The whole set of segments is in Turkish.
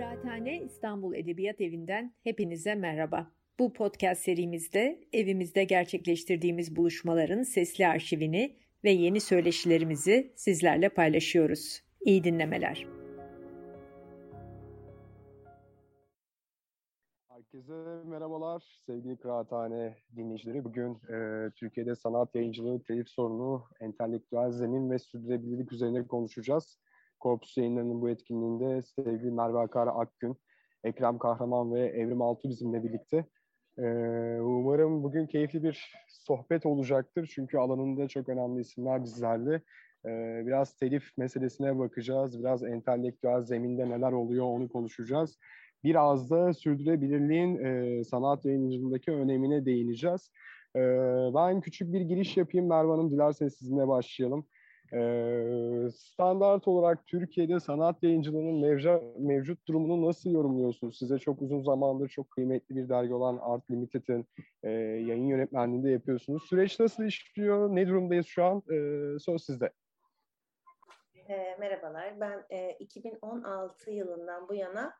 Kıraathane İstanbul Edebiyat Evi'nden hepinize merhaba. Bu podcast serimizde evimizde gerçekleştirdiğimiz buluşmaların sesli arşivini ve yeni söyleşilerimizi sizlerle paylaşıyoruz. İyi dinlemeler. Herkese merhabalar sevgili Kıraathane dinleyicileri. Bugün e, Türkiye'de sanat yayıncılığı, telif sorunu, entelektüel zemin ve sürdürülebilirlik üzerine konuşacağız. Korpus yayınlarının bu etkinliğinde sevgili Merve Akar Akgün, Ekrem Kahraman ve Evrim Altu bizimle birlikte. E, umarım bugün keyifli bir sohbet olacaktır. Çünkü alanında çok önemli isimler bizlerle. E, biraz telif meselesine bakacağız. Biraz entelektüel zeminde neler oluyor onu konuşacağız biraz da sürdürülebilirliğin e, sanat yayıncılığındaki önemine değineceğiz. E, ben küçük bir giriş yapayım Merve Hanım, dilerseniz sizinle başlayalım. E, standart olarak Türkiye'de sanat yayıncılığının mevca, mevcut durumunu nasıl yorumluyorsunuz? Size çok uzun zamandır çok kıymetli bir dergi olan Art Limited'in e, yayın yönetmenliğinde yapıyorsunuz. Süreç nasıl işliyor? Ne durumdayız şu an? E, söz sizde. E, merhabalar, ben e, 2016 yılından bu yana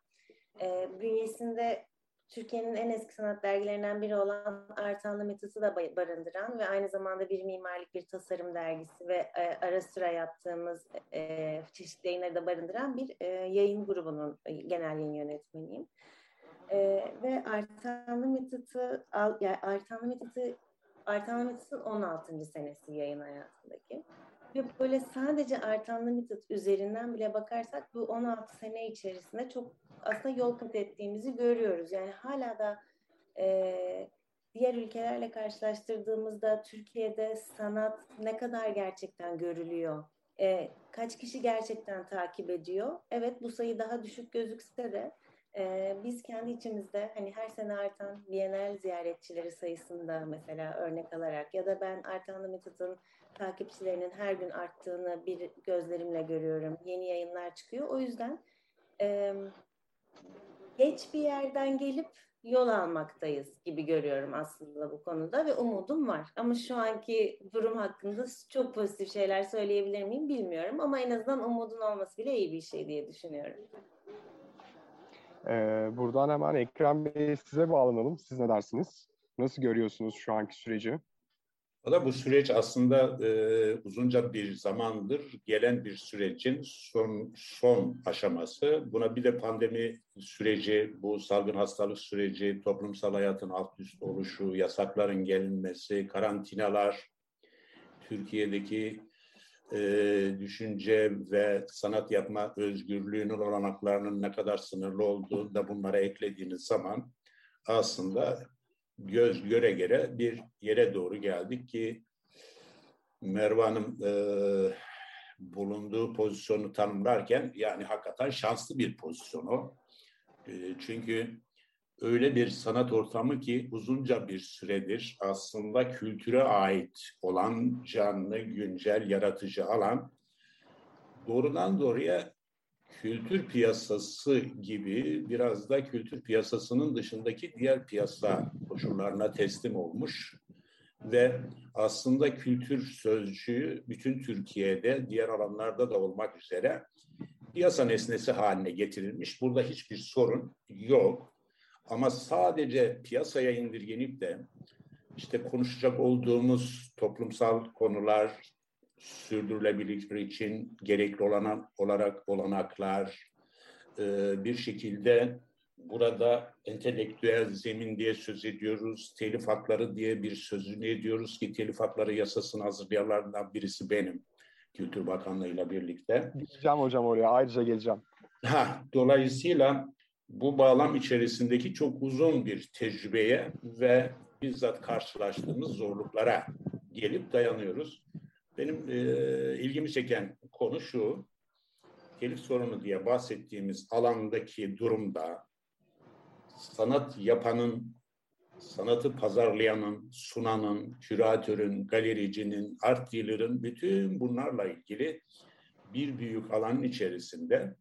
e, bünyesinde Türkiye'nin en eski sanat dergilerinden biri olan Artanlı Metası da barındıran ve aynı zamanda bir mimarlık, bir tasarım dergisi ve e, ara sıra yaptığımız e, çeşitli yayınları da barındıran bir e, yayın grubunun e, genel yayın yönetmeniyim. E, ve Artanlı Metat'ı yani Artanlı Metat'ı Artanlı Metat'ın 16. senesi yayın hayatındaki. Ve böyle sadece Artanlı Metat üzerinden bile bakarsak bu 16 sene içerisinde çok aslında yol kat ettiğimizi görüyoruz. Yani hala da e, diğer ülkelerle karşılaştırdığımızda Türkiye'de sanat ne kadar gerçekten görülüyor? E, kaç kişi gerçekten takip ediyor? Evet bu sayı daha düşük gözükse de e, biz kendi içimizde hani her sene artan Bienal ziyaretçileri sayısında mesela örnek alarak ya da ben Artan Limited'ın takipçilerinin her gün arttığını bir gözlerimle görüyorum. Yeni yayınlar çıkıyor. O yüzden e, geç bir yerden gelip yol almaktayız gibi görüyorum aslında bu konuda ve umudum var. Ama şu anki durum hakkında çok pozitif şeyler söyleyebilir miyim bilmiyorum ama en azından umudun olması bile iyi bir şey diye düşünüyorum. Ee, buradan hemen Ekrem Bey size bağlanalım. Siz ne dersiniz? Nasıl görüyorsunuz şu anki süreci? Valla bu süreç aslında e, uzunca bir zamandır gelen bir sürecin son son aşaması. Buna bir de pandemi süreci, bu salgın hastalık süreci, toplumsal hayatın alt üst oluşu, yasakların gelinmesi, karantinalar, Türkiye'deki e, düşünce ve sanat yapma özgürlüğünün olanaklarının ne kadar sınırlı olduğunu da bunlara eklediğiniz zaman aslında göz göre göre bir yere doğru geldik ki Merve Hanım e, bulunduğu pozisyonu tanımlarken yani hakikaten şanslı bir pozisyon o. E, çünkü öyle bir sanat ortamı ki uzunca bir süredir aslında kültüre ait olan canlı, güncel, yaratıcı alan doğrudan doğruya kültür piyasası gibi biraz da kültür piyasasının dışındaki diğer piyasa koşullarına teslim olmuş ve aslında kültür sözcüğü bütün Türkiye'de diğer alanlarda da olmak üzere piyasa nesnesi haline getirilmiş. Burada hiçbir sorun yok. Ama sadece piyasaya indirgenip de işte konuşacak olduğumuz toplumsal konular, sürdürülebilirlik için gerekli olan olarak olanaklar, e, bir şekilde burada entelektüel zemin diye söz ediyoruz, telif hakları diye bir sözünü ediyoruz ki telif hakları yasasını hazırlayanlardan birisi benim. Kültür Bakanlığı ile birlikte. Geleceğim hocam oraya ayrıca geleceğim. Ha, dolayısıyla bu bağlam içerisindeki çok uzun bir tecrübeye ve bizzat karşılaştığımız zorluklara gelip dayanıyoruz. Benim e, ilgimi çeken konu şu, telif sorunu diye bahsettiğimiz alandaki durumda sanat yapanın, sanatı pazarlayanın, sunanın, küratörün, galericinin, art dealer'ın bütün bunlarla ilgili bir büyük alanın içerisinde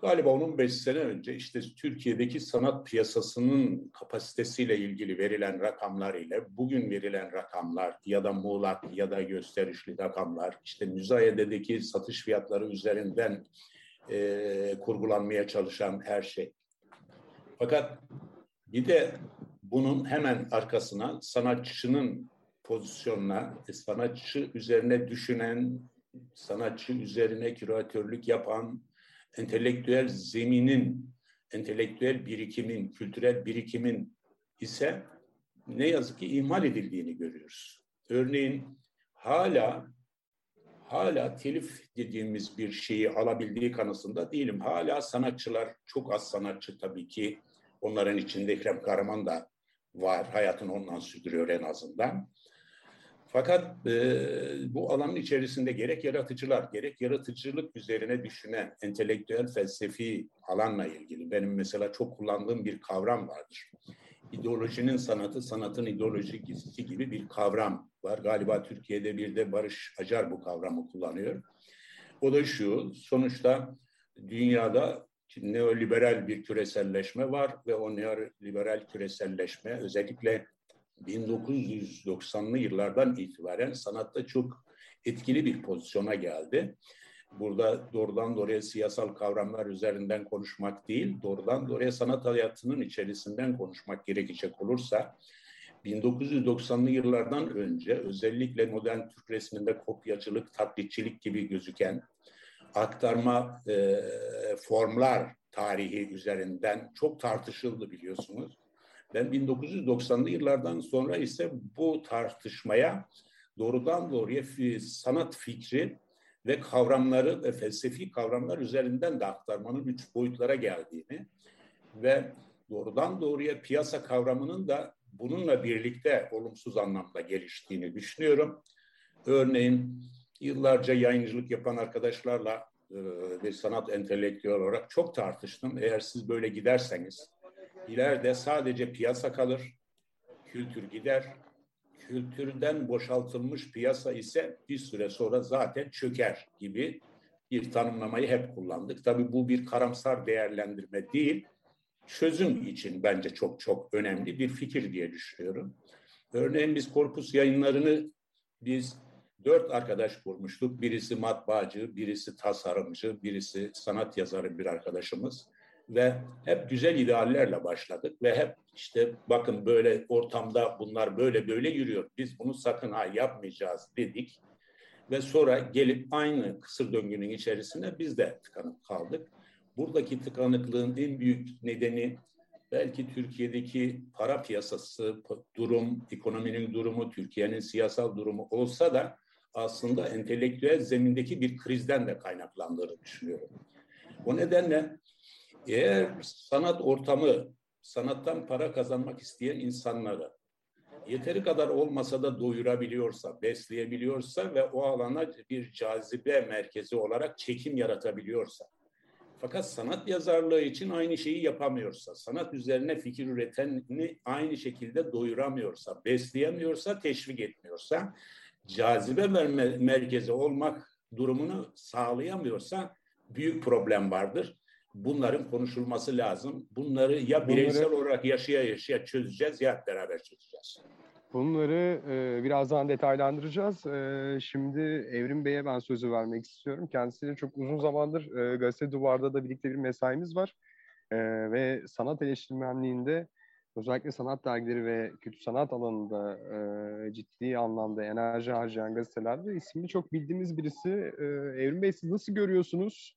Galiba onun beş sene önce işte Türkiye'deki sanat piyasasının kapasitesiyle ilgili verilen rakamlar ile bugün verilen rakamlar ya da muğlak ya da gösterişli rakamlar işte müzayededeki satış fiyatları üzerinden e, kurgulanmaya çalışan her şey. Fakat bir de bunun hemen arkasına sanatçının pozisyonuna, e, sanatçı üzerine düşünen, sanatçı üzerine küratörlük yapan, entelektüel zeminin, entelektüel birikimin, kültürel birikimin ise ne yazık ki ihmal edildiğini görüyoruz. Örneğin hala hala telif dediğimiz bir şeyi alabildiği kanısında değilim. Hala sanatçılar, çok az sanatçı tabii ki, onların içinde Ekrem Karaman da var, hayatını ondan sürdürüyor en azından. Fakat e, bu alanın içerisinde gerek yaratıcılar, gerek yaratıcılık üzerine düşünen entelektüel felsefi alanla ilgili benim mesela çok kullandığım bir kavram vardır. İdeolojinin sanatı, sanatın ideolojisi gibi bir kavram var. Galiba Türkiye'de bir de Barış Acar bu kavramı kullanıyor. O da şu, sonuçta dünyada neoliberal bir küreselleşme var ve o neoliberal küreselleşme özellikle 1990'lı yıllardan itibaren sanatta çok etkili bir pozisyona geldi. Burada doğrudan doğruya siyasal kavramlar üzerinden konuşmak değil, doğrudan doğruya sanat hayatının içerisinden konuşmak gerekecek olursa 1990'lı yıllardan önce özellikle modern Türk resminde kopyacılık, taklitçilik gibi gözüken aktarma e, formlar tarihi üzerinden çok tartışıldı biliyorsunuz. Ben 1990'lı yıllardan sonra ise bu tartışmaya doğrudan doğruya sanat fikri ve kavramları ve felsefi kavramlar üzerinden de aktarmanın üç boyutlara geldiğini ve doğrudan doğruya piyasa kavramının da bununla birlikte olumsuz anlamda geliştiğini düşünüyorum. Örneğin yıllarca yayıncılık yapan arkadaşlarla e, bir sanat entelektüel olarak çok tartıştım. Eğer siz böyle giderseniz ileride sadece piyasa kalır, kültür gider. Kültürden boşaltılmış piyasa ise bir süre sonra zaten çöker gibi bir tanımlamayı hep kullandık. Tabii bu bir karamsar değerlendirme değil, çözüm için bence çok çok önemli bir fikir diye düşünüyorum. Örneğin biz korpus yayınlarını biz dört arkadaş kurmuştuk. Birisi matbaacı, birisi tasarımcı, birisi sanat yazarı bir arkadaşımız. Ve hep güzel ideallerle başladık ve hep işte bakın böyle ortamda bunlar böyle böyle yürüyor. Biz bunu sakın ha yapmayacağız dedik. Ve sonra gelip aynı kısır döngünün içerisinde biz de tıkanıp kaldık. Buradaki tıkanıklığın en büyük nedeni belki Türkiye'deki para piyasası durum, ekonominin durumu, Türkiye'nin siyasal durumu olsa da aslında entelektüel zemindeki bir krizden de kaynaklandığını düşünüyorum. O nedenle eğer sanat ortamı, sanattan para kazanmak isteyen insanları yeteri kadar olmasa da doyurabiliyorsa, besleyebiliyorsa ve o alana bir cazibe merkezi olarak çekim yaratabiliyorsa, fakat sanat yazarlığı için aynı şeyi yapamıyorsa, sanat üzerine fikir üreteni aynı şekilde doyuramıyorsa, besleyemiyorsa, teşvik etmiyorsa, cazibe merkezi olmak durumunu sağlayamıyorsa büyük problem vardır. Bunların konuşulması lazım. Bunları ya bireysel Bunları... olarak yaşaya yaşaya çözeceğiz ya beraber çözeceğiz. Bunları e, birazdan detaylandıracağız. E, şimdi Evrim Bey'e ben sözü vermek istiyorum. Kendisiyle çok uzun zamandır e, Gazete Duvar'da da birlikte bir mesaimiz var. E, ve sanat eleştirmenliğinde özellikle sanat dergileri ve kötü sanat alanında e, ciddi anlamda enerji harcayan gazetelerde ismini çok bildiğimiz birisi. E, Evrim Bey siz nasıl görüyorsunuz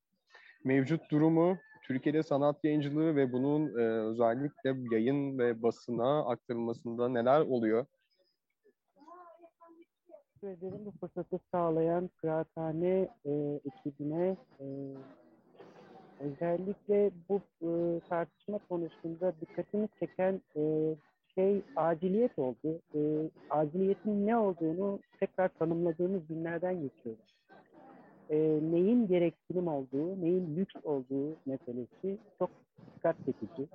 mevcut durumu? Türkiye'de sanat yayıncılığı ve bunun e, özellikle yayın ve basına aktarılmasında neler oluyor? teşekkür. Bu fırsatı sağlayan kıraathane e, ekibine e, özellikle bu e, tartışma konusunda dikkatimi çeken e, şey aciliyet oldu. E, aciliyetin ne olduğunu tekrar tanımladığımız günlerden geçiyoruz. E, neyin gereksinim olduğu, neyin lüks olduğu meselesi çok dikkat çekici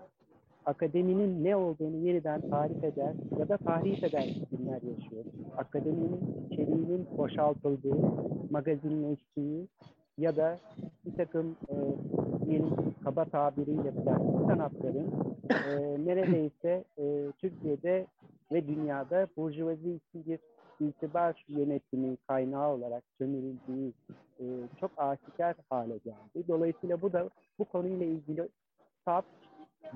akademinin ne olduğunu yeniden tarif eder ya da tahrif eder günler yaşıyoruz. Akademinin içeriğinin boşaltıldığı, magazinleştiği ya da bir takım e, diyelim kaba tabiriyle plastik sanatların e, neredeyse e, Türkiye'de ve dünyada burjuvazi için bir itibar yönetimi kaynağı olarak sömürüldüğü e, çok aşikar hale geldi. Dolayısıyla bu da bu konuyla ilgili saf,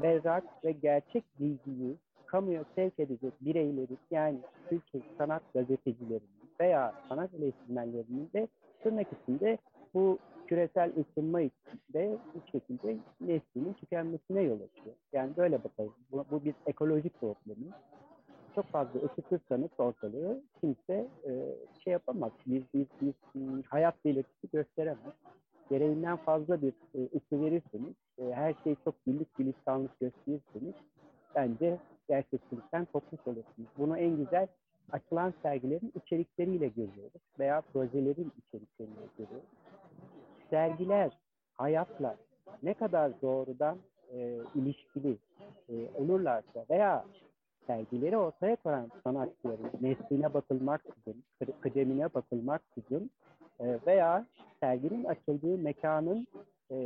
berrak ve gerçek bilgiyi kamuya sevk edecek bireylerin yani Türkiye sanat gazetecilerinin veya sanat eleştirmenlerinin de tırnak içinde bu küresel ısınma içinde bir şekilde neslinin tükenmesine yol açıyor. Yani böyle bakalım. Bu, bu bir ekolojik problemi. Çok fazla ısıtırsanız ortalığı kimse e, şey yapamaz. Bir, bir, bir, bir hayat belirtisi gösteremez. Gereğinden fazla bir e, ısı verirseniz, e, her şey çok birlik gülistanlık gösterirseniz bence gerçekçilikten kopmuş olursunuz. Bunu en güzel açılan sergilerin içerikleriyle görüyoruz veya projelerin içerikleriyle görüyoruz. Sergiler hayatla ne kadar doğrudan e, ilişkili e, olurlarsa veya sergileri ortaya koyan sanatçıların nesline bakılmaksızın, kıdemine bakılmaksızın e, veya serginin açıldığı mekanın e,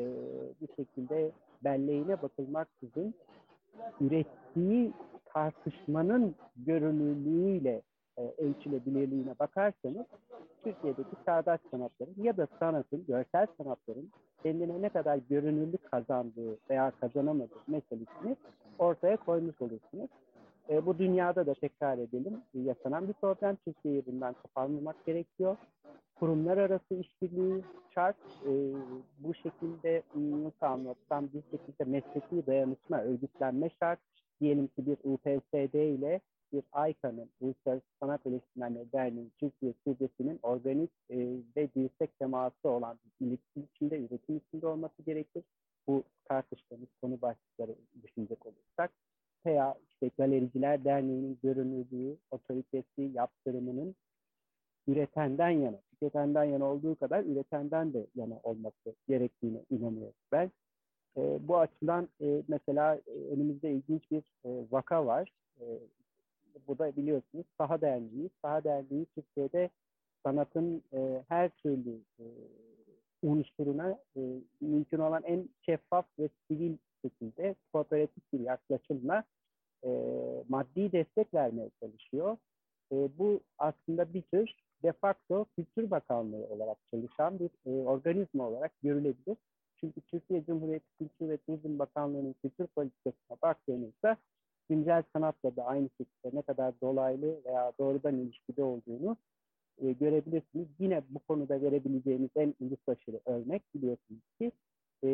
bir şekilde belleğine bakılmaksızın ürettiği tartışmanın görünürlüğüyle e, ölçülebilirliğine bakarsanız Türkiye'deki çağdaş sanatların ya da sanatın, görsel sanatların kendine ne kadar görünürlük kazandığı veya kazanamadığı meselesini ortaya koymuş olursunuz. E, bu dünyada da tekrar edelim yaşanan bir problem. Türkiye'yi bundan koparmamak gerekiyor. Kurumlar arası işbirliği şart. E, bu şekilde nasıl anlatsam bir şekilde mesleki dayanışma, örgütlenme şart. Diyelim ki bir UPSD ile bir AYKA'nın, Uluslararası Sanat Eleştirmenleri Derneği Türkiye Şubesi'nin organik e, ve dirsek teması olan iletişim içinde, üretim içinde olması gerekir. Bu tartıştığımız konu başlıkları düşünecek olursak. Veya işte Galericiler Derneği'nin görünürlüğü, otoritesi, yaptırımının üretenden yana, tüketenden yana olduğu kadar üretenden de yana olması gerektiğine inanıyorum ben. E, bu açıdan e, mesela önümüzde ilginç bir e, vaka var. E, bu da biliyorsunuz Saha Derneği. Saha Derneği Türkiye'de sanatın e, her türlü e, unsuruna e, mümkün olan en şeffaf ve sivil şekilde kooperatif bir yaklaşımla e, maddi destek vermeye çalışıyor. E, bu aslında bir tür de facto Kültür Bakanlığı olarak çalışan bir e, organizma olarak görülebilir. Çünkü Türkiye Cumhuriyeti Kültür ve Turizm Bakanlığı'nın kültür politikasına baktığınızda güncel sanatla da aynı şekilde ne kadar dolaylı veya doğrudan ilişkide olduğunu e, görebilirsiniz. Yine bu konuda verebileceğimiz en uluslaşırı örnek biliyorsunuz ki e,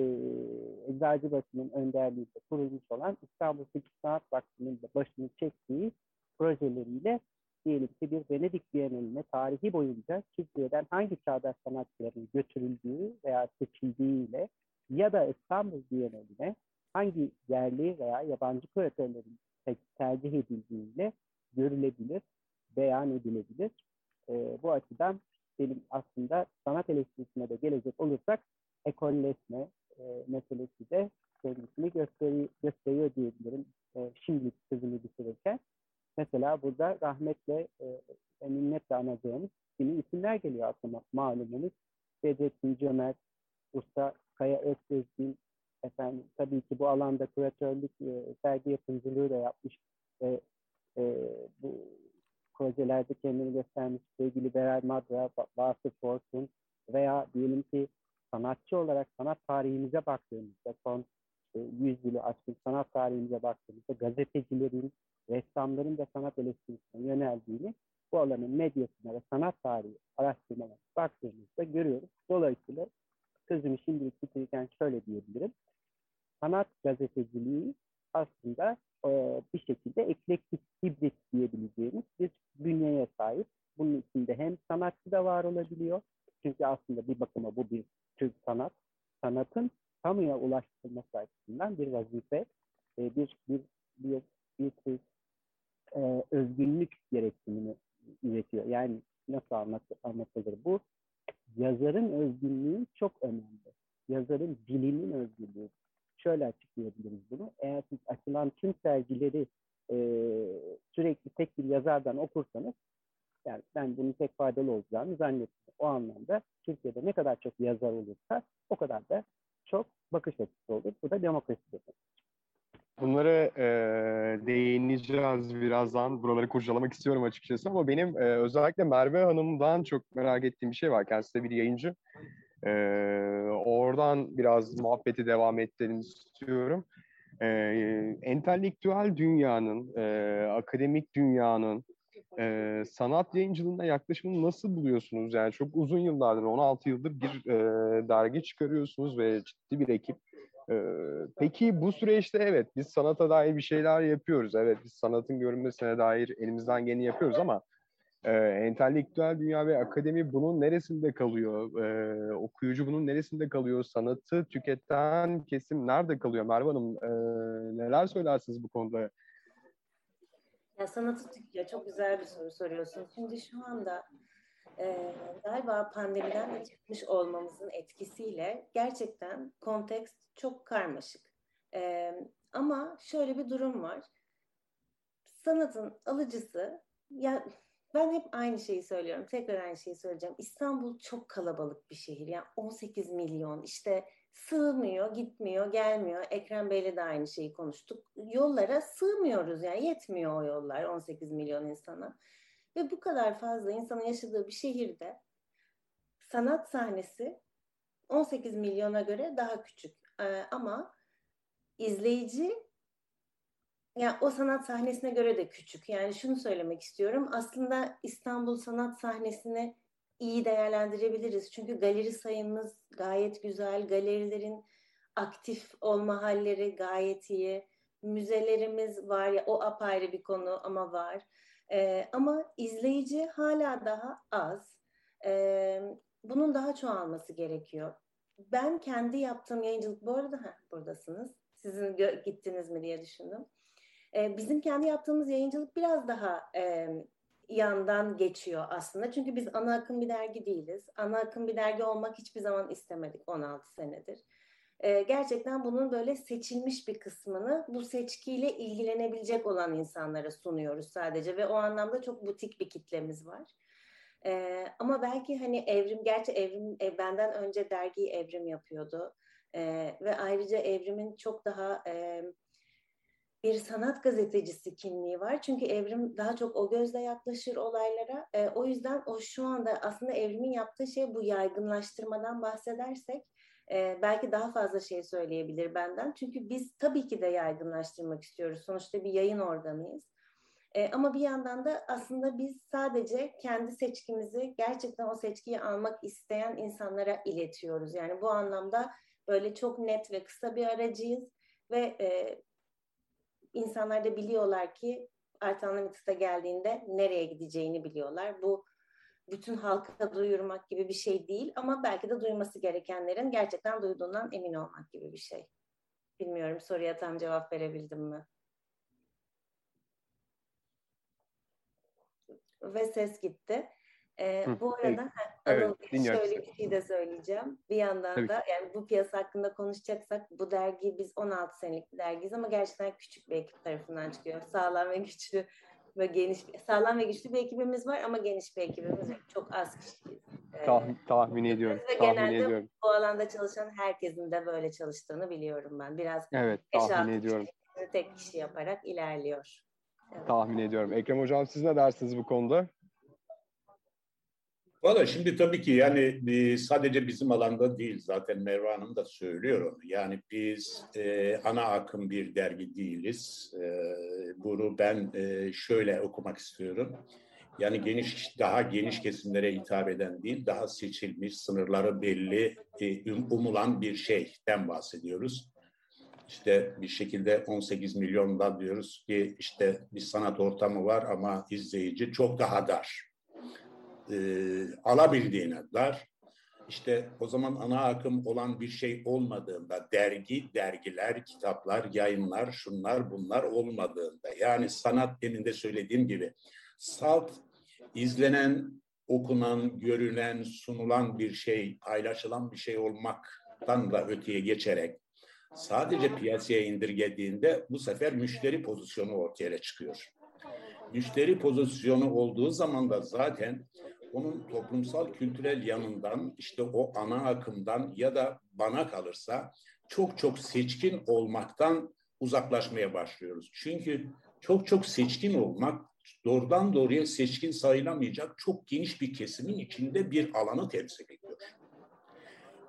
Eczacıbaşı'nın önderliğinde kurulmuş olan İstanbul Kültür Sanat Vakfı'nın başını çektiği projeleriyle diyelim ki bir Venedik Bienali'ne tarihi boyunca Türkiye'den hangi çağdaş sanatçıların götürüldüğü veya seçildiğiyle ya da İstanbul Bienali'ne hangi yerli veya yabancı küratörlerin tercih edildiğiyle görülebilir, beyan edilebilir. E, bu açıdan benim aslında sanat eleştirisine de gelecek olursak ekolleşme e, meselesi de kendisini gösteri, gösteriyor diyebilirim. E, şimdilik sözümü bitirirken. Mesela burada rahmetle e, minnetle anacağımız kimi isimler geliyor aklıma malumunuz. Bedrettin Cömert, Usta Kaya Öztürk'ün efendim tabii ki bu alanda küratörlük e, sergi yapımcılığı da yapmış ve e, bu projelerde kendini göstermiş sevgili Beral Madra, Basır Fortun veya diyelim ki sanatçı olarak sanat tarihimize baktığımızda son e, 100 yılı aşkın sanat tarihimize baktığımızda gazetecilerin, ressamların da sanat eleştirisine yöneldiğini bu alanın medyasına ve sanat tarihi araştırmalarına baktığımızda görüyoruz. Dolayısıyla sözümü şimdilik bitirirken şöyle diyebilirim sanat gazeteciliği aslında e, bir şekilde eklektik hibrit diyebileceğimiz bir bünyeye sahip. Bunun içinde hem sanatçı da var olabiliyor. Çünkü aslında bir bakıma bu bir tür sanat. Sanatın kamuya ulaştırılması açısından bir vazife, e, bir bir bir bir tür e, özgünlük gereksinimi üretiyor. Yani nasıl anlat, anlatılır bu? Yazarın özgünlüğü çok önemli. Yazarın dilinin özgürlüğü şöyle açıklayabiliriz bunu. Eğer siz açılan tüm sergileri e, sürekli tek bir yazardan okursanız yani ben bunun tek faydalı olacağını zannetmiyorum. O anlamda Türkiye'de ne kadar çok yazar olursa o kadar da çok bakış açısı olur. Bu da demokrasi demek. Bunları e, değineceğiz birazdan. Buraları kurcalamak istiyorum açıkçası ama benim e, özellikle Merve Hanım'dan çok merak ettiğim bir şey var. Kendisi de bir yayıncı. E, oradan biraz muhabbeti devam ettirelim istiyorum. E, entelektüel dünyanın, e, akademik dünyanın, e, sanat yayıncılığında yaklaşımını nasıl buluyorsunuz? Yani çok uzun yıllardır, 16 yıldır bir e, dergi çıkarıyorsunuz ve ciddi bir ekip. E, peki bu süreçte evet biz sanata dair bir şeyler yapıyoruz. Evet biz sanatın görünmesine dair elimizden geleni yapıyoruz ama e, entelektüel dünya ve akademi bunun neresinde kalıyor? E, okuyucu bunun neresinde kalıyor? Sanatı tüketen kesim nerede kalıyor? Merve Hanım e, neler söylersiniz bu konuda? Ya sanatı tüketiyor. Çok güzel bir soru soruyorsun. Şimdi şu anda e, galiba pandemiden de çıkmış olmamızın etkisiyle gerçekten kontekst çok karmaşık. E, ama şöyle bir durum var. Sanatın alıcısı ya ben hep aynı şeyi söylüyorum. Tekrar aynı şeyi söyleyeceğim. İstanbul çok kalabalık bir şehir. Yani 18 milyon işte sığmıyor, gitmiyor, gelmiyor. Ekrem Bey'le de aynı şeyi konuştuk. Yollara sığmıyoruz yani yetmiyor o yollar 18 milyon insana. Ve bu kadar fazla insanın yaşadığı bir şehirde sanat sahnesi 18 milyona göre daha küçük. Ee, ama izleyici yani o sanat sahnesine göre de küçük. Yani şunu söylemek istiyorum. Aslında İstanbul sanat sahnesini iyi değerlendirebiliriz. Çünkü galeri sayımız gayet güzel. Galerilerin aktif olma halleri gayet iyi. Müzelerimiz var ya o apayrı bir konu ama var. Ee, ama izleyici hala daha az. Ee, bunun daha çoğalması gerekiyor. Ben kendi yaptığım yayıncılık bu arada heh, buradasınız. Sizin gittiniz mi diye düşündüm. Ee, bizim kendi yaptığımız yayıncılık biraz daha e, yandan geçiyor aslında. Çünkü biz ana akım bir dergi değiliz. Ana akım bir dergi olmak hiçbir zaman istemedik 16 senedir. Ee, gerçekten bunun böyle seçilmiş bir kısmını bu seçkiyle ilgilenebilecek olan insanlara sunuyoruz sadece ve o anlamda çok butik bir kitlemiz var. Ee, ama belki hani evrim, gerçi evrim e, benden önce dergiyi evrim yapıyordu. Ee, ve ayrıca evrimin çok daha e, bir sanat gazetecisi kimliği var. Çünkü Evrim daha çok o gözle yaklaşır olaylara. E, o yüzden o şu anda aslında Evrim'in yaptığı şey bu yaygınlaştırmadan bahsedersek e, belki daha fazla şey söyleyebilir benden. Çünkü biz tabii ki de yaygınlaştırmak istiyoruz. Sonuçta bir yayın organıyız. E, ama bir yandan da aslında biz sadece kendi seçkimizi gerçekten o seçkiyi almak isteyen insanlara iletiyoruz. Yani bu anlamda böyle çok net ve kısa bir aracıyız ve e, insanlar da biliyorlar ki Artanlı Mitis'e geldiğinde nereye gideceğini biliyorlar. Bu bütün halka duyurmak gibi bir şey değil ama belki de duyması gerekenlerin gerçekten duyduğundan emin olmak gibi bir şey. Bilmiyorum soruya tam cevap verebildim mi? Ve ses gitti. Ee, Hı, bu arada evet, Anıl şöyle bir şey de söyleyeceğim. Bir yandan Tabii. da yani bu piyasa hakkında konuşacaksak bu dergi biz 16 senelik bir dergiyiz ama gerçekten küçük bir ekip tarafından çıkıyor. Sağlam ve güçlü ve geniş sağlam ve güçlü bir ekibimiz var ama geniş bir ekibimiz yok. Çok az kişiyiz. Ee, Tah, tahmin ediyorum. Ve tahmin genelde ediyorum. bu alanda çalışan herkesin de böyle çalıştığını biliyorum ben. Biraz evet, tahmin ediyorum. Tek kişi yaparak ilerliyor. Evet. Tahmin ediyorum. Ekrem Hocam siz ne dersiniz bu konuda? Valla şimdi tabii ki yani e, sadece bizim alanda değil zaten Merve Hanım da söylüyor onu. Yani biz e, ana akım bir dergi değiliz. E, bunu ben e, şöyle okumak istiyorum. Yani geniş, daha geniş kesimlere hitap eden değil, daha seçilmiş, sınırları belli, e, um, umulan bir şeyden bahsediyoruz. İşte bir şekilde 18 milyonda diyoruz ki işte bir sanat ortamı var ama izleyici çok daha dar e, alabildiğine dar. İşte o zaman ana akım olan bir şey olmadığında dergi, dergiler, kitaplar, yayınlar, şunlar bunlar olmadığında yani sanat demin de söylediğim gibi salt izlenen, okunan, görünen, sunulan bir şey, paylaşılan bir şey olmaktan da öteye geçerek sadece piyasaya indirgediğinde bu sefer müşteri pozisyonu ortaya çıkıyor. Müşteri pozisyonu olduğu zaman da zaten onun toplumsal kültürel yanından işte o ana akımdan ya da bana kalırsa çok çok seçkin olmaktan uzaklaşmaya başlıyoruz. Çünkü çok çok seçkin olmak doğrudan doğruya seçkin sayılamayacak çok geniş bir kesimin içinde bir alanı temsil ediyor.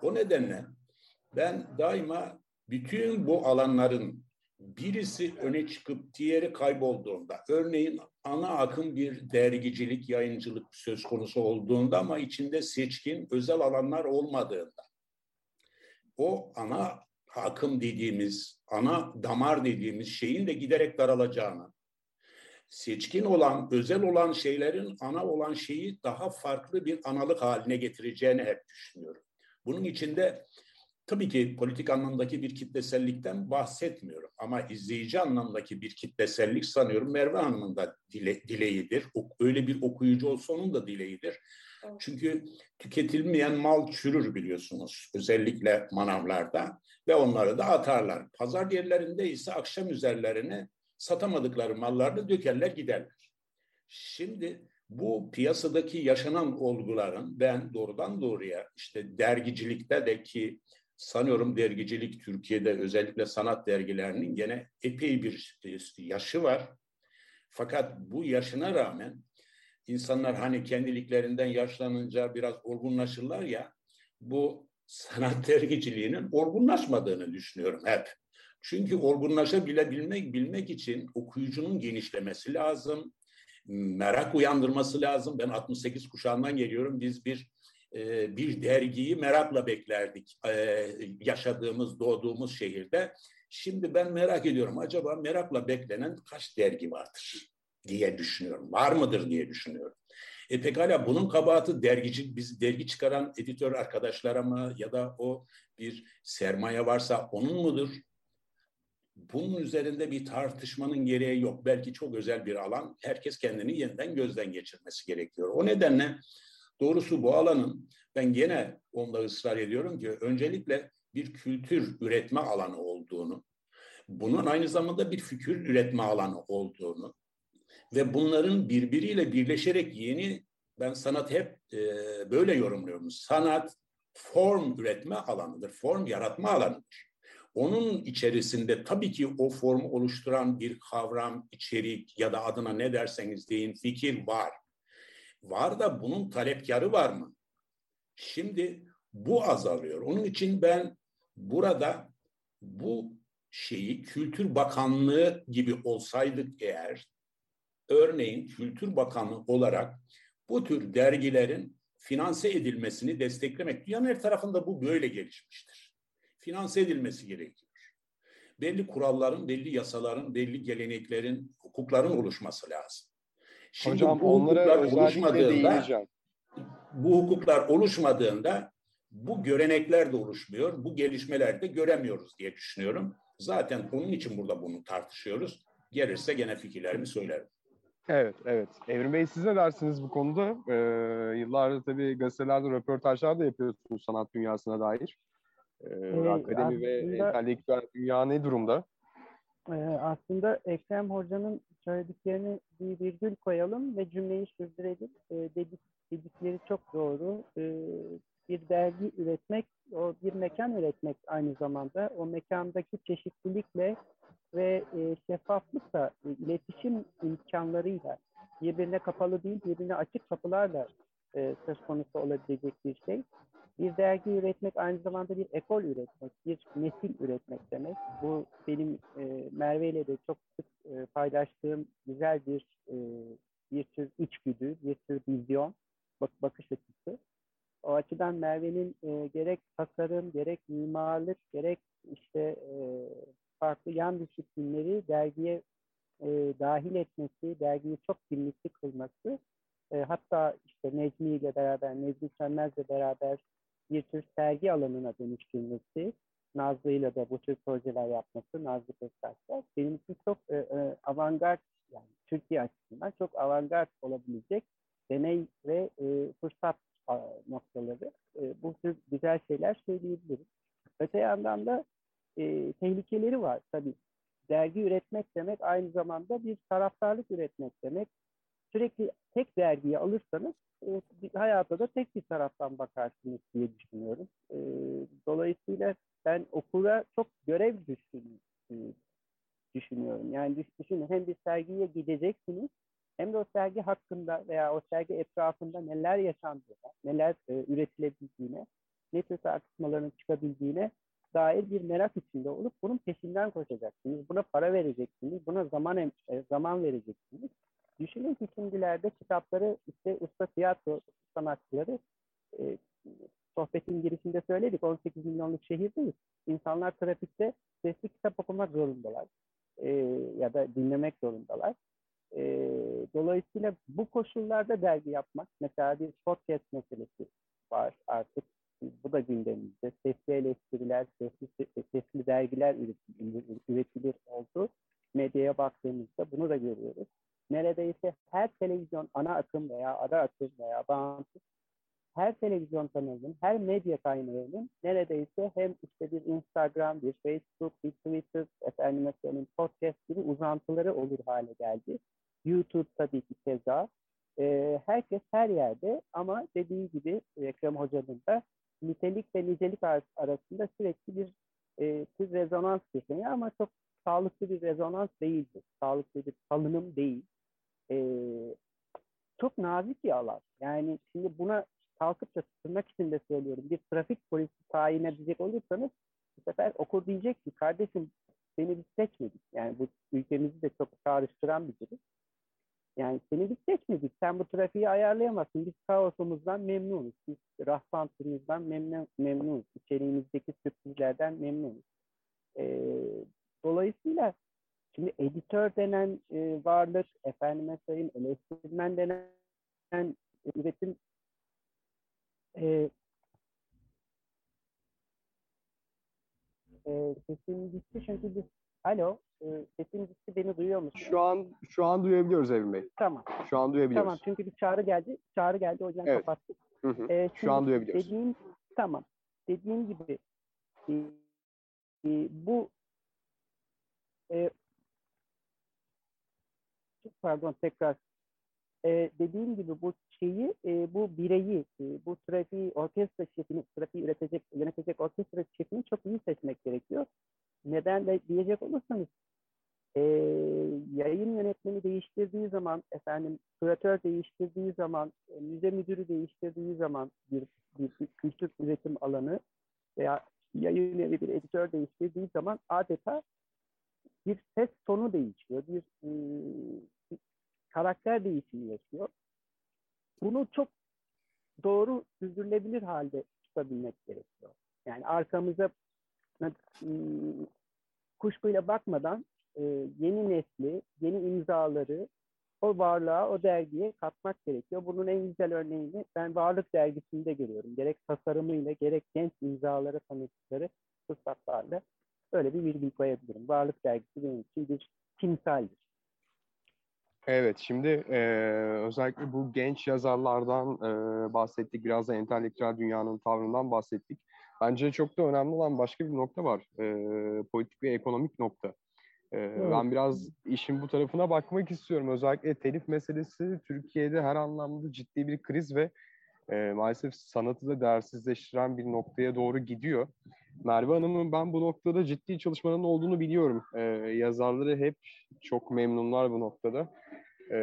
O nedenle ben daima bütün bu alanların birisi öne çıkıp diğeri kaybolduğunda, örneğin ana akım bir dergicilik, yayıncılık söz konusu olduğunda ama içinde seçkin özel alanlar olmadığında, o ana akım dediğimiz, ana damar dediğimiz şeyin de giderek daralacağını, seçkin olan, özel olan şeylerin ana olan şeyi daha farklı bir analık haline getireceğini hep düşünüyorum. Bunun içinde tabii ki politik anlamdaki bir kitlesellikten bahsetmiyorum ama izleyici anlamdaki bir kitlesellik sanıyorum Merve Hanım'ın da dile, dileğidir. Öyle bir okuyucu olsa onun da dileğidir. Çünkü tüketilmeyen mal çürür biliyorsunuz özellikle manavlarda ve onları da atarlar. Pazar yerlerinde ise akşam üzerlerine satamadıkları mallarını dökerler giderler. Şimdi bu piyasadaki yaşanan olguların ben doğrudan doğruya işte dergicilikte de ki sanıyorum dergicilik Türkiye'de özellikle sanat dergilerinin gene epey bir yaşı var. Fakat bu yaşına rağmen insanlar hani kendiliklerinden yaşlanınca biraz olgunlaşırlar ya bu sanat dergiciliğinin olgunlaşmadığını düşünüyorum hep. Çünkü olgunlaşabilmek bilmek için okuyucunun genişlemesi lazım, merak uyandırması lazım. Ben 68 kuşağından geliyorum. Biz bir e, bir dergiyi merakla beklerdik e, yaşadığımız, doğduğumuz şehirde. Şimdi ben merak ediyorum acaba merakla beklenen kaç dergi vardır diye düşünüyorum. Var mıdır diye düşünüyorum. E pekala bunun kabahati dergici, biz dergi çıkaran editör arkadaşlara mı ya da o bir sermaye varsa onun mudur? Bunun üzerinde bir tartışmanın gereği yok. Belki çok özel bir alan. Herkes kendini yeniden gözden geçirmesi gerekiyor. O nedenle doğrusu bu alanın ben gene onda ısrar ediyorum ki öncelikle bir kültür üretme alanı olduğunu, bunun aynı zamanda bir fikir üretme alanı olduğunu ve bunların birbiriyle birleşerek yeni ben sanat hep e, böyle yorumluyorum. Sanat form üretme alanıdır, form yaratma alanıdır. Onun içerisinde tabii ki o formu oluşturan bir kavram, içerik ya da adına ne derseniz deyin fikir var. Var da bunun talepkarı var mı? Şimdi bu azalıyor. Onun için ben burada bu şeyi Kültür Bakanlığı gibi olsaydık eğer, örneğin Kültür Bakanlığı olarak bu tür dergilerin finanse edilmesini desteklemek. Dünyanın her tarafında bu böyle gelişmiştir finanse edilmesi gerekiyor. Belli kuralların, belli yasaların, belli geleneklerin, hukukların oluşması lazım. Şimdi Hocam bu onlara oluşmadığında, bu hukuklar oluşmadığında bu görenekler de oluşmuyor, bu gelişmeler de göremiyoruz diye düşünüyorum. Zaten onun için burada bunu tartışıyoruz. Gelirse gene fikirlerimi söylerim. Evet, evet. Evrim Bey siz ne dersiniz bu konuda? Ee, yıllardır tabii gazetelerde röportajlar da yapıyorsunuz sanat dünyasına dair. Ee, akademi aslında, ve entelektüel dünya ne durumda? E, aslında Ekrem Hoca'nın söylediklerini bir virgül koyalım ve cümleyi sürdürelim. E, dedik, dedikleri çok doğru. E, bir dergi üretmek, o bir mekan üretmek aynı zamanda. O mekandaki çeşitlilikle ve e, şeffaflıkla, e, iletişim imkanlarıyla birbirine kapalı değil, birbirine açık kapılarla e, söz konusu olabilecek bir şey. Bir dergi üretmek aynı zamanda bir ekol üretmek, bir nesil üretmek demek. Bu benim e, Merve ile de çok sık e, paylaştığım güzel bir e, bir tür içgüdü, bir tür vizyon, bak, bakış açısı. O açıdan Merve'nin e, gerek tasarım, gerek mimarlık, gerek işte e, farklı yan disiplinleri dergiye e, dahil etmesi, dergiyi çok kimlikli kılması, e, hatta işte Necmi ile beraber, Necmi Sönmez'le beraber bir tür sergi alanına dönüştürmesi, Nazlı ile de bu tür projeler yapması, Nazlı Köstaşlar benim için çok e, e, avantgard, yani Türkiye açısından çok avantgard olabilecek deney ve e, fırsat noktaları. E, bu tür güzel şeyler söyleyebilirim. Öte yandan da e, tehlikeleri var tabii. Dergi üretmek demek aynı zamanda bir taraftarlık üretmek demek. Sürekli tek dergiyi alırsanız e, hayata da tek bir taraftan bakarsınız diye düşünüyorum. E, dolayısıyla ben okula çok görev düştüğünü e, düşünüyorum. Yani düşünün hem bir sergiye gideceksiniz hem de o sergi hakkında veya o sergi etrafında neler yaşandığına, neler e, üretilebildiğine ne tür tartışmaların çıkabildiğine dair bir merak içinde olup bunun peşinden koşacaksınız. Buna para vereceksiniz. Buna zaman e, zaman vereceksiniz. Düşünün ki şimdilerde kitapları işte usta tiyatro sanatçıları e, sohbetin girişinde söyledik 18 milyonluk şehirdeyiz. İnsanlar trafikte sesli kitap okumak zorundalar. E, ya da dinlemek zorundalar. E, dolayısıyla bu koşullarda dergi yapmak, mesela bir podcast meselesi var artık. Bu da gündemimizde. Sesli eleştiriler, sesli, sesli dergiler üretilir, üretilir oldu. Medyaya baktığımızda bunu da görüyoruz. Neredeyse her televizyon ana akım veya ara akım veya bağımsız her televizyon kanalının, her medya kaynağının neredeyse hem işte bir Instagram, bir Facebook, bir Twitter, efendim söyleyeyim podcast gibi uzantıları olur hale geldi. YouTube tabii ki keza. E, herkes her yerde ama dediği gibi Ekrem Hoca'nın da nitelik ve nicelik arasında sürekli bir e, bir rezonans yaşanıyor ama çok sağlıklı bir rezonans değildir. Sağlıklı bir salınım değil. E, çok nazik alan. Yani şimdi buna kalkıp tırnak içinde söylüyorum bir trafik polisi tayin edecek olursanız bu sefer okur diyecek ki kardeşim seni biz seçmedik. Yani bu ülkemizi de çok çağrıştıran bir durum. Yani seni biz seçmedik. Sen bu trafiği ayarlayamazsın. Biz kaosumuzdan memnunuz. Biz rastlantımızdan memnun, memnunuz. İçeriğimizdeki sürprizlerden memnunuz. Ee, dolayısıyla şimdi editör denen e, varlık, efendime sayın eleştirmen denen üretim e, e, sesim gitti çünkü biz Alo, e, sesim gitti. Beni duyuyor musun? Şu an şu an duyabiliyoruz Evin Bey. Tamam. Şu an duyabiliyoruz. Tamam çünkü bir çağrı geldi. Çağrı geldi o yüzden evet. kapattık. Hı hı. E, şu an duyabiliyoruz. Dediğim, tamam. Dediğim gibi e, e, bu e, pardon tekrar e, dediğim gibi bu şeyi, e, bu bireyi, e, bu trafiği, orkestra şefini, trafiği üretecek, yönetecek orkestra şefini çok iyi seçmek gerekiyor. Neden de diyecek olursanız, e, yayın yönetmeni değiştirdiği zaman, efendim küratör değiştirdiği zaman, e, müze müdürü değiştirdiği zaman bir, bir, bir kültür üretim alanı veya yayın evi bir editör değiştirdiği zaman adeta bir ses tonu değişiyor, bir e, karakter değişimi yaşıyor. Bunu çok doğru sürdürülebilir halde tutabilmek gerekiyor. Yani arkamıza ıı, kuşkuyla bakmadan e, yeni nesli, yeni imzaları o varlığa, o dergiye katmak gerekiyor. Bunun en güzel örneğini ben Varlık Dergisi'nde görüyorum. Gerek tasarımıyla, gerek genç imzaları tanıttıkları fırsatlarla öyle bir virgül koyabilirim. Varlık Dergisi benim için bir timsaldir. Evet, şimdi e, özellikle bu genç yazarlardan e, bahsettik. Biraz da entelektüel dünyanın tavrından bahsettik. Bence çok da önemli olan başka bir nokta var. E, politik ve ekonomik nokta. E, evet. Ben biraz işin bu tarafına bakmak istiyorum. Özellikle telif meselesi Türkiye'de her anlamda ciddi bir kriz ve e, maalesef sanatı da değersizleştiren bir noktaya doğru gidiyor. Merve Hanım'ın ben bu noktada ciddi çalışmalarının olduğunu biliyorum. E, yazarları hep çok memnunlar bu noktada. E,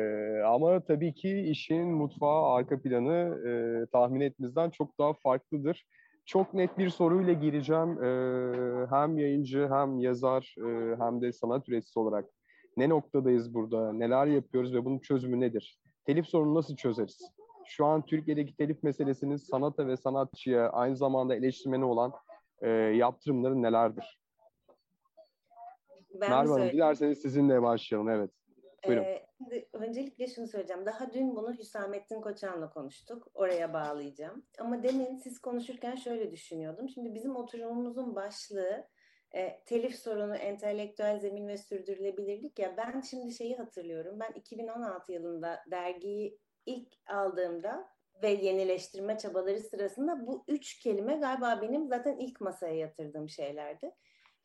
ama tabii ki işin mutfağı, arka planı e, tahmin etmemizden çok daha farklıdır. Çok net bir soruyla gireceğim. E, hem yayıncı, hem yazar, e, hem de sanat üreticisi olarak. Ne noktadayız burada, neler yapıyoruz ve bunun çözümü nedir? Telif sorunu nasıl çözeriz? Şu an Türkiye'deki telif meselesinin sanata ve sanatçıya aynı zamanda eleştirmeni olan e, yaptırımları nelerdir? Ben Merve Hanım dilerseniz sizinle başlayalım. Evet. Buyurun. Ee, öncelikle şunu söyleyeceğim. Daha dün bunu Hüsamettin Koçan'la konuştuk. Oraya bağlayacağım. Ama demin siz konuşurken şöyle düşünüyordum. Şimdi bizim oturumumuzun başlığı e, telif sorunu, entelektüel zemin ve sürdürülebilirlik ya. Ben şimdi şeyi hatırlıyorum. Ben 2016 yılında dergiyi ilk aldığımda ve yenileştirme çabaları sırasında bu üç kelime galiba benim zaten ilk masaya yatırdığım şeylerdi.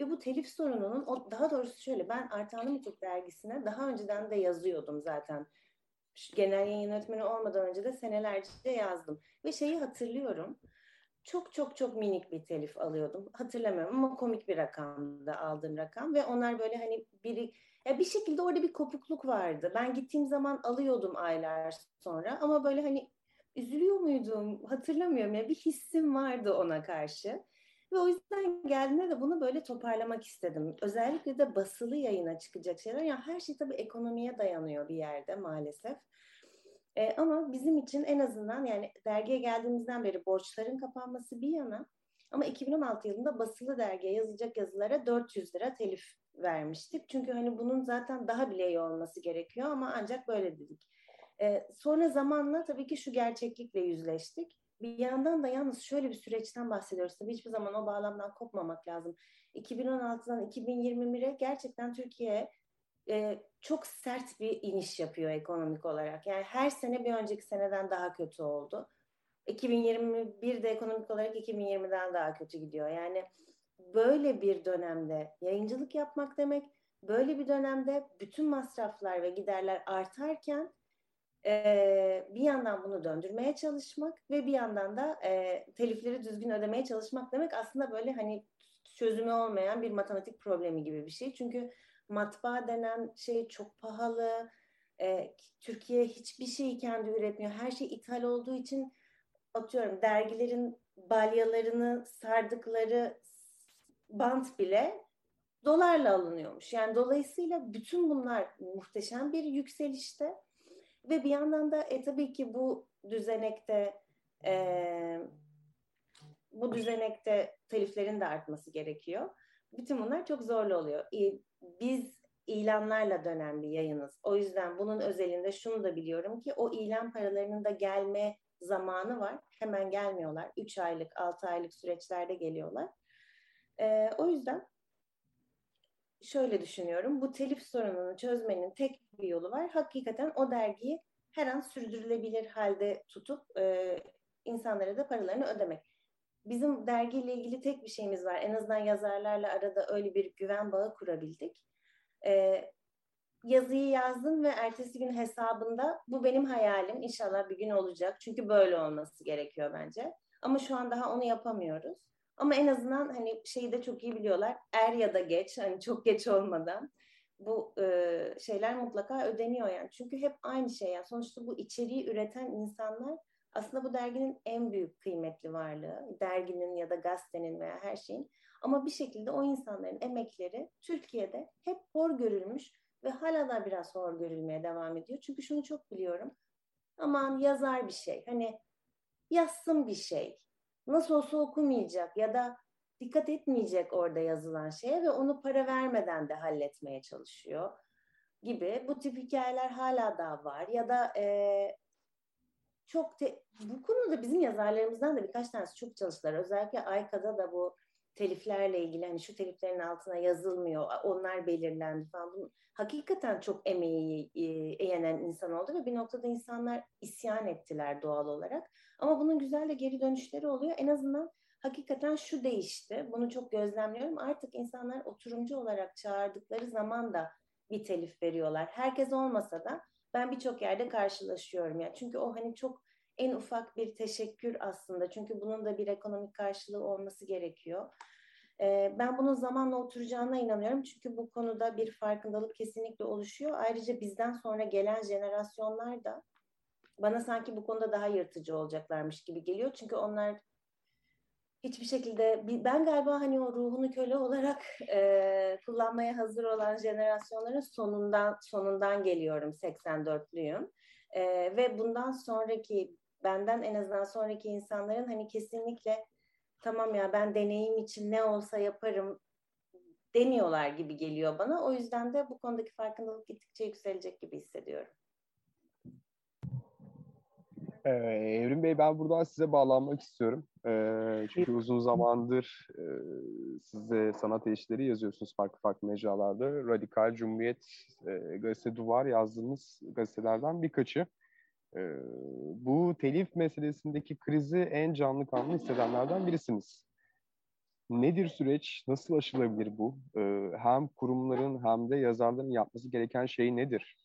Ve bu telif sorununun, o, daha doğrusu şöyle ben Artanlı Mitik dergisine daha önceden de yazıyordum zaten. Genel yayın yönetmeni olmadan önce de senelerce yazdım. Ve şeyi hatırlıyorum. Çok çok çok minik bir telif alıyordum. Hatırlamıyorum ama komik bir rakamda aldığım rakam. Ve onlar böyle hani biri ya bir şekilde orada bir kopukluk vardı. Ben gittiğim zaman alıyordum aylar sonra ama böyle hani üzülüyor muydum hatırlamıyorum ya bir hissim vardı ona karşı. Ve o yüzden geldiğinde de bunu böyle toparlamak istedim. Özellikle de basılı yayına çıkacak şeyler. Yani her şey tabii ekonomiye dayanıyor bir yerde maalesef. E, ama bizim için en azından yani dergiye geldiğimizden beri borçların kapanması bir yana ama 2016 yılında basılı dergiye yazacak yazılara 400 lira telif vermiştik. Çünkü hani bunun zaten daha bile iyi olması gerekiyor ama ancak böyle dedik. Ee, sonra zamanla tabii ki şu gerçeklikle yüzleştik. Bir yandan da yalnız şöyle bir süreçten bahsediyoruz. Tabii hiçbir zaman o bağlamdan kopmamak lazım. 2016'dan 2021'e gerçekten Türkiye e, çok sert bir iniş yapıyor ekonomik olarak. Yani her sene bir önceki seneden daha kötü oldu. 2021'de ekonomik olarak 2020'den daha kötü gidiyor. Yani böyle bir dönemde yayıncılık yapmak demek, böyle bir dönemde bütün masraflar ve giderler artarken e, bir yandan bunu döndürmeye çalışmak ve bir yandan da e, telifleri düzgün ödemeye çalışmak demek aslında böyle hani çözümü olmayan bir matematik problemi gibi bir şey. Çünkü matbaa denen şey çok pahalı. E, Türkiye hiçbir şeyi kendi üretmiyor. Her şey ithal olduğu için atıyorum dergilerin balyalarını sardıkları bant bile dolarla alınıyormuş. Yani dolayısıyla bütün bunlar muhteşem bir yükselişte ve bir yandan da e, tabii ki bu düzenekte e, bu düzenekte teliflerin de artması gerekiyor. Bütün bunlar çok zorlu oluyor. E, biz ilanlarla dönen bir yayınız. O yüzden bunun özelinde şunu da biliyorum ki o ilan paralarının da gelme zamanı var. Hemen gelmiyorlar. 3 aylık, 6 aylık süreçlerde geliyorlar. E, o yüzden şöyle düşünüyorum. Bu telif sorununu çözmenin tek bir yolu var. Hakikaten o dergiyi her an sürdürülebilir halde tutup e, insanlara da paralarını ödemek. Bizim dergiyle ilgili tek bir şeyimiz var. En azından yazarlarla arada öyle bir güven bağı kurabildik. E, yazıyı yazdın ve ertesi gün hesabında bu benim hayalim inşallah bir gün olacak. Çünkü böyle olması gerekiyor bence. Ama şu an daha onu yapamıyoruz. Ama en azından hani şeyi de çok iyi biliyorlar. Er ya da geç hani çok geç olmadan bu e, şeyler mutlaka ödeniyor yani. Çünkü hep aynı şey yani. Sonuçta bu içeriği üreten insanlar aslında bu derginin en büyük kıymetli varlığı. Derginin ya da gazetenin veya her şeyin. Ama bir şekilde o insanların emekleri Türkiye'de hep hor görülmüş ve hala da biraz hor görülmeye devam ediyor. Çünkü şunu çok biliyorum. Aman yazar bir şey. Hani yazsın bir şey. Nasıl olsa okumayacak ya da dikkat etmeyecek orada yazılan şeye ve onu para vermeden de halletmeye çalışıyor gibi. Bu tip hikayeler hala daha var. Ya da e, çok te, bu konuda bizim yazarlarımızdan da birkaç tanesi çok çalıştılar. Özellikle Ayka'da da bu teliflerle ilgili hani şu teliflerin altına yazılmıyor, onlar belirlendi falan. Bunun, hakikaten çok emeği e, eğenen insan oldu ve bir noktada insanlar isyan ettiler doğal olarak. Ama bunun güzel de geri dönüşleri oluyor. En azından hakikaten şu değişti. Bunu çok gözlemliyorum. Artık insanlar oturumcu olarak çağırdıkları zaman da bir telif veriyorlar. Herkes olmasa da ben birçok yerde karşılaşıyorum ya. Yani. Çünkü o hani çok en ufak bir teşekkür aslında. Çünkü bunun da bir ekonomik karşılığı olması gerekiyor. Ben bunun zamanla oturacağına inanıyorum. Çünkü bu konuda bir farkındalık kesinlikle oluşuyor. Ayrıca bizden sonra gelen jenerasyonlar da bana sanki bu konuda daha yırtıcı olacaklarmış gibi geliyor. Çünkü onlar hiçbir şekilde ben galiba hani o ruhunu köle olarak e, kullanmaya hazır olan jenerasyonların sonundan sonundan geliyorum 84'lüyüm. E, ve bundan sonraki benden en azından sonraki insanların hani kesinlikle tamam ya ben deneyim için ne olsa yaparım deniyorlar gibi geliyor bana. O yüzden de bu konudaki farkındalık gittikçe yükselecek gibi hissediyorum. Ee, Evrim Bey ben buradan size bağlanmak istiyorum. Ee, çünkü uzun zamandır e, siz sanat işleri yazıyorsunuz farklı farklı mecralarda. Radikal Cumhuriyet e, Gazete Duvar yazdığımız gazetelerden birkaçı. E, bu telif meselesindeki krizi en canlı kanlı hissedenlerden birisiniz. Nedir süreç? Nasıl aşılabilir bu? E, hem kurumların hem de yazarların yapması gereken şey nedir?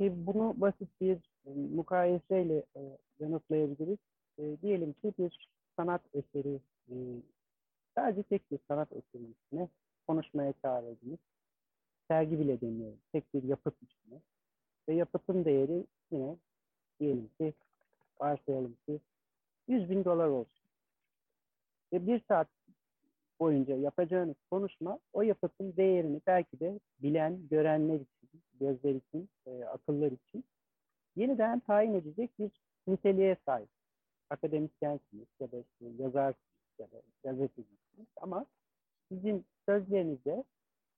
Bunu basit bir mukayeseyle e, yanıtlayabiliriz. E, diyelim ki bir sanat eseri, e, sadece tek bir sanat eseri üstüne konuşmaya çağrıldınız. Sergi bile demiyorum. Tek bir yapıt üstüne. Ve yapıtın değeri yine diyelim ki varsayalım ki 100 bin dolar olsun. Ve bir saat boyunca yapacağınız konuşma o yapıtın değerini belki de bilen, görenler için, gözler için, e, akıllar için yeniden tayin edecek bir niteliğe sahip. Akademisyensiniz ya da yazarsınız ya da gazetecisiniz ama sizin sözlerinize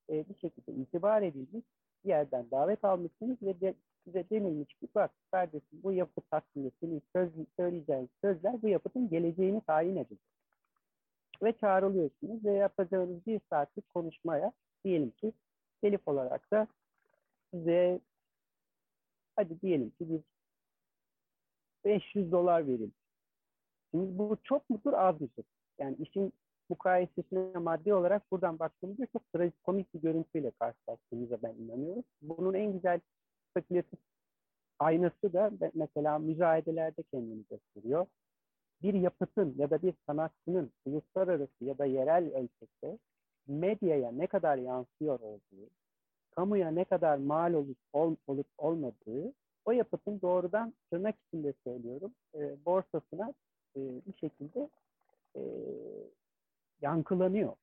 e, bir şekilde itibar bir yerden davet almışsınız ve de, size denilmiş ki bak kardeşim bu yapıt hakkında senin söz, söyleyeceğin sözler bu yapıtın geleceğini tayin edecek. Ve çağrılıyorsunuz ve yapacağınız bir saatlik konuşmaya diyelim ki telif olarak da size hadi diyelim ki bir 500 dolar verin. Şimdi bu çok mudur az mıdır? Yani işin mukayesesine maddi olarak buradan baktığımızda çok komik bir görüntüyle karşılaştığımıza ben inanıyorum. Bunun en güzel spekülatif aynası da mesela müzayedelerde kendini gösteriyor. Bir yapıtın ya da bir sanatçının uluslararası ya da yerel ölçekte medyaya ne kadar yansıyor olduğu, kamuya ne kadar mal olup, ol, olup olmadığı o yapıtın doğrudan tırnak içinde söylüyorum e, borsasına e, bir şekilde e, yankılanıyor.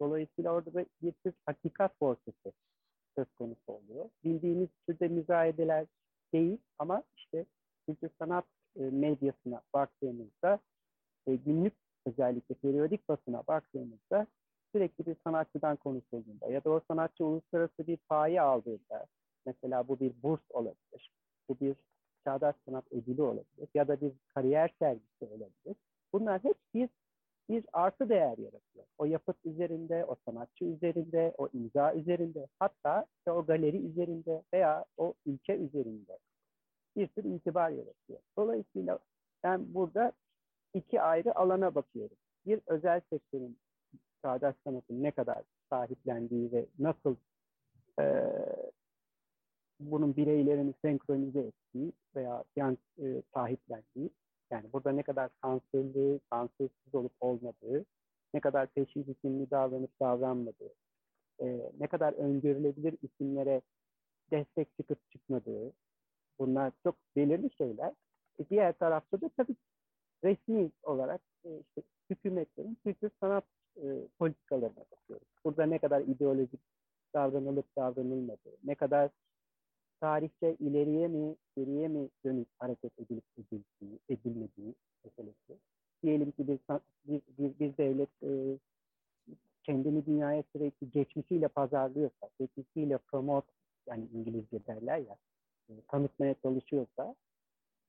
Dolayısıyla orada da bir tür hakikat borsası söz konusu oluyor. Bildiğimiz türde müzayedeler değil ama işte kültür sanat e, medyasına baktığımızda e, günlük özellikle periyodik basına baktığımızda sürekli bir sanatçıdan konuşulduğunda ya da o sanatçı uluslararası bir paye aldığında mesela bu bir burs olabilir, bu bir çağdaş sanat ödülü olabilir ya da bir kariyer sergisi olabilir. Bunlar hep bir bir artı değer yaratıyor. O yapıt üzerinde, o sanatçı üzerinde, o imza üzerinde, hatta o galeri üzerinde veya o ülke üzerinde bir tür itibar yaratıyor. Dolayısıyla ben burada iki ayrı alana bakıyorum. Bir özel sektörün çağdaş sanatın ne kadar sahiplendiği ve nasıl e, bunun bireylerini senkronize ettiği veya yan, e, sahiplendiği yani burada ne kadar sansürlü, sansürsüz olup olmadığı, ne kadar teşhis isimli davranıp davranmadığı, e, ne kadar öngörülebilir isimlere destek çıkıp çıkmadığı, bunlar çok belirli şeyler. E, diğer tarafta da tabii resmi olarak e, işte hükümetlerin kültür sanat e, politikalarına bakıyoruz. Burada ne kadar ideolojik davranılıp davranılmadığı, ne kadar tarihte ileriye mi, geriye mi dönük hareket edilip edildiği, edilmediği meselesi. Diyelim ki bir, bir, bir, bir devlet e, kendini dünyaya sürekli geçmişiyle pazarlıyorsa, geçmişiyle promote, yani İngilizce derler ya, e, tanıtmaya çalışıyorsa,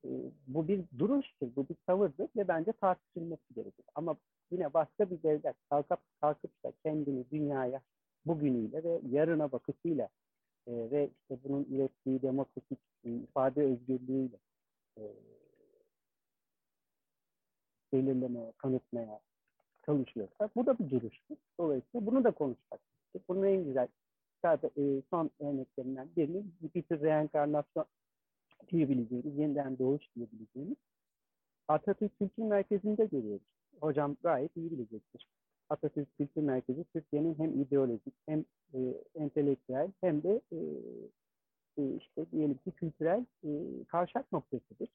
e, bu bir duruştur, bu bir tavırdır ve bence tartışılması gerekir. Ama yine başka bir devlet kalkıp, kalkıp da kendini dünyaya bugünüyle ve yarına bakışıyla e, ve işte bunun ürettiği demokratik e, ifade özgürlüğüyle e, belirlemeye, kanıtmaya çalışıyorsa bu da bir duruştur. Dolayısıyla bunu da konuşmak istedik. Bunun en güzel sadece e, son örneklerinden birini bir tür reenkarnasyon diyebileceğimiz, yeniden doğuş diyebileceğimiz Atatürk Kültür Merkezi'nde görüyoruz. Hocam gayet iyi bilecektir. Atatürk Kültür Merkezi Türkiye'nin hem ideolojik hem e, entelektüel hem de e, e, işte diyelim ki kültürel e, kavşak noktasıdır.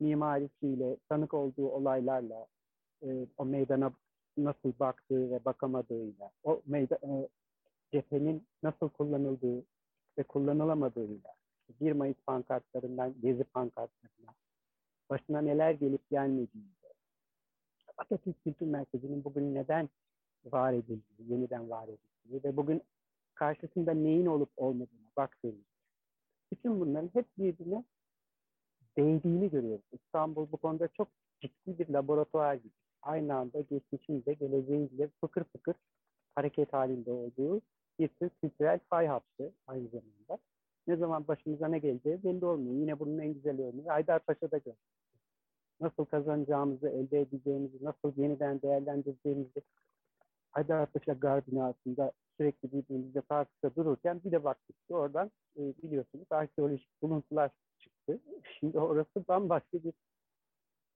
Mimarisiyle, tanık olduğu olaylarla, e, o meydana nasıl baktığı ve bakamadığıyla, o meydan, e, cephenin nasıl kullanıldığı ve kullanılamadığıyla, 1 Mayıs pankartlarından Gezi pankartlarına, başına neler gelip gelmediğiyle, Atatürk Kültür Merkezi'nin bugün neden var edildiği, yeniden var edildiği ve bugün karşısında neyin olup olmadığına baktığımız bütün bunların hep birbirine değdiğini görüyoruz. İstanbul bu konuda çok ciddi bir laboratuvar gibi. Aynı anda geçmişimizde, geleceğimizde fıkır fıkır hareket halinde olduğu bir tür kültürel fay hattı aynı zamanda. Ne zaman başımıza ne geleceği belli olmuyor. Yine bunun en güzel örneği Haydarpaşa'da gördük. Nasıl kazanacağımızı, elde edeceğimizi, nasıl yeniden değerlendireceğimizi Haydarpaşa Gardini altında sürekli birbirimizle tartışta dururken bir de baktık ki oradan e, biliyorsunuz arkeolojik buluntular çıktı. Şimdi orası bambaşka bir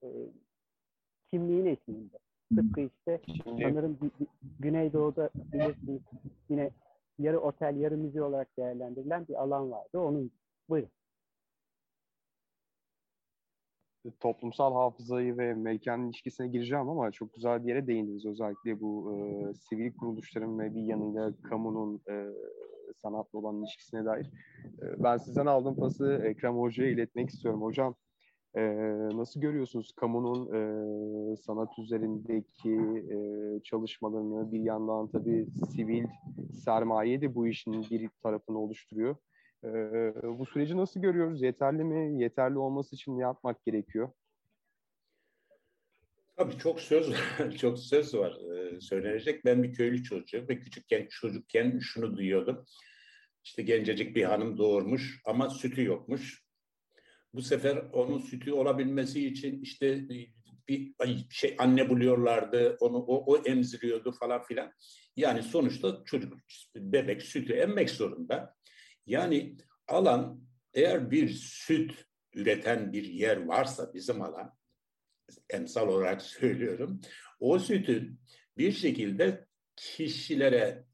e, kimliğin eşiğinde. Tıpkı işte sanırım Güneydoğu'da bilirsiniz yine yarı otel, yarı müze olarak değerlendirilen bir alan vardı. Onun buyurun. Toplumsal hafızayı ve mekan ilişkisine gireceğim ama çok güzel bir yere değindiniz. Özellikle bu e, sivil kuruluşların ve bir yanıyla kamunun e, sanatla olan ilişkisine dair. E, ben sizden aldığım pası Ekrem Hoca'ya iletmek istiyorum. Hocam e, nasıl görüyorsunuz kamunun e, sanat üzerindeki e, çalışmalarını bir yandan tabii sivil sermaye de bu işin bir tarafını oluşturuyor. E, bu süreci nasıl görüyoruz? Yeterli mi? Yeterli olması için ne yapmak gerekiyor? Tabii çok söz çok söz var e, söylenecek. Ben bir köylü çocuğu ve küçükken çocukken şunu duyuyordum. İşte gencecik bir hanım doğurmuş ama sütü yokmuş. Bu sefer onun sütü olabilmesi için işte bir şey anne buluyorlardı, onu o, o emziriyordu falan filan. Yani sonuçta çocuk bebek sütü emmek zorunda. Yani alan eğer bir süt üreten bir yer varsa bizim alan emsal olarak söylüyorum. O sütün bir şekilde kişilere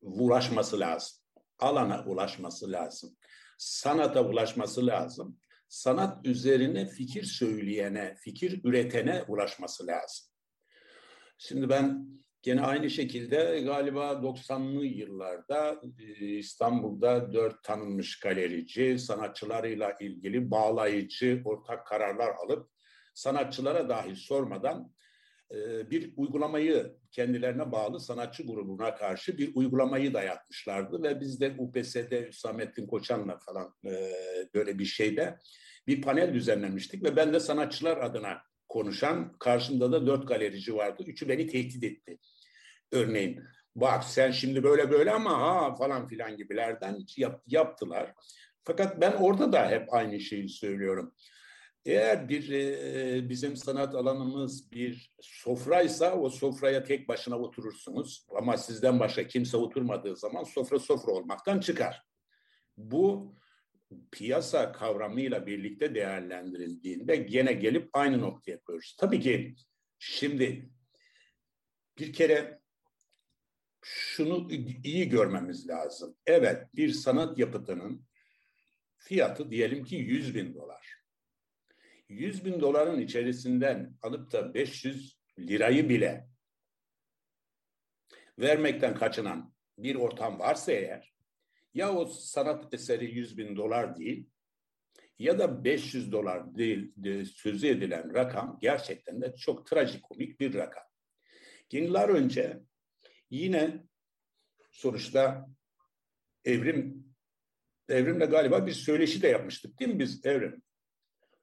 ulaşması lazım. Alana ulaşması lazım. Sanata ulaşması lazım. Sanat üzerine fikir söyleyene, fikir üretene ulaşması lazım. Şimdi ben gene aynı şekilde galiba 90'lı yıllarda e, İstanbul'da dört tanınmış galerici sanatçılarıyla ilgili bağlayıcı ortak kararlar alıp sanatçılara dahil sormadan e, bir uygulamayı kendilerine bağlı sanatçı grubuna karşı bir uygulamayı dayatmışlardı ve biz de UPS'de Hüsamettin Koçan'la falan e, böyle bir şeyde bir panel düzenlemiştik ve ben de sanatçılar adına konuşan karşımda da dört galerici vardı. Üçü beni tehdit etti. Örneğin bak sen şimdi böyle böyle ama ha falan filan gibilerden yap, yaptılar. Fakat ben orada da hep aynı şeyi söylüyorum. Eğer bir e, bizim sanat alanımız bir sofraysa o sofraya tek başına oturursunuz. Ama sizden başka kimse oturmadığı zaman sofra sofra olmaktan çıkar. Bu piyasa kavramıyla birlikte değerlendirildiğinde gene gelip aynı noktaya koyuyoruz. Tabii ki şimdi bir kere şunu iyi görmemiz lazım. Evet bir sanat yapıtının fiyatı diyelim ki 100 bin dolar. 100 bin doların içerisinden alıp da 500 lirayı bile vermekten kaçınan bir ortam varsa eğer ya o sanat eseri 100 bin dolar değil ya da 500 dolar değil de sözü edilen rakam gerçekten de çok trajikomik bir rakam. Yıllar önce yine sonuçta evrim evrimle galiba bir söyleşi de yapmıştık değil mi biz evrim?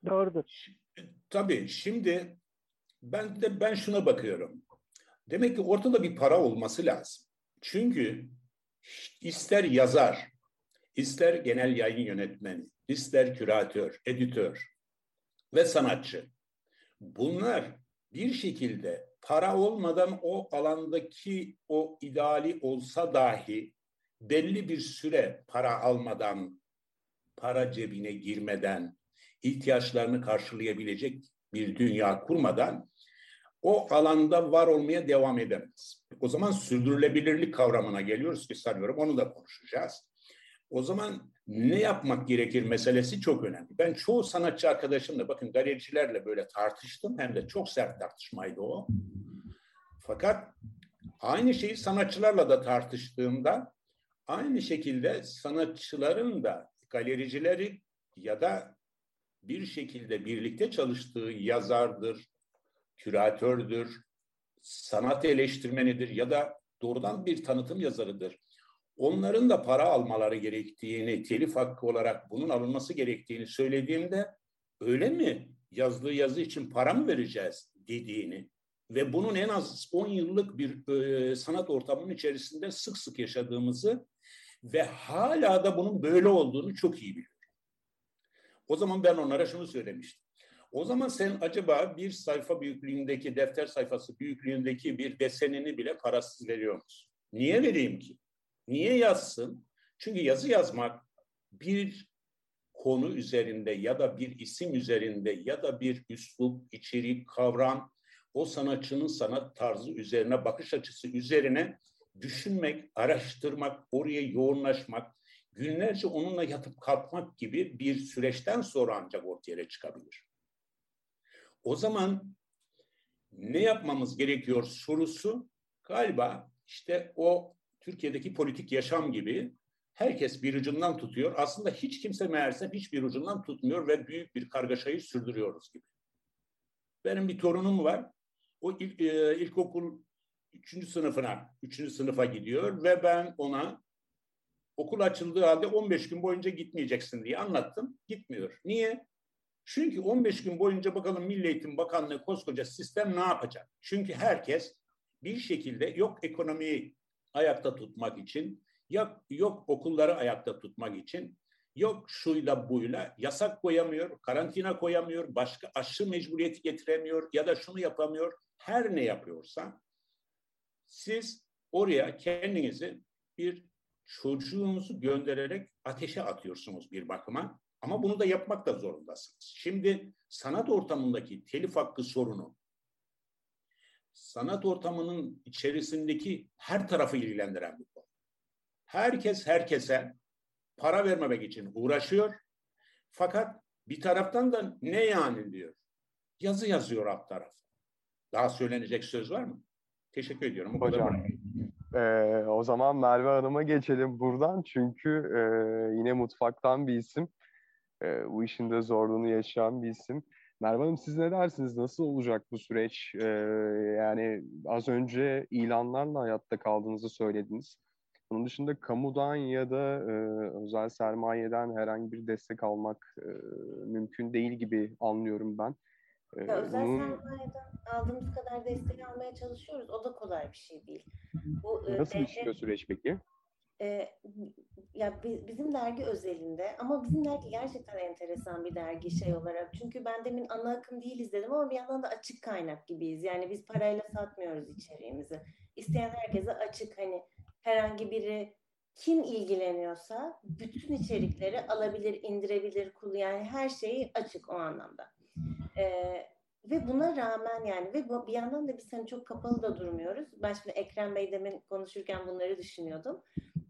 Doğrudur. Tabii şimdi ben de ben şuna bakıyorum. Demek ki ortada bir para olması lazım. Çünkü ister yazar, ister genel yayın yönetmeni, ister küratör, editör ve sanatçı. Bunlar bir şekilde para olmadan o alandaki o ideali olsa dahi belli bir süre para almadan, para cebine girmeden, ihtiyaçlarını karşılayabilecek bir dünya kurmadan o alanda var olmaya devam edemez. O zaman sürdürülebilirlik kavramına geliyoruz ki sanıyorum onu da konuşacağız. O zaman ne yapmak gerekir meselesi çok önemli. Ben çoğu sanatçı arkadaşımla bakın galericilerle böyle tartıştım hem de çok sert tartışmaydı o. Fakat aynı şeyi sanatçılarla da tartıştığımda aynı şekilde sanatçıların da galericileri ya da bir şekilde birlikte çalıştığı yazardır, küratördür, sanat eleştirmenidir ya da doğrudan bir tanıtım yazarıdır. Onların da para almaları gerektiğini, telif hakkı olarak bunun alınması gerektiğini söylediğimde öyle mi? Yazdığı yazı için para mı vereceğiz dediğini ve bunun en az 10 yıllık bir e, sanat ortamının içerisinde sık sık yaşadığımızı ve hala da bunun böyle olduğunu çok iyi biliyorum. O zaman ben onlara şunu söylemiştim. O zaman sen acaba bir sayfa büyüklüğündeki, defter sayfası büyüklüğündeki bir desenini bile parasız veriyor musun? Niye vereyim ki? Niye yazsın? Çünkü yazı yazmak bir konu üzerinde ya da bir isim üzerinde ya da bir üslup, içerik, kavram, o sanatçının sanat tarzı üzerine, bakış açısı üzerine düşünmek, araştırmak, oraya yoğunlaşmak, günlerce onunla yatıp kalkmak gibi bir süreçten sonra ancak ortaya çıkabilir. O zaman ne yapmamız gerekiyor sorusu galiba işte o Türkiye'deki politik yaşam gibi herkes bir ucundan tutuyor. Aslında hiç kimse meğerse hiçbir ucundan tutmuyor ve büyük bir kargaşayı sürdürüyoruz gibi. Benim bir torunum var. O ilk, e, ilkokul üçüncü sınıfına, üçüncü sınıfa gidiyor ve ben ona okul açıldığı halde 15 gün boyunca gitmeyeceksin diye anlattım. Gitmiyor. Niye? Çünkü 15 gün boyunca bakalım Milli Eğitim Bakanlığı koskoca sistem ne yapacak? Çünkü herkes bir şekilde yok ekonomiyi ayakta tutmak için, yok, yok okulları ayakta tutmak için, yok şuyla buyla yasak koyamıyor, karantina koyamıyor, başka aşı mecburiyeti getiremiyor ya da şunu yapamıyor. Her ne yapıyorsa siz oraya kendinizi bir çocuğunuzu göndererek ateşe atıyorsunuz bir bakıma. Ama bunu da yapmak da zorundasınız. Şimdi sanat ortamındaki telif hakkı sorunu sanat ortamının içerisindeki her tarafı ilgilendiren bir konu. Herkes herkese para vermemek için uğraşıyor. Fakat bir taraftan da ne yani diyor. Yazı yazıyor alt taraf. Daha söylenecek söz var mı? Teşekkür ediyorum. O Hocam, e, o zaman Merve Hanım'a geçelim buradan. Çünkü e, yine mutfaktan bir isim. E, bu işin de zorluğunu yaşayan bir isim. Merve Hanım siz ne dersiniz? Nasıl olacak bu süreç? Ee, yani az önce ilanlarla hayatta kaldığınızı söylediniz. Bunun dışında kamudan ya da e, özel sermayeden herhangi bir destek almak e, mümkün değil gibi anlıyorum ben. Ee, ya özel bunun... sermayeden aldığımız kadar destek almaya çalışıyoruz. O da kolay bir şey değil. Bu, e, Nasıl işliyor süreç peki? E, ya bizim dergi özelinde ama bizim dergi gerçekten enteresan bir dergi şey olarak. Çünkü ben demin ana akım değiliz dedim ama bir yandan da açık kaynak gibiyiz. Yani biz parayla satmıyoruz içeriğimizi. İsteyen herkese açık hani herhangi biri kim ilgileniyorsa bütün içerikleri alabilir, indirebilir, kul yani her şeyi açık o anlamda. Ee, ve buna rağmen yani ve bir yandan da biz hani çok kapalı da durmuyoruz. Ben şimdi Ekrem Bey demin konuşurken bunları düşünüyordum.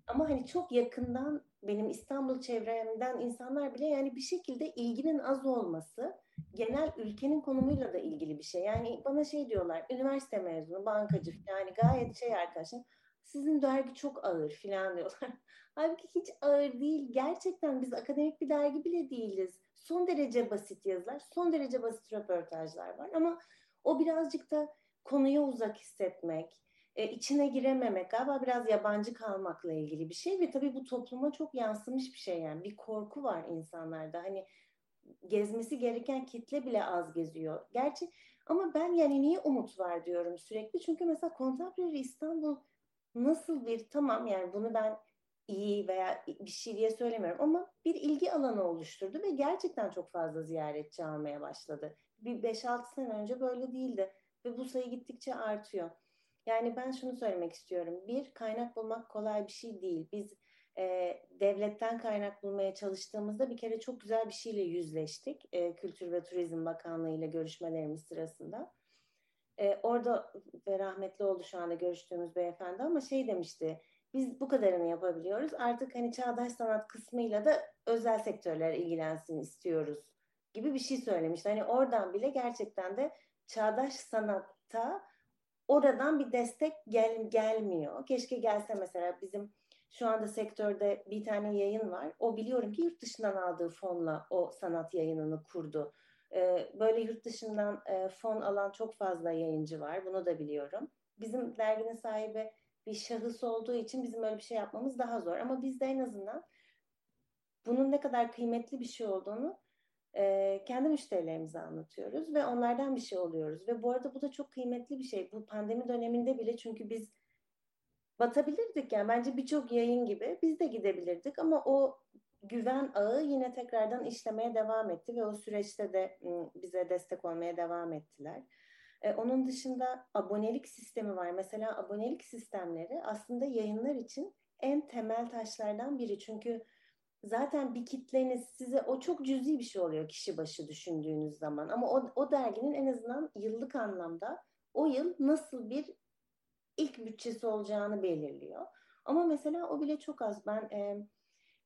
Ama hani çok yakından benim İstanbul çevremden insanlar bile yani bir şekilde ilginin az olması genel ülkenin konumuyla da ilgili bir şey. Yani bana şey diyorlar üniversite mezunu bankacı yani gayet şey arkadaşım sizin dergi çok ağır filan diyorlar. Halbuki hiç ağır değil. Gerçekten biz akademik bir dergi bile değiliz. Son derece basit yazılar, son derece basit röportajlar var ama o birazcık da konuya uzak hissetmek, e, içine girememek galiba biraz yabancı kalmakla ilgili bir şey ve tabii bu topluma çok yansımış bir şey yani bir korku var insanlarda hani gezmesi gereken kitle bile az geziyor. Gerçi ama ben yani niye umut var diyorum sürekli çünkü mesela Contemporary İstanbul nasıl bir tamam yani bunu ben iyi veya bir şey diye söylemiyorum ama bir ilgi alanı oluşturdu ve gerçekten çok fazla ziyaretçi almaya başladı. Bir 5-6 sene önce böyle değildi ve bu sayı gittikçe artıyor. Yani ben şunu söylemek istiyorum. Bir, kaynak bulmak kolay bir şey değil. Biz e, devletten kaynak bulmaya çalıştığımızda bir kere çok güzel bir şeyle yüzleştik. E, Kültür ve Turizm Bakanlığı ile görüşmelerimiz sırasında. E, orada ve rahmetli oldu şu anda görüştüğümüz beyefendi ama şey demişti. Biz bu kadarını yapabiliyoruz. Artık hani çağdaş sanat kısmıyla da özel sektörler ilgilensin istiyoruz gibi bir şey söylemişti. Hani oradan bile gerçekten de çağdaş sanatta oradan bir destek gel, gelmiyor. Keşke gelse mesela bizim şu anda sektörde bir tane yayın var. O biliyorum ki yurt dışından aldığı fonla o sanat yayınını kurdu. Ee, böyle yurt dışından e, fon alan çok fazla yayıncı var. Bunu da biliyorum. Bizim derginin sahibi bir şahıs olduğu için bizim öyle bir şey yapmamız daha zor. Ama biz de en azından bunun ne kadar kıymetli bir şey olduğunu e, kendi müşterilerimize anlatıyoruz ve onlardan bir şey oluyoruz. Ve bu arada bu da çok kıymetli bir şey. Bu pandemi döneminde bile çünkü biz batabilirdik yani bence birçok yayın gibi biz de gidebilirdik ama o güven ağı yine tekrardan işlemeye devam etti ve o süreçte de bize destek olmaya devam ettiler. Ee, onun dışında abonelik sistemi var. Mesela abonelik sistemleri aslında yayınlar için en temel taşlardan biri. Çünkü zaten bir kitleniz size o çok cüzi bir şey oluyor kişi başı düşündüğünüz zaman. Ama o, o derginin en azından yıllık anlamda o yıl nasıl bir ilk bütçesi olacağını belirliyor. Ama mesela o bile çok az. Ben e,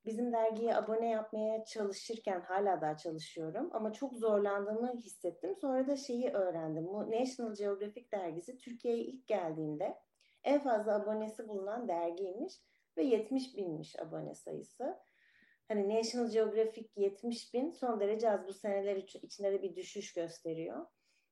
bizim dergiye abone yapmaya çalışırken hala daha çalışıyorum ama çok zorlandığımı hissettim. Sonra da şeyi öğrendim. Bu National Geographic dergisi Türkiye'ye ilk geldiğinde en fazla abonesi bulunan dergiymiş ve 70 binmiş abone sayısı. Hani National Geographic 70 bin son derece az bu seneler içinde de bir düşüş gösteriyor.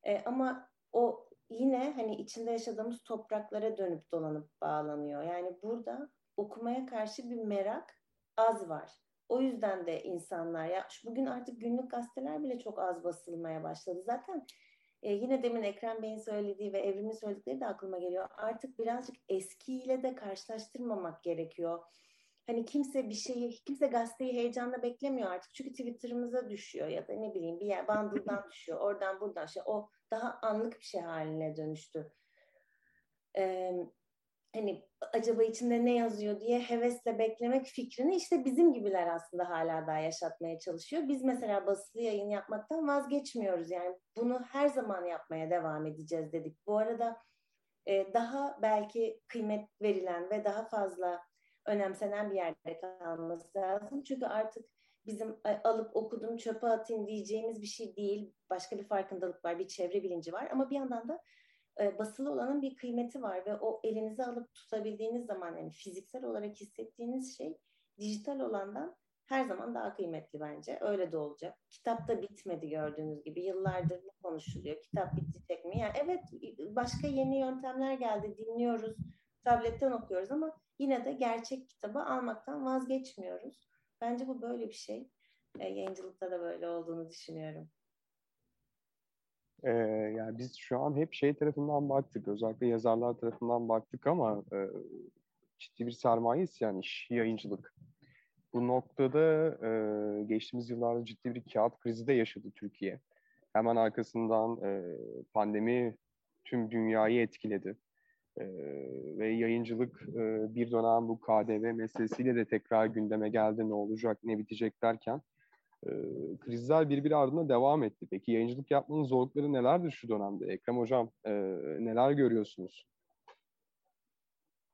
E, ama o yine hani içinde yaşadığımız topraklara dönüp dolanıp bağlanıyor. Yani burada okumaya karşı bir merak az var. O yüzden de insanlar ya bugün artık günlük gazeteler bile çok az basılmaya başladı. Zaten e, yine demin Ekrem Bey'in söylediği ve Evrim'in söyledikleri de aklıma geliyor. Artık birazcık eskiyle de karşılaştırmamak gerekiyor. Hani kimse bir şeyi, kimse gazeteyi heyecanla beklemiyor artık. Çünkü Twitter'ımıza düşüyor ya da ne bileyim bir yer Bundle'dan düşüyor. Oradan buradan şey. O daha anlık bir şey haline dönüştü. Ee, hani acaba içinde ne yazıyor diye hevesle beklemek fikrini işte bizim gibiler aslında hala daha yaşatmaya çalışıyor. Biz mesela basılı yayın yapmaktan vazgeçmiyoruz. Yani bunu her zaman yapmaya devam edeceğiz dedik. Bu arada e, daha belki kıymet verilen ve daha fazla önemsenen bir yerde kalması lazım. Çünkü artık bizim alıp okudum çöpe atayım diyeceğimiz bir şey değil. Başka bir farkındalık var, bir çevre bilinci var. Ama bir yandan da e, basılı olanın bir kıymeti var ve o elinize alıp tutabildiğiniz zaman yani fiziksel olarak hissettiğiniz şey dijital olandan her zaman daha kıymetli bence. Öyle de olacak. Kitap da bitmedi gördüğünüz gibi. Yıllardır konuşuluyor. Kitap bitecek mi? Yani evet başka yeni yöntemler geldi. Dinliyoruz. Tabletten okuyoruz ama yine de gerçek kitabı almaktan vazgeçmiyoruz. Bence bu böyle bir şey. E, yayıncılıkta da böyle olduğunu düşünüyorum. Ee, yani biz şu an hep şey tarafından baktık, özellikle yazarlar tarafından baktık ama e, ciddi bir sermaye isteyen iş, yayıncılık. Bu noktada e, geçtiğimiz yıllarda ciddi bir kağıt krizi de yaşadı Türkiye. Hemen arkasından e, pandemi tüm dünyayı etkiledi. E, ve yayıncılık e, bir dönem bu KDV meselesiyle de tekrar gündeme geldi. Ne olacak, ne bitecek derken e, krizler birbiri ardına devam etti. Peki yayıncılık yapmanın zorlukları nelerdir şu dönemde? Ekrem Hocam e, neler görüyorsunuz?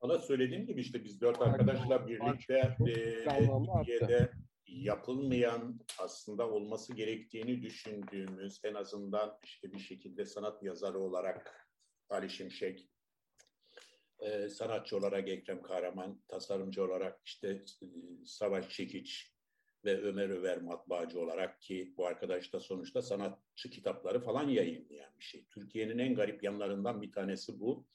Valla söylediğim gibi işte biz dört arkadaşla birlikte e, Türkiye'de yapılmayan aslında olması gerektiğini düşündüğümüz en azından işte bir şekilde sanat yazarı olarak Ali Şimşek, e, sanatçı olarak Ekrem Kahraman, tasarımcı olarak işte e, Savaş Çekiç, ve Ömer Över matbaacı olarak ki bu arkadaş da sonuçta sanatçı kitapları falan yayınlayan bir şey. Türkiye'nin en garip yanlarından bir tanesi bu.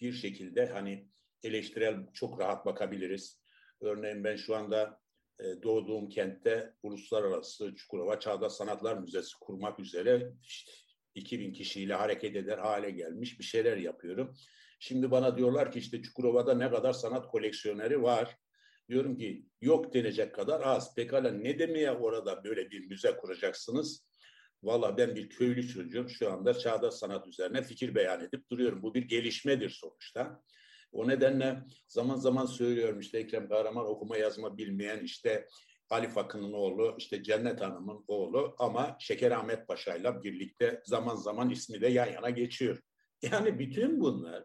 Bir şekilde hani eleştirel çok rahat bakabiliriz. Örneğin ben şu anda e, doğduğum kentte uluslararası Çukurova Çağdaş Sanatlar Müzesi kurmak üzere işte 2000 kişiyle hareket eder hale gelmiş bir şeyler yapıyorum. Şimdi bana diyorlar ki işte Çukurova'da ne kadar sanat koleksiyoneri var. Diyorum ki yok denecek kadar az. Pekala ne demeye orada böyle bir müze kuracaksınız? Valla ben bir köylü çocuğum şu anda çağdaş sanat üzerine fikir beyan edip duruyorum. Bu bir gelişmedir sonuçta. O nedenle zaman zaman söylüyorum işte Ekrem Kahraman okuma yazma bilmeyen işte Ali Fakı'nın oğlu, işte Cennet Hanım'ın oğlu ama Şeker Ahmet Paşa'yla birlikte zaman zaman ismi de yan yana geçiyor. Yani bütün bunlar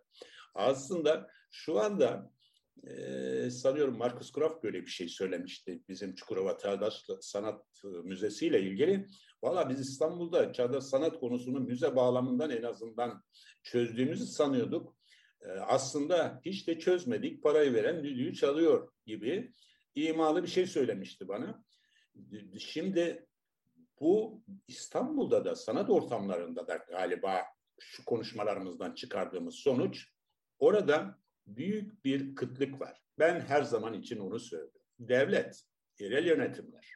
aslında şu anda e, sanıyorum Marcus Kraft böyle bir şey söylemişti bizim Çukurova Çağdaş Sanat Müzesi ile ilgili. Valla biz İstanbul'da çağdaş sanat konusunu müze bağlamından en azından çözdüğümüzü sanıyorduk. E, aslında hiç de çözmedik, parayı veren düdüğü çalıyor gibi imalı bir şey söylemişti bana. Şimdi bu İstanbul'da da sanat ortamlarında da galiba şu konuşmalarımızdan çıkardığımız sonuç orada büyük bir kıtlık var. Ben her zaman için onu söyledim. Devlet, yerel yönetimler,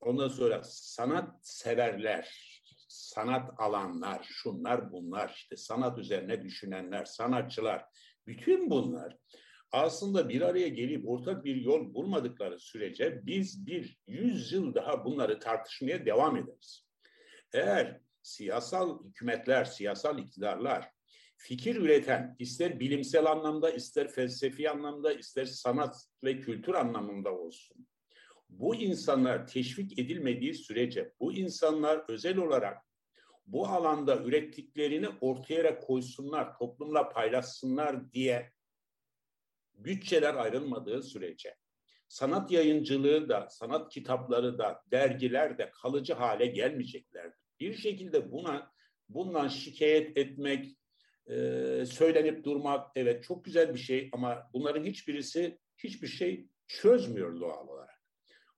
ondan sonra sanat severler, sanat alanlar, şunlar bunlar, işte sanat üzerine düşünenler, sanatçılar, bütün bunlar aslında bir araya gelip ortak bir yol bulmadıkları sürece biz bir yüz yıl daha bunları tartışmaya devam ederiz. Eğer siyasal hükümetler, siyasal iktidarlar fikir üreten, ister bilimsel anlamda, ister felsefi anlamda, ister sanat ve kültür anlamında olsun. Bu insanlar teşvik edilmediği sürece, bu insanlar özel olarak bu alanda ürettiklerini ortaya koysunlar, toplumla paylaşsınlar diye bütçeler ayrılmadığı sürece, sanat yayıncılığı da, sanat kitapları da, dergiler de kalıcı hale gelmeyeceklerdir. Bir şekilde buna bundan şikayet etmek, e, söylenip durmak evet çok güzel bir şey ama bunların hiçbirisi hiçbir şey çözmüyor doğal olarak.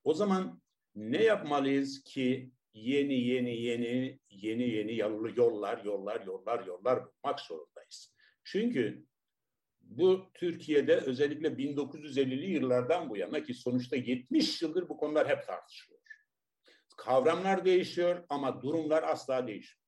O zaman ne yapmalıyız ki yeni yeni yeni yeni yeni yollar yollar yollar yollar bulmak zorundayız. Çünkü bu Türkiye'de özellikle 1950'li yıllardan bu yana ki sonuçta 70 yıldır bu konular hep tartışılıyor. Kavramlar değişiyor ama durumlar asla değişmiyor.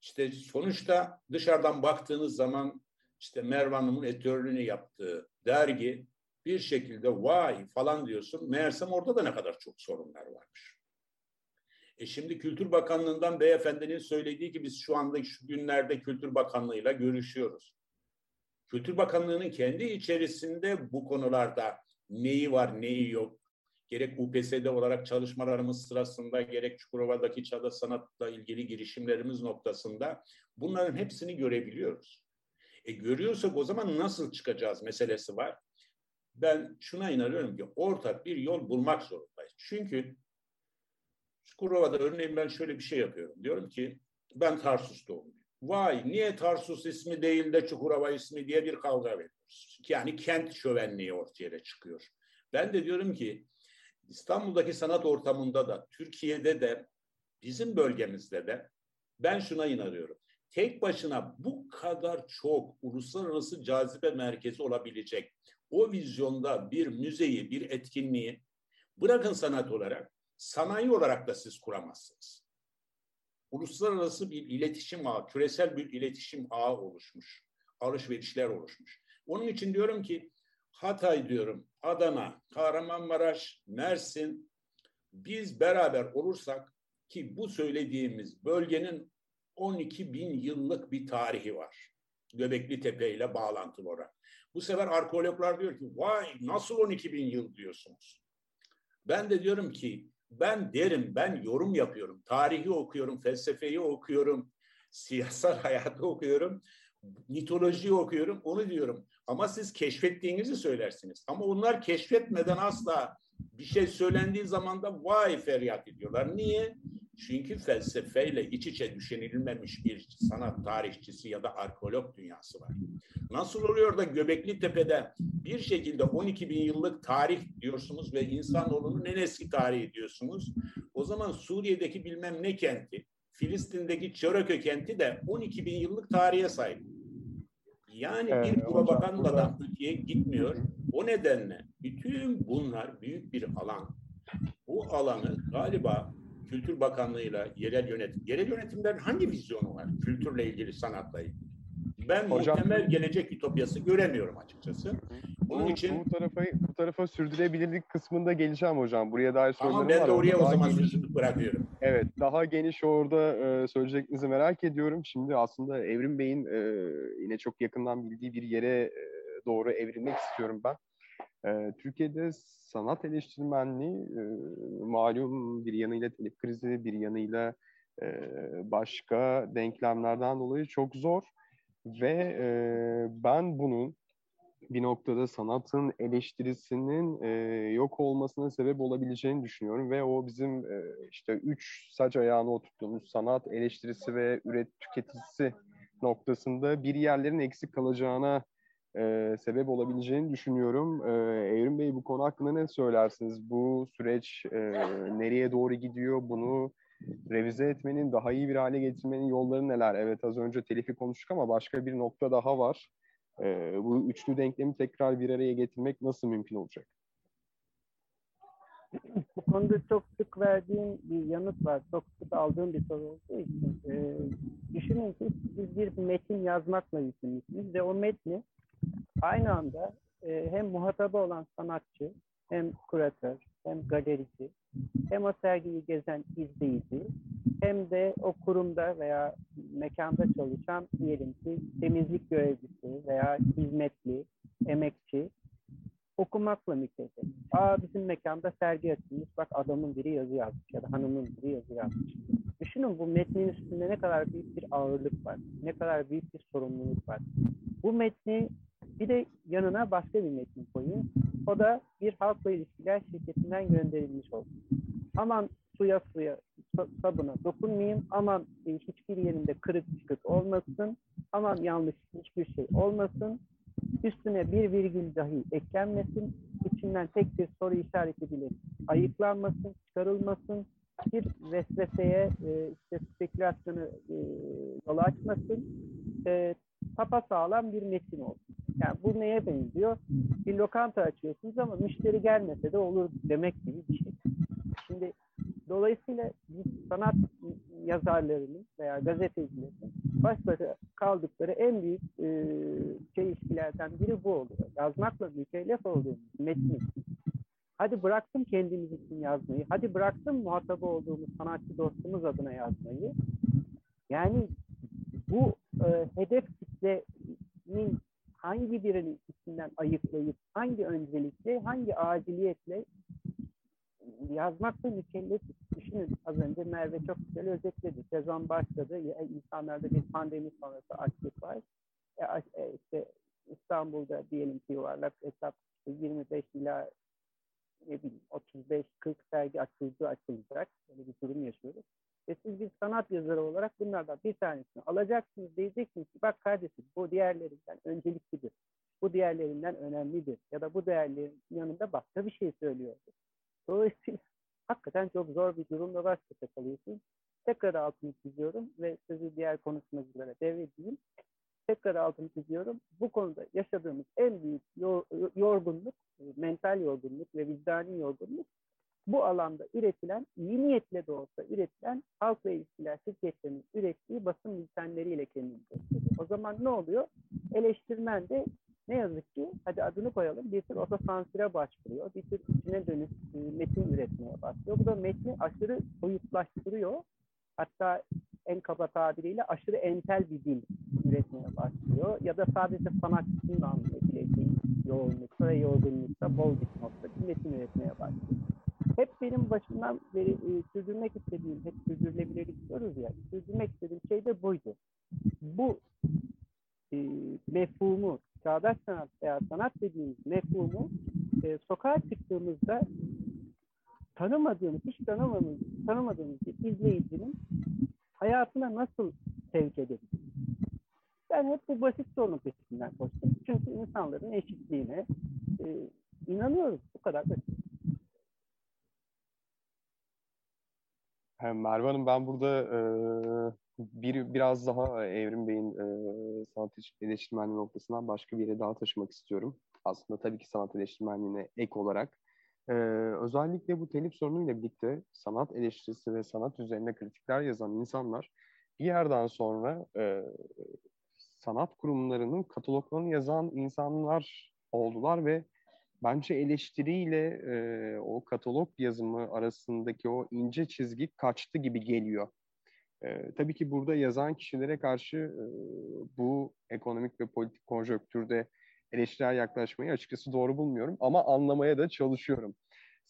İşte sonuçta dışarıdan baktığınız zaman işte Merve Hanım'ın editörlüğünü yaptığı dergi bir şekilde vay falan diyorsun. Meğersem orada da ne kadar çok sorunlar varmış. E şimdi Kültür Bakanlığı'ndan beyefendinin söylediği ki biz şu anda şu günlerde Kültür Bakanlığı'yla görüşüyoruz. Kültür Bakanlığı'nın kendi içerisinde bu konularda neyi var, neyi yok. Gerek UPS'de olarak çalışmalarımız sırasında, gerek Çukurova'daki Çağda Sanat'la ilgili girişimlerimiz noktasında bunların hepsini görebiliyoruz. E görüyorsak o zaman nasıl çıkacağız meselesi var. Ben şuna inanıyorum ki ortak bir yol bulmak zorundayız. Çünkü Çukurova'da örneğin ben şöyle bir şey yapıyorum. Diyorum ki ben Tarsus doğumluyum vay niye Tarsus ismi değil de Çukurova ismi diye bir kavga veriyoruz. Yani kent şövenliği ortaya çıkıyor. Ben de diyorum ki İstanbul'daki sanat ortamında da Türkiye'de de bizim bölgemizde de ben şuna inanıyorum. Tek başına bu kadar çok uluslararası cazibe merkezi olabilecek o vizyonda bir müzeyi, bir etkinliği bırakın sanat olarak, sanayi olarak da siz kuramazsınız uluslararası bir iletişim ağı, küresel bir iletişim ağı oluşmuş. Alışverişler oluşmuş. Onun için diyorum ki Hatay diyorum, Adana, Kahramanmaraş, Mersin biz beraber olursak ki bu söylediğimiz bölgenin 12 bin yıllık bir tarihi var. Göbekli Tepe ile bağlantılı olarak. Bu sefer arkeologlar diyor ki vay nasıl 12 bin yıl diyorsunuz. Ben de diyorum ki ben derim, ben yorum yapıyorum. Tarihi okuyorum, felsefeyi okuyorum, siyasal hayatı okuyorum, mitoloji okuyorum, onu diyorum. Ama siz keşfettiğinizi söylersiniz. Ama onlar keşfetmeden asla bir şey söylendiği zaman da vay feryat ediyorlar. Niye? Çünkü felsefeyle iç içe düşünülmemiş bir sanat tarihçisi ya da arkeolog dünyası var. Nasıl oluyor da Göbekli Tepe'de bir şekilde 12 bin yıllık tarih diyorsunuz ve insanoğlunun en eski tarihi diyorsunuz. O zaman Suriye'deki bilmem ne kenti, Filistin'deki Çörökö kenti de 12 bin yıllık tarihe sahip. Yani evet, bir propagandadan öteye gitmiyor. O nedenle bütün bunlar büyük bir alan. Bu alanı galiba Kültür Bakanlığı'yla yerel yönetim, yerel yönetimlerin hangi vizyonu var kültürle ilgili, sanatla ilgili? Ben Hocam, muhtemel gelecek ütopyası göremiyorum açıkçası. Bunun bu, için bu tarafa bu tarafa sürdürülebilirlik kısmında geleceğim hocam. Buraya dair sorularım var. Ama ben de oraya o zaman geniş, bırakıyorum. Evet, daha geniş orada e, söyleyeceklerinizi merak ediyorum. Şimdi aslında Evrim Bey'in e, yine çok yakından bildiği bir yere e, doğru evrilmek istiyorum ben. E, Türkiye'de sanat eleştirmenliği e, malum bir yanıyla telif krizi, bir yanıyla e, başka denklemlerden dolayı çok zor. Ve e, ben bunun bir noktada sanatın eleştirisinin e, yok olmasına sebep olabileceğini düşünüyorum ve o bizim e, işte üç saç ayağına oturttuğumuz sanat eleştirisi ve üret tüketicisi noktasında bir yerlerin eksik kalacağına e, sebep olabileceğini düşünüyorum. E, Evrim Bey bu konu hakkında ne söylersiniz? Bu süreç e, nereye doğru gidiyor? Bunu revize etmenin, daha iyi bir hale getirmenin yolları neler? Evet az önce telifi konuştuk ama başka bir nokta daha var. E, bu üçlü denklemi tekrar bir araya getirmek nasıl mümkün olacak? Bu konuda çok sık verdiğim bir yanıt var. Çok sık aldığım bir soru olduğu için. E, düşünün ki siz bir metin yazmakla yükümlüsünüz ve o metni aynı anda e, hem muhatabı olan sanatçı, hem kuratör, hem galerici, hem o sergiyi gezen izleyici, hem de o kurumda veya mekanda çalışan diyelim ki temizlik görevlisi veya hizmetli, emekçi okumakla mükellef. Aa bizim mekanda sergi açılmış, bak adamın biri yazı yazmış ya da hanımın biri yazı yazmış. Düşünün bu metnin üstünde ne kadar büyük bir ağırlık var, ne kadar büyük bir sorumluluk var. Bu metni bir de yanına başka bir metin koyun. O da bir halkla ilişkiler şirketinden gönderilmiş oldu. Aman suya suya sabuna dokunmayayım. Aman hiçbir yerinde kırık çıkık olmasın. Aman yanlış hiçbir şey olmasın. Üstüne bir virgül dahi eklenmesin. İçinden tek bir soru işareti bile ayıklanmasın, çıkarılmasın. Bir vesveseye, e, işte spekülasyonu e, yol açmasın. E, sağlam bir metin olsun. Yani bu neye benziyor? Bir lokanta açıyorsunuz ama müşteri gelmese de olur demek gibi bir şey. Şimdi dolayısıyla sanat yazarlarının veya gazetecilerin baş başa kaldıkları en büyük e, çelişkilerden biri bu oluyor. Yazmakla mükellef olduğumuz metni hadi bıraktım kendimiz için yazmayı, hadi bıraktım muhatabı olduğumuz sanatçı dostumuz adına yazmayı. Yani bu e, hedef kitlenin hangi birinin içinden ayıklayıp hangi öncelikle, hangi aciliyetle yazmakla mükellef. Düşünün az önce Merve çok güzel özetledi. Sezon başladı. İnsanlarda bir pandemi sonrası açlık var. E, e, işte İstanbul'da diyelim ki yuvarlak hesap 25 ila ne bileyim 35-40 sergi açıldı açılacak. Böyle bir durum yaşıyoruz. Ve siz bir sanat yazarı olarak bunlardan bir tanesini alacaksınız. Diyeceksiniz ki bak kardeşim bu diğerlerinden önceliklidir. Bu diğerlerinden önemlidir. Ya da bu değerlerin yanında başka bir şey söylüyordur. Dolayısıyla hakikaten çok zor bir durumda baş başa kalıyorsunuz. Tekrar altını çiziyorum ve sözü diğer konuşmacılara devredeyim. Tekrar altını çiziyorum. Bu konuda yaşadığımız en büyük yorgunluk, mental yorgunluk ve vicdani yorgunluk bu alanda üretilen, iyi niyetle de olsa üretilen halkla ilişkiler şirketlerinin ürettiği basın bültenleriyle kendini gösteriyor. O zaman ne oluyor? Eleştirmen de ne yazık ki, hadi adını koyalım, bir tür otosansüre başvuruyor. Bir tür içine dönük e, metin üretmeye başlıyor. Bu da metni aşırı soyutlaştırıyor. Hatta en kaba tabiriyle aşırı entel bir dil üretmeye başlıyor. Ya da sadece sanatçının anlayabileceği yoğunlukta ve yorgunlukta bol bir nokta bir metin üretmeye başlıyor hep benim başımdan beri e, sürdürmek istediğim, hep sürdürülebilirlik diyoruz ya, sürdürmek istediğim şey de buydu. Bu e, mefhumu, çağdaş sanat veya sanat dediğimiz mefhumu e, sokağa çıktığımızda tanımadığımız, hiç tanımadığımız, tanımadığımız bir izleyicinin hayatına nasıl sevk edebiliriz? Ben hep bu basit sorunun peşinden koştum. Çünkü insanların eşitliğine e, inanıyoruz. Bu kadar basit. Merve Hanım ben burada e, bir biraz daha Evrim Bey'in e, sanat eleştirmenliği noktasından başka bir yere daha taşımak istiyorum. Aslında tabii ki sanat eleştirmenliğine ek olarak. E, özellikle bu telif sorunuyla birlikte sanat eleştirisi ve sanat üzerine kritikler yazan insanlar bir yerden sonra e, sanat kurumlarının kataloglarını yazan insanlar oldular ve bence eleştiriyle e, o katalog yazımı arasındaki o ince çizgi kaçtı gibi geliyor. E, tabii ki burada yazan kişilere karşı e, bu ekonomik ve politik konjöktürde eleştirel yaklaşmayı açıkçası doğru bulmuyorum ama anlamaya da çalışıyorum.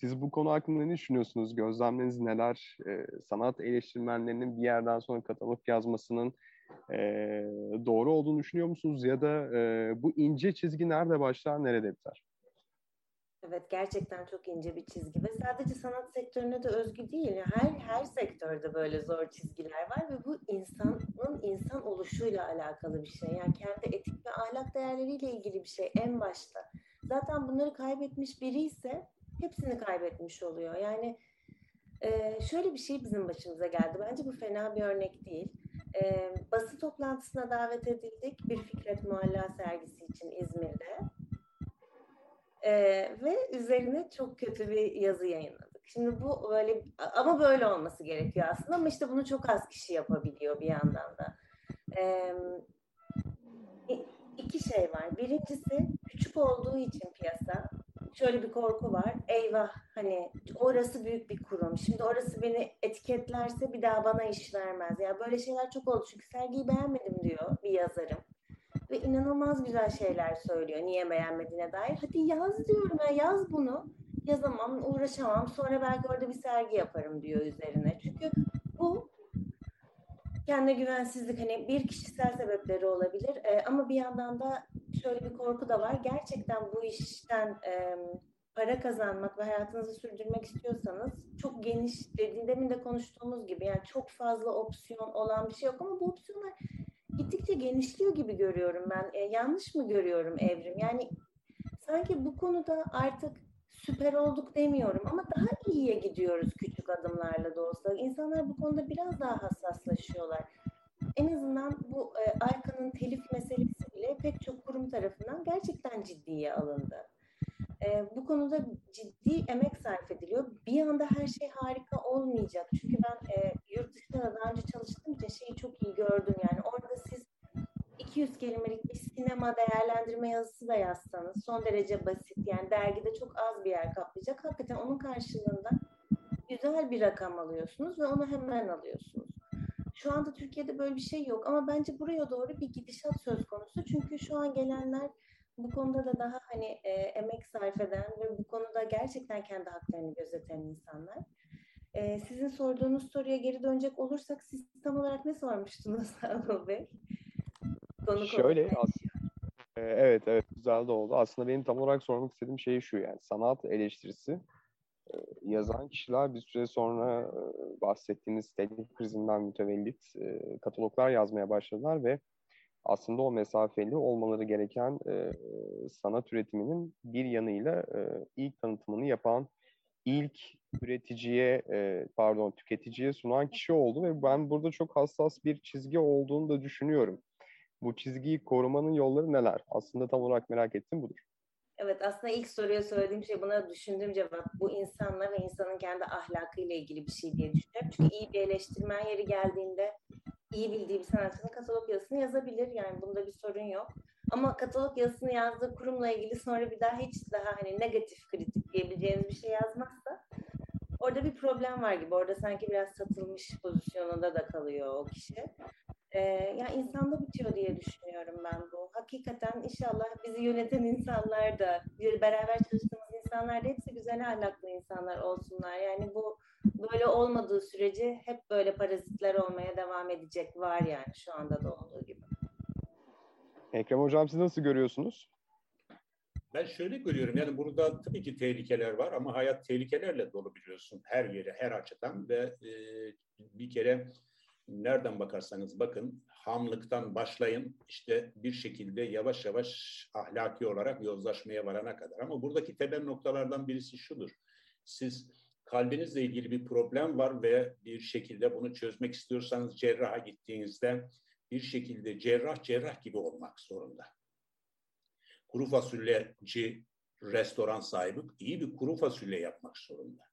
Siz bu konu hakkında ne düşünüyorsunuz? Gözlemleriniz neler? E, sanat eleştirmenlerinin bir yerden sonra katalog yazmasının e, doğru olduğunu düşünüyor musunuz? Ya da e, bu ince çizgi nerede başlar, nerede biter? Evet gerçekten çok ince bir çizgi ve sadece sanat sektörüne de özgü değil. Her her sektörde böyle zor çizgiler var ve bu insanın insan oluşuyla alakalı bir şey. Yani kendi etik ve ahlak değerleriyle ilgili bir şey en başta. Zaten bunları kaybetmiş biri ise hepsini kaybetmiş oluyor. Yani e, şöyle bir şey bizim başımıza geldi. Bence bu fena bir örnek değil. E, basın toplantısına davet edildik bir Fikret Mualla sergisi için İzmir'de e, ve üzerine çok kötü bir yazı yayınladık. Şimdi bu böyle ama böyle olması gerekiyor aslında ama işte bunu çok az kişi yapabiliyor bir yandan da. E, iki şey var. Birincisi küçük olduğu için piyasa şöyle bir korku var. Eyvah hani orası büyük bir kurum. Şimdi orası beni etiketlerse bir daha bana iş vermez. Ya yani böyle şeyler çok oldu. Çünkü sergiyi beğenmedim diyor bir yazarım ve inanılmaz güzel şeyler söylüyor niye beğenmediğine dair. Hadi yaz diyorum ya yaz bunu. Yazamam, uğraşamam. Sonra belki orada bir sergi yaparım diyor üzerine. Çünkü bu kendine güvensizlik hani bir kişisel sebepleri olabilir e, ama bir yandan da şöyle bir korku da var. Gerçekten bu işten e, para kazanmak ve hayatınızı sürdürmek istiyorsanız çok geniş dediğinde demin de konuştuğumuz gibi yani çok fazla opsiyon olan bir şey yok ama bu opsiyonlar gittikçe genişliyor gibi görüyorum ben. E, yanlış mı görüyorum Evrim? Yani sanki bu konuda artık süper olduk demiyorum ama daha iyiye gidiyoruz küçük adımlarla da olsa. İnsanlar bu konuda biraz daha hassaslaşıyorlar. En azından bu e, Aykan'ın telif meselesi bile pek çok kurum tarafından gerçekten ciddiye alındı. E, bu konuda ciddi emek sarf ediliyor. Bir anda her şey harika olmayacak. Çünkü değerlendirme yazısı da yazsanız son derece basit. Yani dergide çok az bir yer kaplayacak. Hakikaten onun karşılığında güzel bir rakam alıyorsunuz ve onu hemen alıyorsunuz. Şu anda Türkiye'de böyle bir şey yok ama bence buraya doğru bir gidişat söz konusu. Çünkü şu an gelenler bu konuda da daha hani e, emek sarf eden ve bu konuda gerçekten kendi haklarını gözeten insanlar. E, sizin sorduğunuz soruya geri dönecek olursak siz tam olarak ne sormuştunuz Anıl Bey? Konu Şöyle e, evet evet güzel de oldu. Aslında benim tam olarak sormak istediğim şey şu yani sanat eleştirisi e, yazan kişiler bir süre sonra e, bahsettiğiniz telif krizinden mütevellit e, kataloglar yazmaya başladılar ve aslında o mesafeli olmaları gereken sanat üretiminin bir yanıyla ilk tanıtımını yapan, ilk üreticiye, pardon tüketiciye sunan kişi oldu ve ben burada çok hassas bir çizgi olduğunu da düşünüyorum. Bu çizgiyi korumanın yolları neler? Aslında tam olarak merak ettim budur. Evet aslında ilk soruya söylediğim şey buna düşündüğüm cevap bu insanla ve insanın kendi ahlakıyla ilgili bir şey diye düşünüyorum. Çünkü iyi bir eleştirmen yeri geldiğinde iyi bildiği bir sanatçının katalog yazısını yazabilir. Yani bunda bir sorun yok. Ama katalog yazısını yazdığı kurumla ilgili sonra bir daha hiç daha hani negatif kritik diyebileceğiniz bir şey yazmazsa orada bir problem var gibi. Orada sanki biraz satılmış pozisyonunda da kalıyor o kişi. Ee, yani insanda bitiyor diye düşünüyorum ben bu. Hakikaten inşallah bizi yöneten insanlar da, beraber çalıştığımız insanlar da hepsi güzel ahlaklı insanlar olsunlar. Yani bu böyle olmadığı sürece hep böyle parazitler olmaya devam edecek var yani şu anda da olduğu gibi. Ekrem Hocam siz nasıl görüyorsunuz? Ben şöyle görüyorum yani burada tabii ki tehlikeler var ama hayat tehlikelerle dolu biliyorsun her yere her açıdan ve e, bir kere nereden bakarsanız bakın hamlıktan başlayın işte bir şekilde yavaş yavaş ahlaki olarak yozlaşmaya varana kadar. Ama buradaki temel noktalardan birisi şudur. Siz kalbinizle ilgili bir problem var ve bir şekilde bunu çözmek istiyorsanız cerraha gittiğinizde bir şekilde cerrah cerrah gibi olmak zorunda. Kuru fasulyeci restoran sahibi iyi bir kuru fasulye yapmak zorunda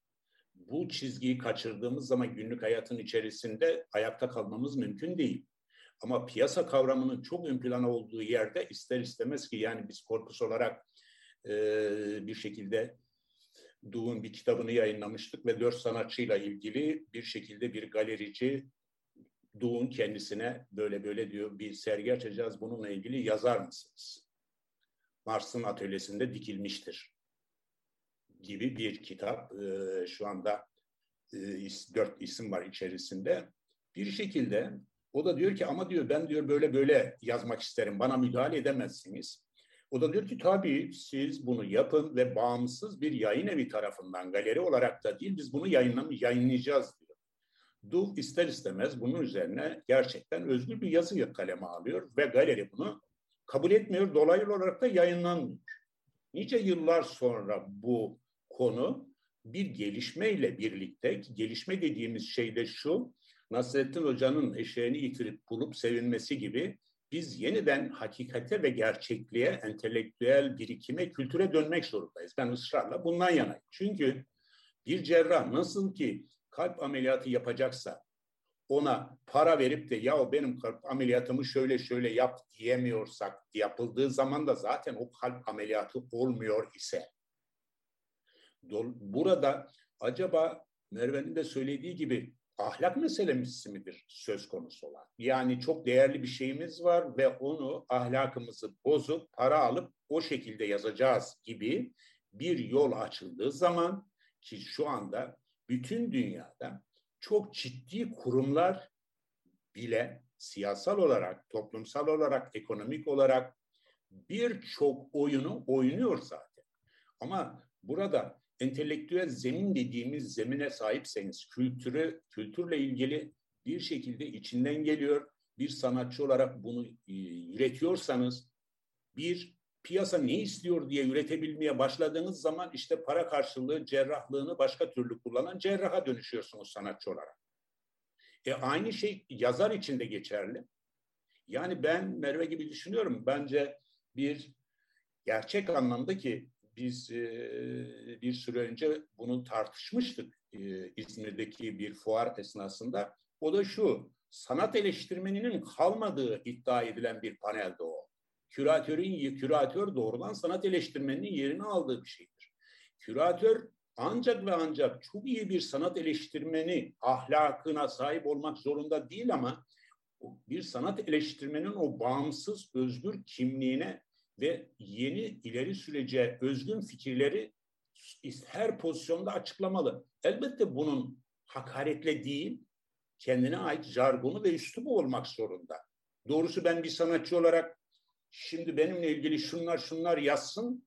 bu çizgiyi kaçırdığımız zaman günlük hayatın içerisinde ayakta kalmamız mümkün değil. Ama piyasa kavramının çok ön plana olduğu yerde ister istemez ki yani biz korpus olarak e, bir şekilde Doğu'nun bir kitabını yayınlamıştık ve dört sanatçıyla ilgili bir şekilde bir galerici Doğu'nun kendisine böyle böyle diyor bir sergi açacağız bununla ilgili yazar mısınız? Mars'ın atölyesinde dikilmiştir gibi bir kitap. E, şu anda e, dört isim var içerisinde. Bir şekilde o da diyor ki ama diyor ben diyor böyle böyle yazmak isterim. Bana müdahale edemezsiniz. O da diyor ki tabii siz bunu yapın ve bağımsız bir yayın evi tarafından galeri olarak da değil biz bunu yayınlam yayınlayacağız diyor. Duh ister istemez bunun üzerine gerçekten özgür bir yazı kaleme alıyor ve galeri bunu kabul etmiyor. Dolaylı olarak da yayınlanmıyor. Nice yıllar sonra bu konu bir gelişmeyle birlikte, gelişme dediğimiz şey de şu, Nasrettin Hoca'nın eşeğini yitirip bulup sevinmesi gibi biz yeniden hakikate ve gerçekliğe, entelektüel birikime, kültüre dönmek zorundayız. Ben ısrarla bundan yanayım. Çünkü bir cerrah nasıl ki kalp ameliyatı yapacaksa ona para verip de ya benim kalp ameliyatımı şöyle şöyle yap diyemiyorsak yapıldığı zaman da zaten o kalp ameliyatı olmuyor ise Burada acaba Merve'nin de söylediği gibi ahlak meselesi midir söz konusu olan? Yani çok değerli bir şeyimiz var ve onu ahlakımızı bozup para alıp o şekilde yazacağız gibi bir yol açıldığı zaman ki şu anda bütün dünyada çok ciddi kurumlar bile siyasal olarak, toplumsal olarak, ekonomik olarak birçok oyunu oynuyor zaten. Ama burada entelektüel zemin dediğimiz zemine sahipseniz kültürü, kültürle ilgili bir şekilde içinden geliyor. Bir sanatçı olarak bunu e, üretiyorsanız bir piyasa ne istiyor diye üretebilmeye başladığınız zaman işte para karşılığı cerrahlığını başka türlü kullanan cerraha dönüşüyorsunuz sanatçı olarak. E aynı şey yazar için de geçerli. Yani ben Merve gibi düşünüyorum. Bence bir gerçek anlamda ki biz e, bir süre önce bunu tartışmıştık e, İzmir'deki bir fuar esnasında. O da şu, sanat eleştirmeninin kalmadığı iddia edilen bir panelde o. Küratörün, küratör doğrudan sanat eleştirmeninin yerini aldığı bir şeydir. Küratör ancak ve ancak çok iyi bir sanat eleştirmeni ahlakına sahip olmak zorunda değil ama bir sanat eleştirmenin o bağımsız, özgür kimliğine ve yeni ileri sürece özgün fikirleri her pozisyonda açıklamalı. Elbette bunun hakaretle değil, kendine ait jargonu ve üslubu olmak zorunda. Doğrusu ben bir sanatçı olarak şimdi benimle ilgili şunlar şunlar yazsın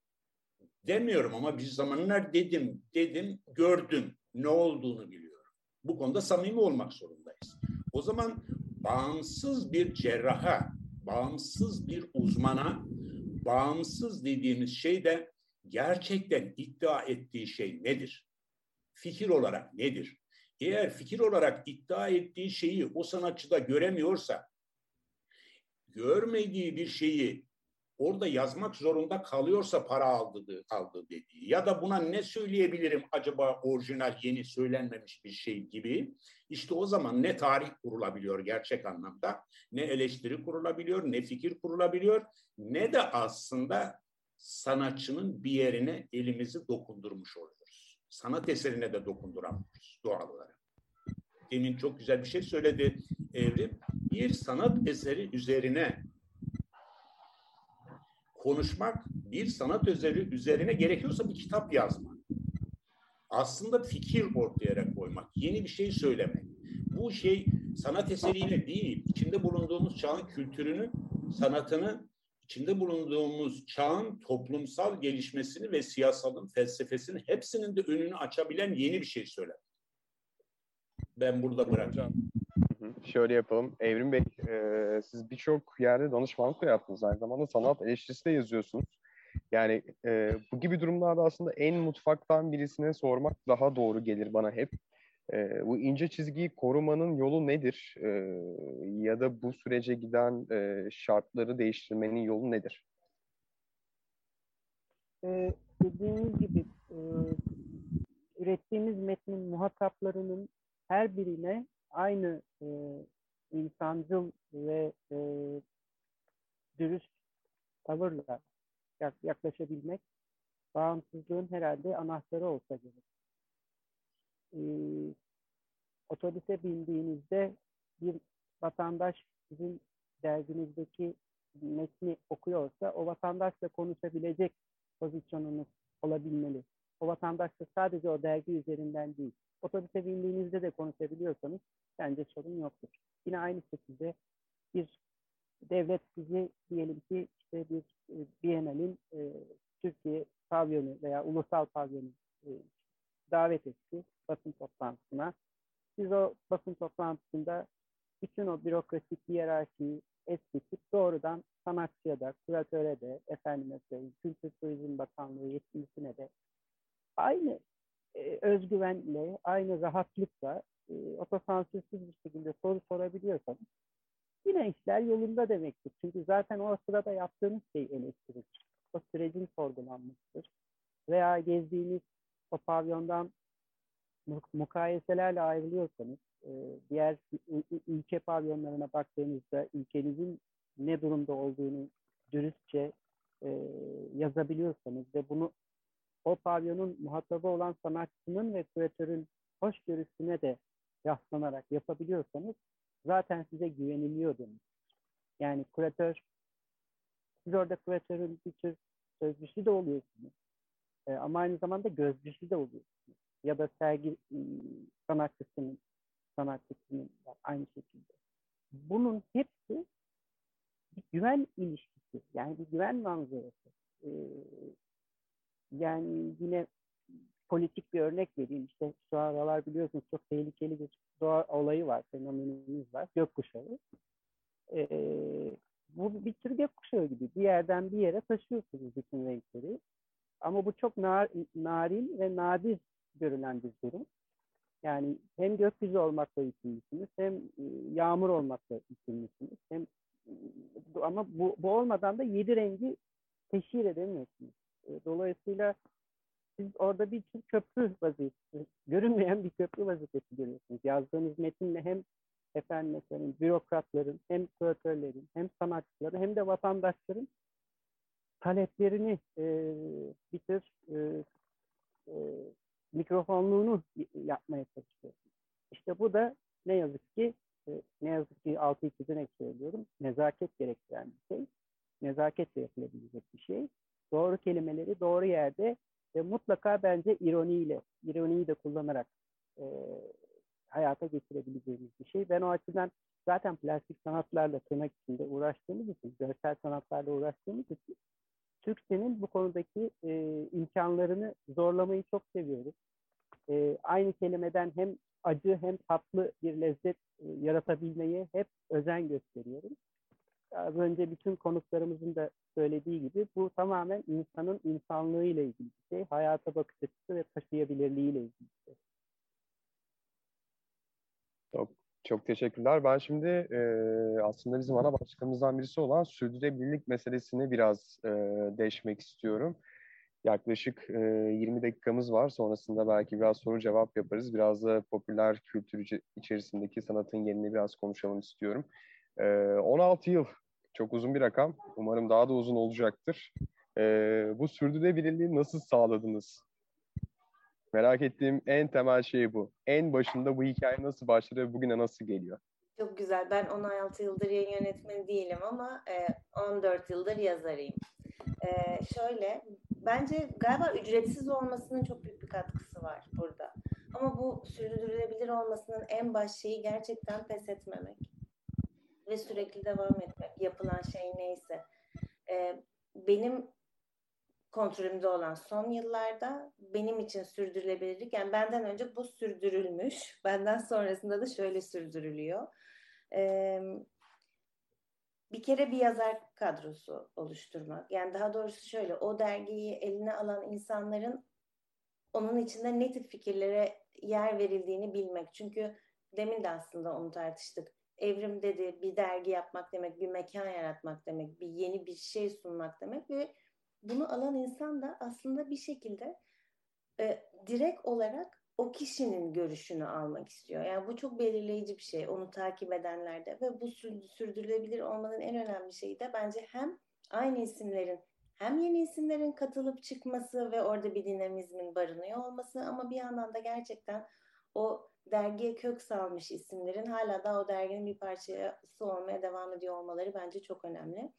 demiyorum ama bir zamanlar dedim, dedim, gördüm. Ne olduğunu biliyorum. Bu konuda samimi olmak zorundayız. O zaman bağımsız bir cerraha, bağımsız bir uzmana, bağımsız dediğimiz şey de gerçekten iddia ettiği şey nedir? Fikir olarak nedir? Eğer fikir olarak iddia ettiği şeyi o sanatçıda göremiyorsa, görmediği bir şeyi orada yazmak zorunda kalıyorsa para aldı, aldı dediği ya da buna ne söyleyebilirim acaba orijinal yeni söylenmemiş bir şey gibi işte o zaman ne tarih kurulabiliyor gerçek anlamda ne eleştiri kurulabiliyor ne fikir kurulabiliyor ne de aslında sanatçının bir yerine elimizi dokundurmuş oluyoruz. Sanat eserine de dokunduramıyoruz doğal olarak. Demin çok güzel bir şey söyledi Evrim. Bir sanat eseri üzerine konuşmak, bir sanat eseri üzerine gerekiyorsa bir kitap yazmak. Aslında fikir ortaya koymak, yeni bir şey söylemek. Bu şey sanat eseriyle değil, içinde bulunduğumuz çağın kültürünü, sanatını, içinde bulunduğumuz çağın toplumsal gelişmesini ve siyasalın, felsefesini hepsinin de önünü açabilen yeni bir şey söylemek. Ben burada bırakacağım. Şöyle yapalım. Evrim Bey, e, siz birçok yerde danışmanlık da yaptınız. Aynı zamanda sanat eleştirisi de yazıyorsunuz. Yani e, bu gibi durumlarda aslında en mutfaktan birisine sormak daha doğru gelir bana hep. E, bu ince çizgiyi korumanın yolu nedir? E, ya da bu sürece giden e, şartları değiştirmenin yolu nedir? Ee, dediğiniz gibi e, ürettiğimiz metnin muhataplarının her birine aynı e, insancıl ve e, dürüst tavırla yaklaşabilmek bağımsızlığın herhalde anahtarı olsa gerek. E, otobüse bindiğinizde bir vatandaş sizin derginizdeki metni okuyorsa o vatandaşla konuşabilecek pozisyonunuz olabilmeli. O vatandaş da sadece o dergi üzerinden değil, otobüse bindiğinizde de konuşabiliyorsanız bence sorun yoktur. Yine aynı şekilde bir devlet sizi diyelim ki işte bir e, e, Türkiye pavyonu veya ulusal pavyonu e, davet etti basın toplantısına. Siz o basın toplantısında bütün o bürokratik hiyerarşiyi es doğrudan sanatçıya da, kuratöre de, efendime söyleyeyim, Kültür Turizm Bakanlığı yetkilisine de aynı e, özgüvenle, aynı rahatlıkla e, otosansürsüz bir şekilde soru sorabiliyorsanız yine işler yolunda demektir. Çünkü zaten o sırada yaptığınız şey eleştirilir. O sürecin sorgulanmıştır. Veya gezdiğiniz o pavyondan mukayeselerle ayrılıyorsanız, e, diğer ülke pavyonlarına baktığınızda ülkenizin ne durumda olduğunu dürüstçe e, yazabiliyorsanız ve bunu o pavyonun muhatabı olan sanatçının ve küratörün hoşgörüsüne de yaslanarak yapabiliyorsanız zaten size güveniliyor demek. Yani küratör, siz orada küratörün bir tür sözcüsü de oluyorsunuz. E, ama aynı zamanda gözcüsü de oluyorsunuz. Ya da sergi ıı, sanatçısının, sanatçısının aynı şekilde. bunun hepsi bir güven ilişkisi. Yani bir güven manzarası. E, yani yine politik bir örnek vereyim. İşte şu aralar biliyorsunuz çok tehlikeli bir doğa olayı var, fenomenimiz var. Gökkuşağı. Ee, bu bir tür gökkuşağı gibi. Bir yerden bir yere taşıyorsunuz bütün renkleri. Ama bu çok nar, narin ve nadir görülen bir durum. Yani hem gökyüzü olmakla yükümlüsünüz, hem e, yağmur olmakla yükümlüsünüz. Hem ama bu, bu olmadan da yedi rengi teşhir edemiyorsunuz. E, dolayısıyla siz orada bir tür köprü vazifesi, görünmeyen bir köprü vazifesi görüyorsunuz. Yazdığınız metinle hem efendim mesela bürokratların, hem kuratörlerin, hem sanatçıların, hem de vatandaşların taleplerini e, bir tür e, e, mikrofonluğunu yapmaya çalışıyorsunuz. İşte bu da ne yazık ki e, ne yazık ki altı iki söylüyorum. Nezaket gerektiren bir şey. Nezaketle yapılabilecek bir şey. Doğru kelimeleri doğru yerde ve mutlaka bence ironiyle, ironiyi de kullanarak e, hayata getirebileceğimiz bir şey. Ben o açıdan zaten plastik sanatlarla tırnak içinde uğraştığımız için, görsel sanatlarla uğraştığımız için Türkçenin bu konudaki e, imkanlarını zorlamayı çok seviyorum. E, aynı kelimeden hem acı hem tatlı bir lezzet e, yaratabilmeye hep özen gösteriyorum az önce bütün konuklarımızın da söylediği gibi bu tamamen insanın insanlığıyla ilgili bir şey. Hayata bakış açısı ve taşıyabilirliğiyle ilgili bir şey. Çok, çok teşekkürler. Ben şimdi e, aslında bizim ana başlıkımızdan birisi olan sürdürülebilirlik meselesini biraz e, değişmek istiyorum. Yaklaşık e, 20 dakikamız var. Sonrasında belki biraz soru cevap yaparız. Biraz da popüler kültür içerisindeki sanatın yerini biraz konuşalım istiyorum. 16 ee, yıl çok uzun bir rakam. Umarım daha da uzun olacaktır. Ee, bu sürdürülebilirliği nasıl sağladınız? Merak ettiğim en temel şey bu. En başında bu hikaye nasıl başladı ve bugüne nasıl geliyor? Çok güzel. Ben 16 yıldır yayın yönetmeni değilim ama 14 e, yıldır yazarıyım. E, şöyle, bence galiba ücretsiz olmasının çok büyük bir katkısı var burada. Ama bu sürdürülebilir olmasının en baş şeyi gerçekten pes etmemek ve sürekli devam etmek yapılan şey neyse. E, benim kontrolümde olan son yıllarda benim için sürdürülebilirlik yani benden önce bu sürdürülmüş benden sonrasında da şöyle sürdürülüyor. E, bir kere bir yazar kadrosu oluşturmak. Yani daha doğrusu şöyle o dergiyi eline alan insanların onun içinde ne tip fikirlere yer verildiğini bilmek. Çünkü demin de aslında onu tartıştık evrim dedi bir dergi yapmak demek, bir mekan yaratmak demek, bir yeni bir şey sunmak demek ve bunu alan insan da aslında bir şekilde e, direkt olarak o kişinin görüşünü almak istiyor. Yani bu çok belirleyici bir şey onu takip edenlerde ve bu sürdürülebilir olmanın en önemli şeyi de bence hem aynı isimlerin hem yeni isimlerin katılıp çıkması ve orada bir dinamizmin barınıyor olması ama bir yandan da gerçekten o dergiye kök salmış isimlerin hala da o derginin bir parçası olmaya devam ediyor olmaları bence çok önemli.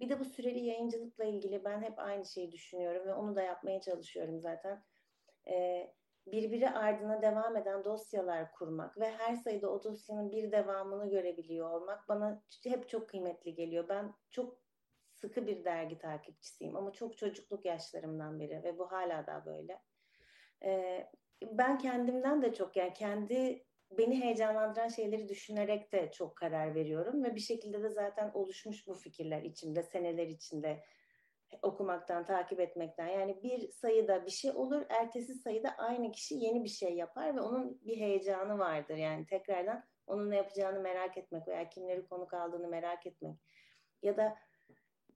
Bir de bu süreli yayıncılıkla ilgili ben hep aynı şeyi düşünüyorum ve onu da yapmaya çalışıyorum zaten. Ee, birbiri ardına devam eden dosyalar kurmak ve her sayıda o dosyanın bir devamını görebiliyor olmak bana hep çok kıymetli geliyor. Ben çok sıkı bir dergi takipçisiyim ama çok çocukluk yaşlarımdan beri ve bu hala da böyle. Ee, ben kendimden de çok yani kendi beni heyecanlandıran şeyleri düşünerek de çok karar veriyorum ve bir şekilde de zaten oluşmuş bu fikirler içimde seneler içinde okumaktan, takip etmekten. Yani bir sayıda bir şey olur, ertesi sayıda aynı kişi yeni bir şey yapar ve onun bir heyecanı vardır. Yani tekrardan onun ne yapacağını merak etmek veya kimleri konuk aldığını merak etmek. Ya da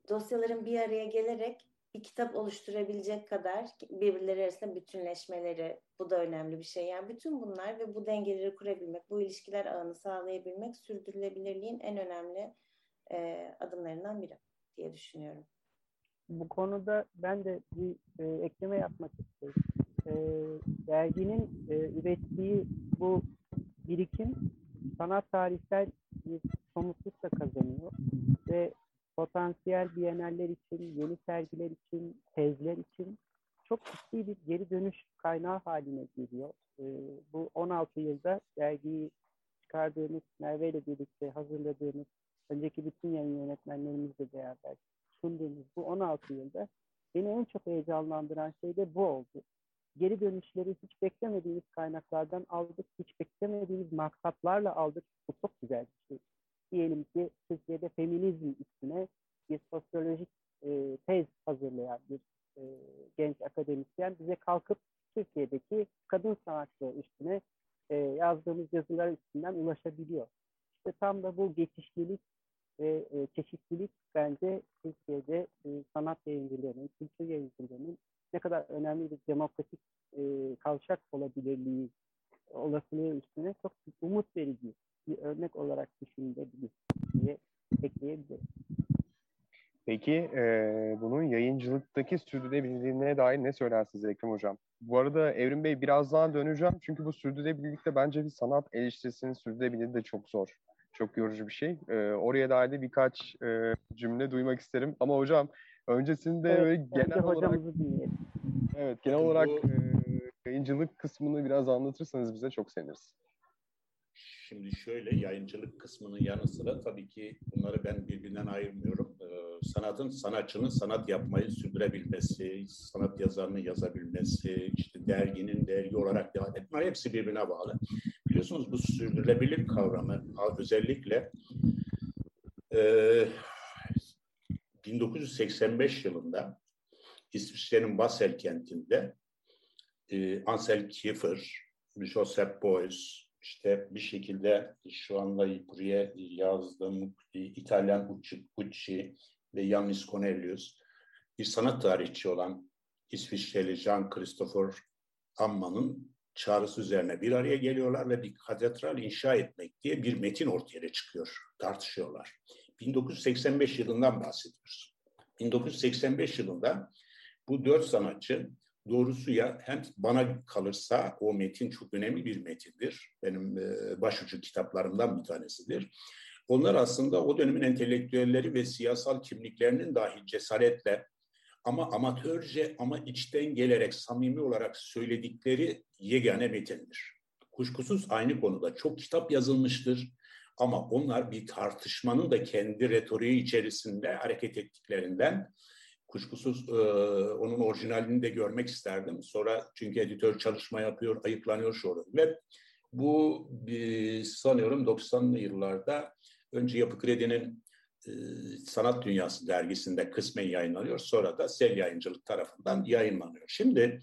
dosyaların bir araya gelerek bir kitap oluşturabilecek kadar birbirleri arasında bütünleşmeleri bu da önemli bir şey. Yani bütün bunlar ve bu dengeleri kurabilmek, bu ilişkiler ağını sağlayabilmek sürdürülebilirliğin en önemli e, adımlarından biri diye düşünüyorum. Bu konuda ben de bir e, ekleme yapmak istiyorum. E, derginin e, ürettiği bu birikim sanat tarihsel bir somutluk da kazanıyor ve potansiyel biyeneller için, yeni sergiler için, tezler için çok ciddi bir geri dönüş kaynağı haline geliyor. E, bu 16 yılda dergiyi çıkardığımız, Merve ile birlikte hazırladığımız, önceki bütün yayın yönetmenlerimizle beraber sunduğumuz bu 16 yılda beni en çok heyecanlandıran şey de bu oldu. Geri dönüşleri hiç beklemediğimiz kaynaklardan aldık, hiç beklemediğimiz maksatlarla aldık. Bu çok güzel bir şey. Diyelim ki Türkiye'de feminizm üstüne bir sosyolojik e, tez hazırlayan bir e, genç akademisyen bize kalkıp Türkiye'deki kadın sanatçılar üstüne e, yazdığımız yazılar üstünden ulaşabiliyor. İşte tam da bu geçişlilik ve e, çeşitlilik bence Türkiye'de e, sanat yayıncılığının, kültür yayıncılığının ne kadar önemli bir demokratik e, kavşak olabilirliği olasılığı üstüne çok umut verici bir örnek olarak düşünülebilir diye ekleyebilirim. Peki e, bunun yayıncılıktaki sürdürülebilirliğine dair ne söylersiniz Ekrem Hocam? Bu arada Evrim Bey birazdan döneceğim çünkü bu sürdürülebilirlikte bence bir sanat eleştirisinin sürdürülebilirliği de çok zor. Çok yorucu bir şey. E, oraya dair de birkaç e, cümle duymak isterim. Ama hocam öncesinde evet, böyle genel olarak Evet, genel olarak bu... e, yayıncılık kısmını biraz anlatırsanız bize çok seviniriz. Şimdi şöyle yayıncılık kısmının yanı sıra tabii ki bunları ben birbirinden ayırmıyorum. Ee, sanatın, sanatçının sanat yapmayı sürdürebilmesi, sanat yazarının yazabilmesi, işte derginin dergi olarak devam etme hepsi birbirine bağlı. Biliyorsunuz bu sürdürülebilir kavramı özellikle e, 1985 yılında İsviçre'nin Basel kentinde e, Ansel Kiefer, Joseph Beuys, işte bir şekilde şu anda buraya yazdığım İtalyan Ucci ve Yannis Cornelius bir sanat tarihçi olan İsviçreli Jean Christopher Amman'ın çağrısı üzerine bir araya geliyorlar ve bir katedral inşa etmek diye bir metin ortaya çıkıyor. Tartışıyorlar. 1985 yılından bahsediyoruz. 1985 yılında bu dört sanatçı Doğrusu ya hem bana kalırsa o metin çok önemli bir metindir. Benim e, başucu kitaplarımdan bir tanesidir. Onlar aslında o dönemin entelektüelleri ve siyasal kimliklerinin dahi cesaretle ama amatörce ama içten gelerek samimi olarak söyledikleri yegane metindir. Kuşkusuz aynı konuda çok kitap yazılmıştır ama onlar bir tartışmanın da kendi retoriği içerisinde hareket ettiklerinden kuşkusuz e, onun orijinalini de görmek isterdim. Sonra çünkü editör çalışma yapıyor, ayıklanıyor şu Ve bu bir, sanıyorum 90'lı yıllarda önce Yapı Kredi'nin e, Sanat Dünyası dergisinde kısmen yayınlanıyor. Sonra da Sel Yayıncılık tarafından yayınlanıyor. Şimdi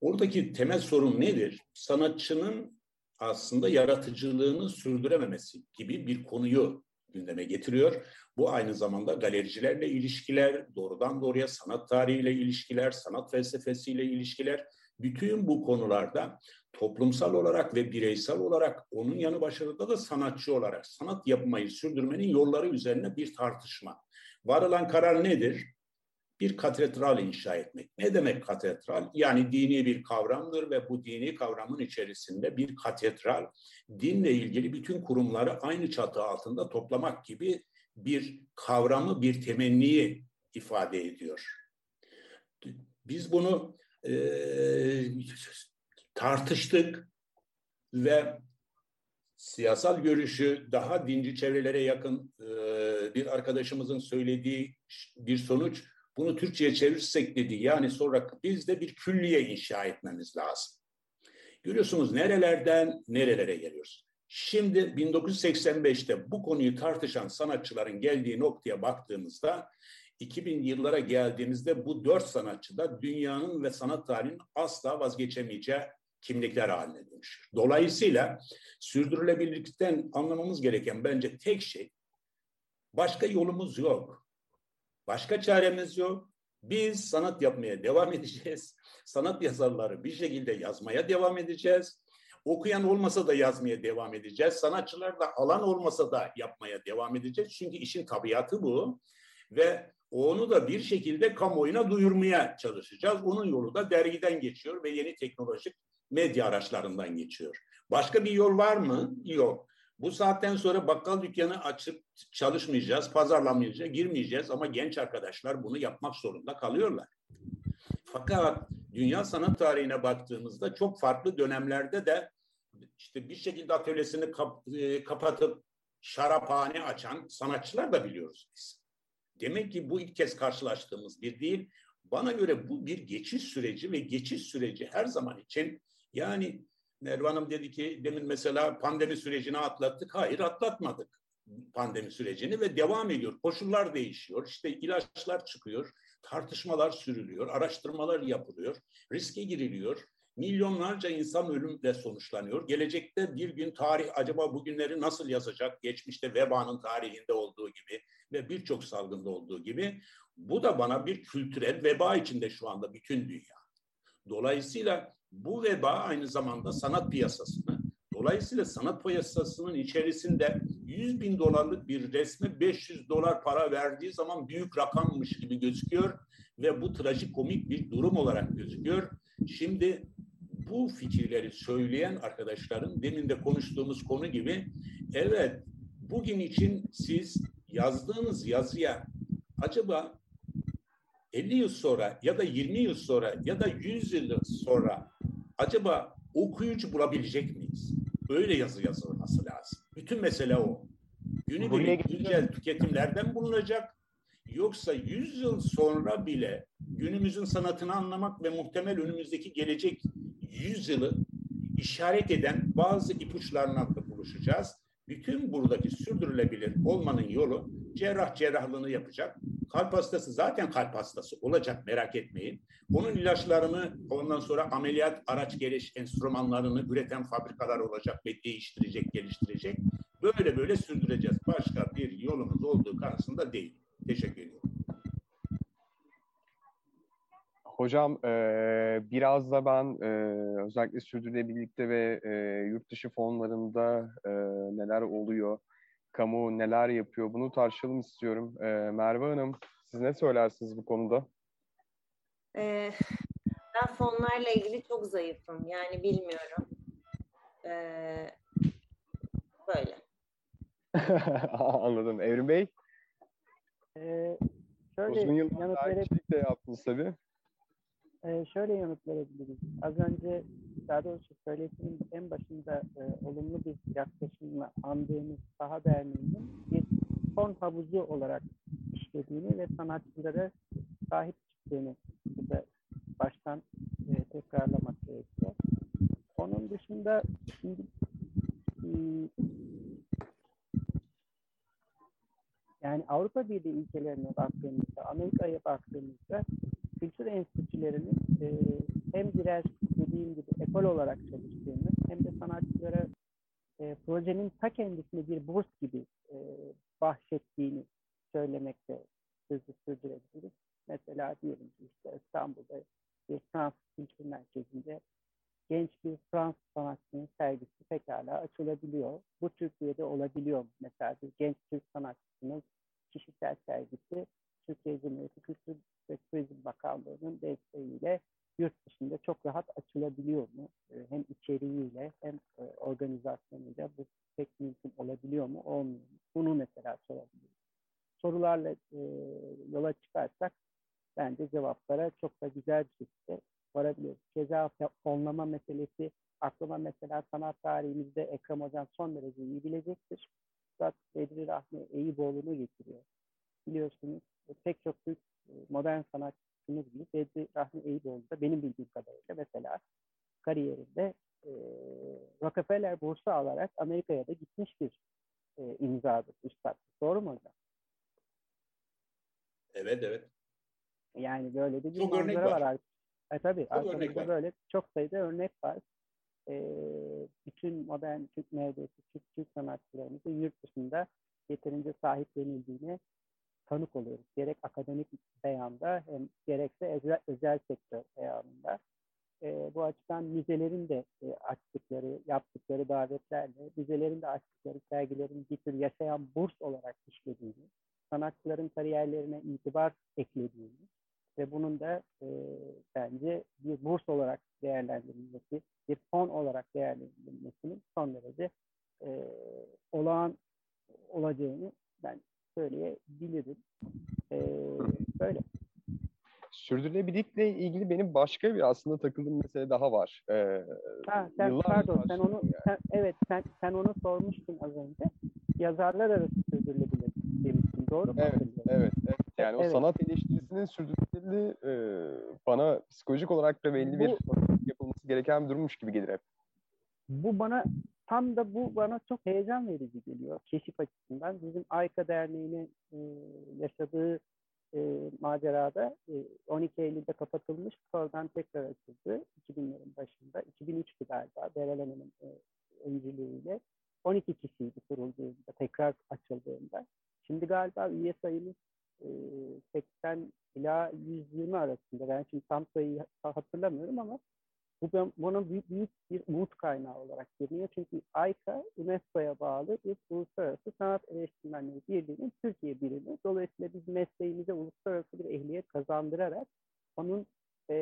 oradaki temel sorun nedir? Sanatçının aslında yaratıcılığını sürdürememesi gibi bir konuyu gündeme getiriyor. Bu aynı zamanda galericilerle ilişkiler, doğrudan doğruya sanat tarihiyle ilişkiler, sanat felsefesiyle ilişkiler, bütün bu konularda toplumsal olarak ve bireysel olarak onun yanı başında da sanatçı olarak sanat yapmayı sürdürmenin yolları üzerine bir tartışma. Varılan karar nedir? Bir katedral inşa etmek. Ne demek katedral? Yani dini bir kavramdır ve bu dini kavramın içerisinde bir katedral dinle ilgili bütün kurumları aynı çatı altında toplamak gibi bir kavramı, bir temenniyi ifade ediyor. Biz bunu e, tartıştık ve siyasal görüşü daha dinci çevrelere yakın e, bir arkadaşımızın söylediği bir sonuç bunu Türkçe'ye çevirirsek dedi. Yani sonra biz de bir külliye inşa etmemiz lazım. Görüyorsunuz nerelerden nerelere geliyoruz. Şimdi 1985'te bu konuyu tartışan sanatçıların geldiği noktaya baktığımızda 2000 yıllara geldiğimizde bu dört sanatçı da dünyanın ve sanat tarihinin asla vazgeçemeyeceği kimlikler haline dönüşür. Dolayısıyla sürdürülebilirlikten anlamamız gereken bence tek şey başka yolumuz yok. Başka çaremiz yok. Biz sanat yapmaya devam edeceğiz. Sanat yazarları bir şekilde yazmaya devam edeceğiz. Okuyan olmasa da yazmaya devam edeceğiz. Sanatçılar da alan olmasa da yapmaya devam edeceğiz. Çünkü işin tabiatı bu. Ve onu da bir şekilde kamuoyuna duyurmaya çalışacağız. Onun yolu da dergiden geçiyor ve yeni teknolojik medya araçlarından geçiyor. Başka bir yol var mı? Yok. Bu saatten sonra bakkal dükkanı açıp çalışmayacağız, pazarlamayacağız, girmeyeceğiz ama genç arkadaşlar bunu yapmak zorunda kalıyorlar. Fakat dünya sanat tarihine baktığımızda çok farklı dönemlerde de işte bir şekilde atölyesini kap, e, kapatıp şaraphane açan sanatçılar da biliyoruz biz. Demek ki bu ilk kez karşılaştığımız bir değil. Bana göre bu bir geçiş süreci ve geçiş süreci her zaman için yani Merve Hanım dedi ki demin mesela pandemi sürecini atlattık. Hayır atlatmadık pandemi sürecini ve devam ediyor. Koşullar değişiyor. İşte ilaçlar çıkıyor. Tartışmalar sürülüyor. Araştırmalar yapılıyor. Riske giriliyor. Milyonlarca insan ölümle sonuçlanıyor. Gelecekte bir gün tarih acaba bugünleri nasıl yazacak? Geçmişte vebanın tarihinde olduğu gibi ve birçok salgında olduğu gibi. Bu da bana bir kültürel veba içinde şu anda bütün dünya. Dolayısıyla bu veba aynı zamanda sanat piyasasını, dolayısıyla sanat piyasasının içerisinde 100 bin dolarlık bir resme 500 dolar para verdiği zaman büyük rakammış gibi gözüküyor ve bu trajikomik bir durum olarak gözüküyor. Şimdi bu fikirleri söyleyen arkadaşların demin de konuştuğumuz konu gibi evet bugün için siz yazdığınız yazıya acaba 50 yıl sonra ya da 20 yıl sonra ya da 100 yıl sonra acaba okuyucu bulabilecek miyiz? Öyle yazı yazılması lazım. Bütün mesele o. Günübirlik güncel tüketimlerden bulunacak. Yoksa 100 yıl sonra bile günümüzün sanatını anlamak ve muhtemel önümüzdeki gelecek 100 yılı işaret eden bazı ipuçlarına da buluşacağız. Bütün buradaki sürdürülebilir olmanın yolu cerrah cerrahlığını yapacak. Kalp hastası zaten kalp hastası olacak merak etmeyin. Onun ilaçlarını ondan sonra ameliyat araç geliş enstrümanlarını üreten fabrikalar olacak ve değiştirecek, geliştirecek. Böyle böyle sürdüreceğiz. Başka bir yolumuz olduğu karşısında değil. Teşekkür ediyorum. Hocam e, biraz da ben e, özellikle sürdürülebilirlikte ve e, yurt dışı fonlarında neler oluyor, kamu neler yapıyor bunu tartışalım istiyorum. E, Merve Hanım siz ne söylersiniz bu konuda? Ee, ben fonlarla ilgili çok zayıfım yani bilmiyorum. Ee, böyle. Anladım. Evrim Bey? Ee, şöyle Uzun yıllar yanıt verip, de yaptınız tabii. e, şöyle yanıt verebiliriz. Az önce daha doğrusu söylediğim en başında e, olumlu bir yaklaşımla andığımız Saha Derneği'nin bir fon havuzu olarak işlediğini ve sanatçılara sahip çıktığını burada baştan e, tekrarlamak gerekiyor. Onun dışında şimdi e, yani Avrupa Birliği ülkelerine baktığımızda, Amerika'ya baktığımızda kültür enstitülerinin e, hem birer dediğim gibi ekol olarak çalıştığını hem de sanatçılara e, projenin ta kendisini bir burs gibi e, bahşettiğini söylemekte sözü sürdürebiliriz. Mesela diyelim ki işte İstanbul'da bir Fransız Kültür Merkezi'nde genç bir Fransız sanatçının sergisi pekala açılabiliyor. Bu Türkiye'de olabiliyor. Mesela bir genç Türk sanatçısının kişisel sergisi Türkiye Cumhuriyeti Kültür ve Turizm Bakanlığı'nın desteğiyle rahat açılabiliyor mu? Ee, hem içeriğiyle hem e, organizasyonuyla bu pek mümkün olabiliyor mu? Olmuyor mu? Bunu mesela sorabiliriz. Sorularla e, yola çıkarsak bence cevaplara çok da güzel bir şekilde varabiliyoruz. Keza fonlama meselesi aklıma mesela sanat tarihimizde Ekrem Hocam son derece iyi bilecektir. Üstad Bedri Rahmi Eyüboğlu'nu getiriyor. Biliyorsunuz pek çok Türk e, modern sanatçımız gibi Bedri Rahmi Eyüboğlu da benim bildiğim kadarıyla mesela kariyerinde e, Rockefeller bursu alarak Amerika'ya da gitmiş bir e, imzadır Üstad. Doğru mu hocam? Evet evet. Yani böyle de bir çok manzara var. var. E, tabii çok arkamızda böyle çok sayıda örnek var. E, bütün modern Türk neredeyse Türk, Türk sanatçılarımızın yurt dışında yeterince sahiplenildiğine tanık oluyoruz. Gerek akademik beyanda hem gerekse özel, özel sektör beyanında. E, bu açıdan müzelerin de e, açtıkları, yaptıkları davetlerle, müzelerin de açtıkları sergilerin bir tür yaşayan burs olarak işlediğini, sanatçıların kariyerlerine itibar eklediğini ve bunun da e, bence bir burs olarak değerlendirilmesi, bir fon olarak değerlendirilmesinin son derece e, olağan olacağını ben söyleyebilirim. E, böyle. sürdürülebilirlikle ilgili benim başka bir aslında takıldığım mesele daha var. Ee, ha, sen, pardon sen onu yani. sen, evet sen sen onu sormuştun az önce. Yazarlar arası sürdürülebilir demiştin. Doğru mu? Evet, evet, evet. Yani evet. o sanat eleştirisinin sürdürülebilirliği e, bana psikolojik olarak da belli bu, bir yapılması gereken bir durummuş gibi gelir hep. Bu bana tam da bu bana çok heyecan verici geliyor keşif açısından. Bizim AYKA Derneği'nin e, yaşadığı e, macerada e, 12 Eylül'de kapatılmış, sonradan tekrar açıldı 2000'lerin başında. 2003'tü galiba Berel Hanım'ın e, öncülüğüyle. 12 kişiydi kurulduğunda, tekrar açıldığında. Şimdi galiba üye sayımız e, 80 ila 120 arasında. Ben şimdi tam sayıyı hatırlamıyorum ama bu ben, buna büyük, büyük bir umut kaynağı olarak görünüyor. Çünkü AYKA UNESCO'ya bağlı bir uluslararası sanat eleştirmenleri birliğinin Türkiye birimi. Dolayısıyla biz mesleğimize uluslararası bir ehliyet kazandırarak onun e,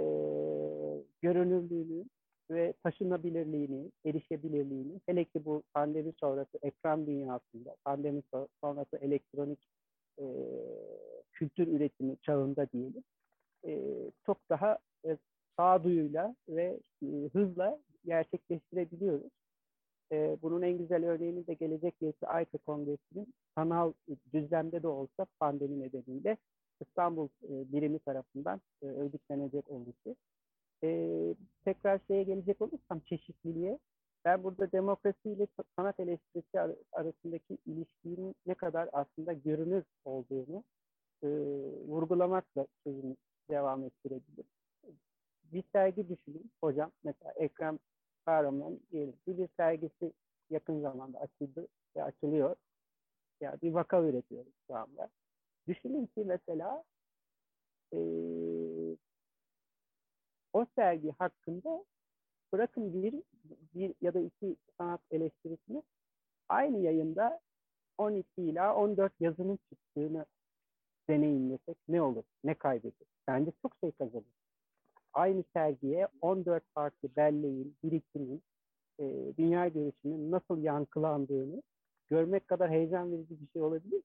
görünürlüğünü ve taşınabilirliğini, erişebilirliğini, hele ki bu pandemi sonrası ekran dünyasında, pandemi sonrası elektronik e, kültür üretimi çağında diyelim, e, çok daha sağduyuyla ve e, hızla gerçekleştirebiliyoruz. E, bunun en güzel örneğini de gelecek yılki AYKA Kongresi'nin sanal düzlemde de olsa pandemi nedeniyle İstanbul e, birimi tarafından e, örgütlenecek olması. E, tekrar şeye gelecek olursam çeşitliliğe, ben burada demokrasi ile sanat eleştirisi arasındaki ilişkinin ne kadar aslında görünür olduğunu e, vurgulamakla sözümü devam ettirebilirim bir sergi düşünün hocam. Mesela Ekrem Kahraman diyelim ki bir sergisi yakın zamanda açıldı ve açılıyor. Yani bir vaka üretiyoruz şu anda. Düşünün ki mesela e, o sergi hakkında bırakın bir, bir ya da iki sanat eleştirisini aynı yayında 12 ila 14 yazının çıktığını deneyimlesek ne olur? Ne kaybeder? Bence çok şey kazanır aynı sergiye 14 farklı belleğin, birikimin, e, dünya görüşünün nasıl yankılandığını görmek kadar heyecan verici bir şey olabilir mi?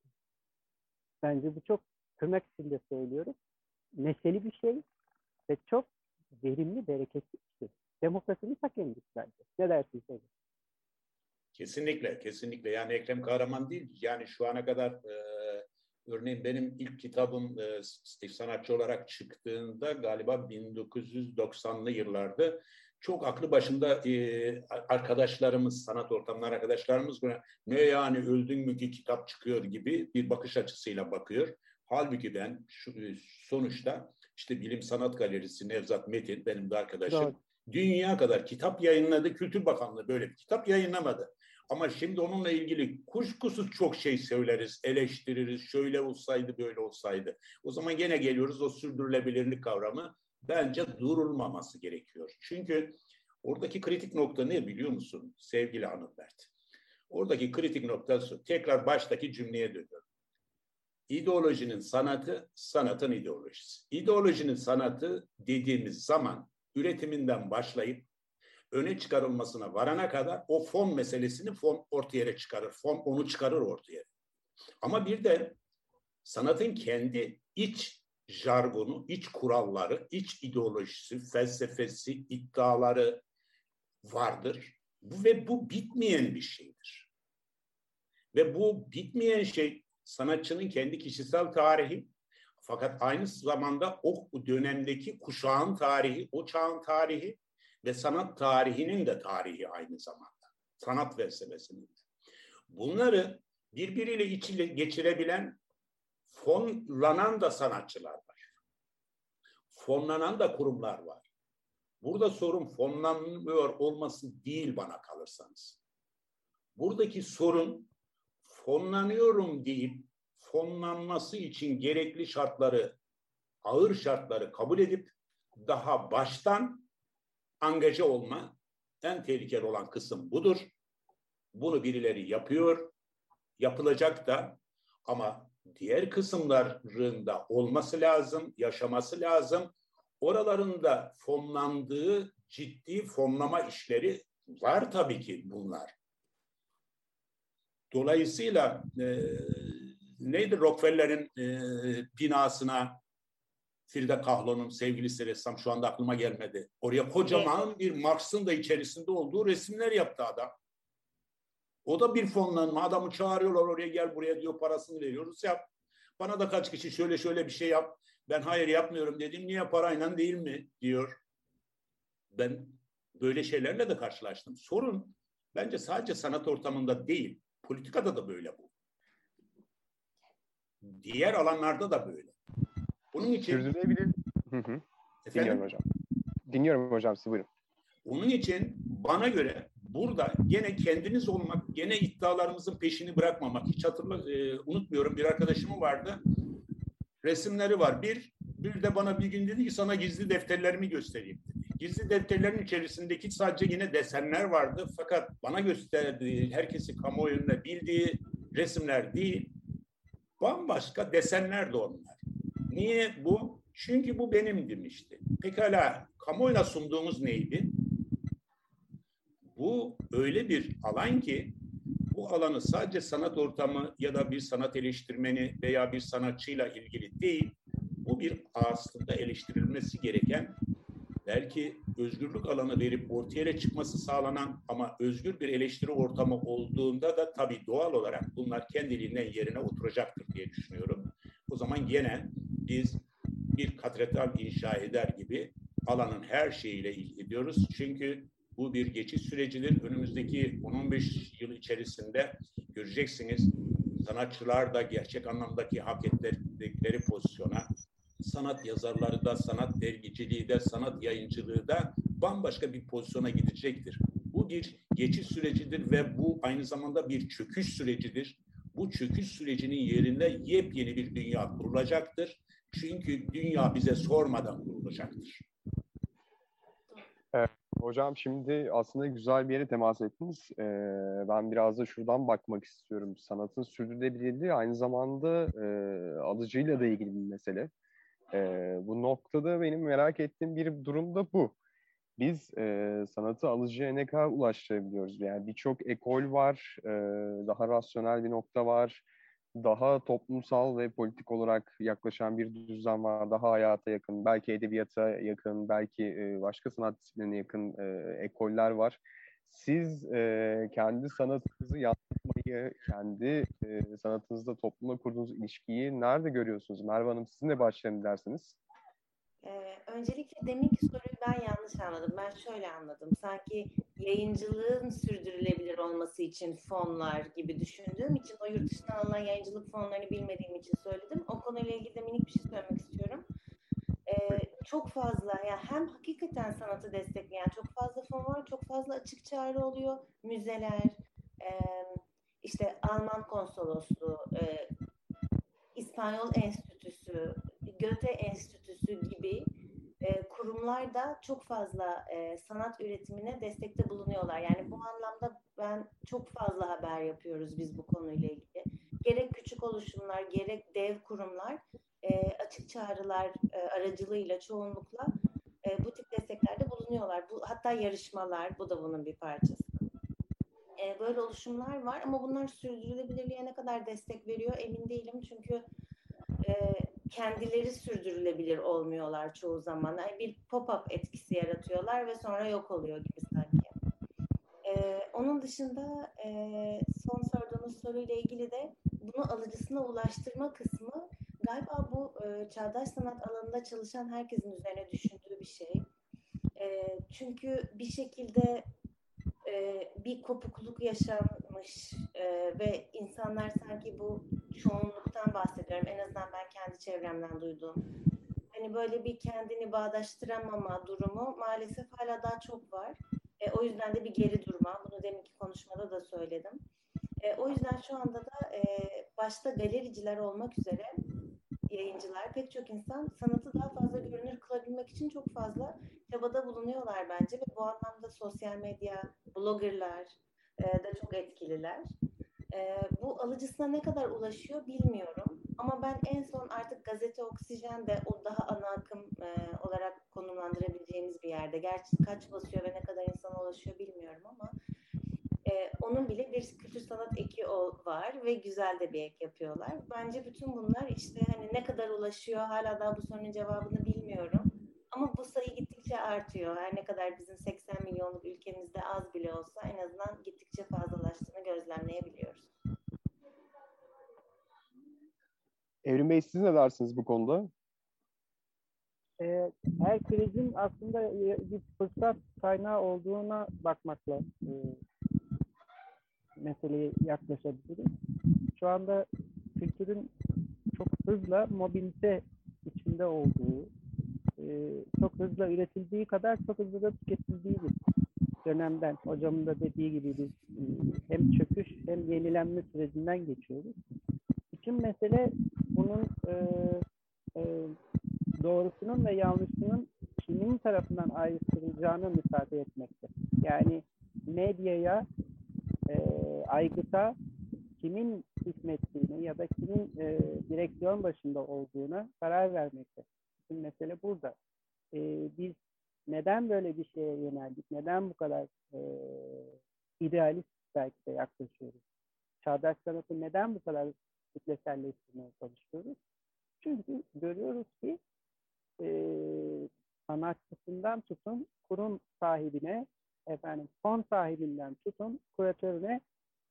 Bence bu çok tırnak içinde söylüyorum. Neşeli bir şey ve çok verimli, bereketli bir şey. Demokrasinin ta kendisi bence. Ne dersiniz hocam? Kesinlikle, kesinlikle. Yani Ekrem Kahraman değil. Yani şu ana kadar e, Örneğin benim ilk kitabım e, sanatçı olarak çıktığında galiba 1990'lı yıllarda çok aklı başında e, arkadaşlarımız, sanat ortamları arkadaşlarımız buna ne yani öldün mü ki kitap çıkıyor gibi bir bakış açısıyla bakıyor. Halbuki ben şu, e, sonuçta işte Bilim Sanat Galerisi Nevzat Metin benim de arkadaşım. Evet. Dünya kadar kitap yayınladı. Kültür Bakanlığı böyle bir kitap yayınlamadı. Ama şimdi onunla ilgili kuşkusuz çok şey söyleriz, eleştiririz. Şöyle olsaydı, böyle olsaydı. O zaman gene geliyoruz o sürdürülebilirlik kavramı. Bence durulmaması gerekiyor. Çünkü oradaki kritik nokta ne biliyor musun sevgili Anılbert? Oradaki kritik noktası tekrar baştaki cümleye dönüyorum. İdeolojinin sanatı, sanatın ideolojisi. İdeolojinin sanatı dediğimiz zaman üretiminden başlayıp öne çıkarılmasına varana kadar o fon meselesini fon ortaya çıkarır. Fon onu çıkarır ortaya. Ama bir de sanatın kendi iç jargonu, iç kuralları, iç ideolojisi, felsefesi, iddiaları vardır. Bu ve bu bitmeyen bir şeydir. Ve bu bitmeyen şey sanatçının kendi kişisel tarihi fakat aynı zamanda o dönemdeki kuşağın tarihi, o çağın tarihi ve sanat tarihinin de tarihi aynı zamanda. Sanat felsefesinin de. Bunları birbiriyle içile geçirebilen fonlanan da sanatçılar var. Fonlanan da kurumlar var. Burada sorun fonlanmıyor olması değil bana kalırsanız. Buradaki sorun fonlanıyorum deyip fonlanması için gerekli şartları, ağır şartları kabul edip daha baştan angaja olma en tehlikeli olan kısım budur. Bunu birileri yapıyor, yapılacak da ama diğer kısımlarında olması lazım, yaşaması lazım. Oralarında fonlandığı ciddi fonlama işleri var tabii ki bunlar. Dolayısıyla e, neydi Rockefeller'in e, binasına Frida Kahlo'nun sevgilisi ressam şu anda aklıma gelmedi. Oraya kocaman bir Marx'ın da içerisinde olduğu resimler yaptı adam. O da bir fonlanma. Adamı çağırıyorlar oraya gel buraya diyor parasını veriyoruz yap. Bana da kaç kişi şöyle şöyle bir şey yap. Ben hayır yapmıyorum dedim. Niye parayla değil mi diyor. Ben böyle şeylerle de karşılaştım. Sorun bence sadece sanat ortamında değil. Politikada da böyle bu. Diğer alanlarda da böyle. Bunun için... Sürdürülebilir. Hı hı. Dinliyorum hocam. Dinliyorum hocam siz buyurun. Onun için bana göre burada gene kendiniz olmak, gene iddialarımızın peşini bırakmamak. Hiç hatırla, e, unutmuyorum bir arkadaşım vardı. Resimleri var. Bir, bir de bana bir gün dedi ki sana gizli defterlerimi göstereyim dedi. Gizli defterlerin içerisindeki sadece yine desenler vardı. Fakat bana gösterdiği, herkesi kamuoyunda bildiği resimler değil, bambaşka desenler de onlar. Niye bu? Çünkü bu benim demişti. Pekala kamuoyuna sunduğumuz neydi? Bu öyle bir alan ki bu alanı sadece sanat ortamı ya da bir sanat eleştirmeni veya bir sanatçıyla ilgili değil, bu bir aslında eleştirilmesi gereken belki özgürlük alanı verip ortaya çıkması sağlanan ama özgür bir eleştiri ortamı olduğunda da tabii doğal olarak bunlar kendiliğinden yerine oturacaktır diye düşünüyorum. O zaman gene biz bir katedral inşa eder gibi alanın her şeyiyle ilgileniyoruz. Çünkü bu bir geçiş sürecidir. Önümüzdeki 10-15 yıl içerisinde göreceksiniz sanatçılar da gerçek anlamdaki hak ettikleri pozisyona, sanat yazarları da, sanat dergiciliği de, sanat yayıncılığı da bambaşka bir pozisyona gidecektir. Bu bir geçiş sürecidir ve bu aynı zamanda bir çöküş sürecidir. Bu çöküş sürecinin yerinde yepyeni bir dünya kurulacaktır. Çünkü dünya bize sormadan kurulacaktır. Evet, hocam şimdi aslında güzel bir yere temas ettiniz. Ee, ben biraz da şuradan bakmak istiyorum. Sanatın sürdürülebilirliği aynı zamanda e, alıcıyla da ilgili bir mesele. E, bu noktada benim merak ettiğim bir durum da bu. Biz e, sanatı alıcıya ne kadar ulaştırabiliyoruz? Yani birçok ekol var, e, daha rasyonel bir nokta var, daha toplumsal ve politik olarak yaklaşan bir düzen var, daha hayata yakın, belki edebiyata yakın, belki e, başka sanat disiplinine yakın e, ekoller var. Siz e, kendi sanatınızı yansıtmayı, kendi e, sanatınızda toplumla kurduğunuz ilişkiyi nerede görüyorsunuz? Merve Hanım sizinle başlayalım dersiniz. Ee, öncelikle deminki soruyu ben yanlış anladım. Ben şöyle anladım. Sanki yayıncılığın sürdürülebilir olması için fonlar gibi düşündüğüm için o yurt dışından alınan yayıncılık fonlarını bilmediğim için söyledim. O konuyla ilgili de minik bir şey söylemek istiyorum. Ee, çok fazla yani hem hakikaten sanatı destekleyen çok fazla fon var, çok fazla açık çağrı oluyor. Müzeler, e, işte Alman konsolosluğu, e, İspanyol Enstitüsü, Göte Enstitüsü gibi e, kurumlar da çok fazla e, sanat üretimine destekte bulunuyorlar. Yani bu anlamda ben çok fazla haber yapıyoruz biz bu konuyla ilgili. Gerek küçük oluşumlar, gerek dev kurumlar e, açık çağrılar e, aracılığıyla çoğunlukla e, bu tip desteklerde bulunuyorlar. Bu hatta yarışmalar, bu da bunun bir parçası. E, böyle oluşumlar var ama bunlar sürdürülebilirliğe ne kadar destek veriyor emin değilim çünkü e, kendileri sürdürülebilir olmuyorlar çoğu zaman. Yani bir pop-up etkisi yaratıyorlar ve sonra yok oluyor gibi sanki. Ee, onun dışında e, son sorduğunuz soruyla ilgili de bunu alıcısına ulaştırma kısmı galiba bu e, çağdaş sanat alanında çalışan herkesin üzerine düşündüğü bir şey. E, çünkü bir şekilde e, bir kopukluk yaşanmış e, ve insanlar sanki bu çoğunluktan bahsediyorum. En azından ben kendi çevremden duyduğum. Hani böyle bir kendini bağdaştıramama durumu maalesef hala daha çok var. E, o yüzden de bir geri durma. Bunu deminki konuşmada da söyledim. E, o yüzden şu anda da e, başta galericiler olmak üzere yayıncılar, pek çok insan sanatı daha fazla görünür kılabilmek için çok fazla çabada bulunuyorlar bence ve bu anlamda sosyal medya, bloggerlar e, da çok etkililer. E, bu alıcısına ne kadar ulaşıyor bilmiyorum. Ama ben en son artık gazete oksijen de o daha ana akım e, olarak konumlandırabileceğimiz bir yerde. Gerçi kaç basıyor ve ne kadar insana ulaşıyor bilmiyorum ama e, onun bile bir kültür sanat eki var ve güzel de bir ek yapıyorlar. Bence bütün bunlar işte hani ne kadar ulaşıyor hala daha bu sorunun cevabını bilmiyorum. Ama bu sayı gittikçe artıyor. Her ne kadar bizim 80 milyonluk ülkemizde az bile olsa en azından gittikçe fazlalaştığını gözlemleyebiliyoruz. Evrim Bey siz ne dersiniz bu konuda? Ee, her krizin aslında bir fırsat kaynağı olduğuna bakmakla e, meseleye yaklaşabiliriz. Şu anda kültürün çok hızla mobilite içinde olduğu, e, çok hızla üretildiği kadar çok hızlı da tüketildiği bir dönemden, hocamın da dediği gibi biz e, hem çöküş hem yenilenme sürecinden geçiyoruz. Bütün mesele bunun e, e, doğrusunun ve yanlışının kimin tarafından ayrıştırılacağını müsaade etmekte. Yani medyaya, e, aygıta kimin hükmettiğini ya da kimin e, direksiyon başında olduğuna karar vermekte. Bütün mesele burada. E, biz neden böyle bir şeye yöneldik? Neden bu kadar e, idealist belki de yaklaşıyoruz? Çağdaş sanatı neden bu kadar kitleselleştirmeye çalışıyoruz? Çünkü görüyoruz ki e, sanatçısından tutun kurum sahibine, efendim fon sahibinden tutun kuratörüne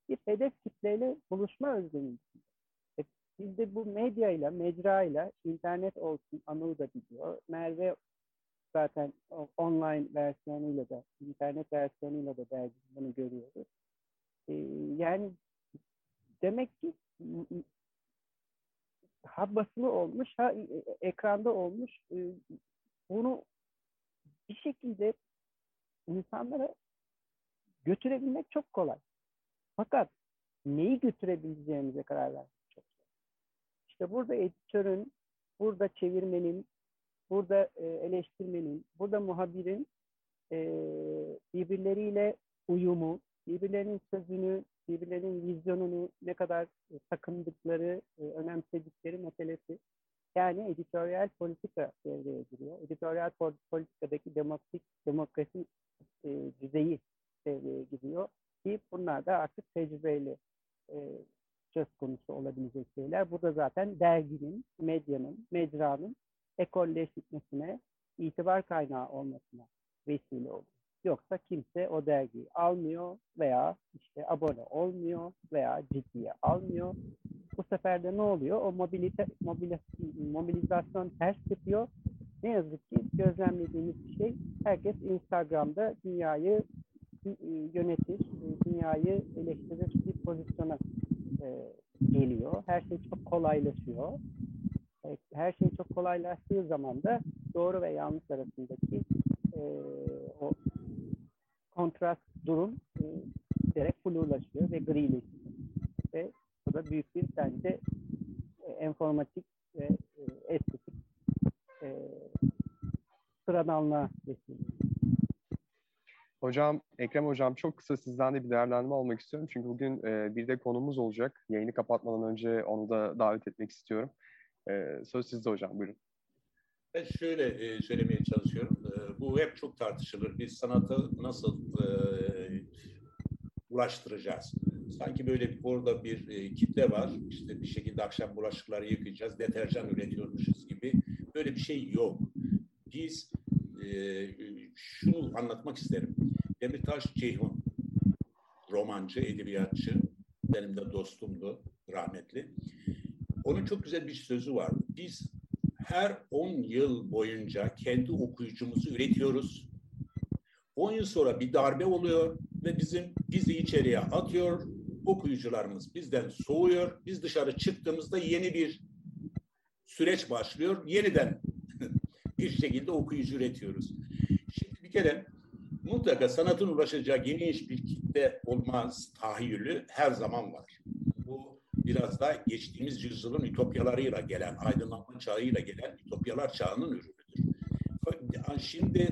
bir hedef kitleyle buluşma özlemi. Biz de bu medyayla, mecrayla, internet olsun Anıl da biliyor. Merve zaten online versiyonuyla da, internet versiyonuyla da dergi bunu görüyoruz. E, yani demek ki ha basılı olmuş ha e, e, ekranda olmuş e, bunu bir şekilde insanlara götürebilmek çok kolay. Fakat neyi götürebileceğimize karar zor. İşte burada editörün, burada çevirmenin, burada eleştirmenin, burada muhabirin birbirleriyle uyumu, birbirlerinin sözünü birbirlerinin vizyonunu ne kadar e, takındıkları, e, önemsedikleri meselesi. Yani editoryal politika devreye giriyor. Editoryal politikadaki demokratik demokrasi e, düzeyi devreye giriyor. Ki bunlar da artık tecrübeyle e, söz konusu olabilecek şeyler. Burada zaten derginin, medyanın, mecranın ekolleşmesine, itibar kaynağı olmasına vesile oluyor. Yoksa kimse o dergiyi almıyor veya işte abone olmuyor veya ciddiye almıyor. Bu sefer de ne oluyor? O mobilite, mobil, mobilizasyon ters yapıyor. Ne yazık ki gözlemlediğimiz bir şey herkes Instagram'da dünyayı e, yönetir, e, dünyayı eleştirir bir pozisyona e, geliyor. Her şey çok kolaylaşıyor. Her şey çok kolaylaştığı zaman da doğru ve yanlış arasındaki o kontrast durum e, giderek blulaşıyor ve grileşiyor. Ve bu da büyük bir bence e, enformatik ve e, estetik e, sıradanlığa vesile. Hocam, Ekrem Hocam çok kısa sizden de bir değerlendirme almak istiyorum. Çünkü bugün e, bir de konumuz olacak. Yayını kapatmadan önce onu da davet etmek istiyorum. E, söz sizde hocam, buyurun. Ben şöyle e, söylemeye çalışıyorum. E, bu hep çok tartışılır. Biz sanatı nasıl e, ulaştıracağız? Sanki böyle orada bir e, kitle var. İşte bir şekilde akşam bulaşıkları yıkayacağız, deterjan üretiyormuşuz gibi. Böyle bir şey yok. Biz e, şunu anlatmak isterim. Demirtaş Ceyhun, romancı, edebiyatçı, benim de dostumdu rahmetli. Onun çok güzel bir sözü var. Biz her 10 yıl boyunca kendi okuyucumuzu üretiyoruz. 10 yıl sonra bir darbe oluyor ve bizim bizi içeriye atıyor. Okuyucularımız bizden soğuyor. Biz dışarı çıktığımızda yeni bir süreç başlıyor. Yeniden bir şekilde okuyucu üretiyoruz. Şimdi bir kere mutlaka sanatın ulaşacağı geniş bir kitle olmaz tahayyülü her zaman var biraz da geçtiğimiz yüzyılın ütopyalarıyla gelen, aydınlanma çağıyla gelen ütopyalar çağının ürünüdür. Şimdi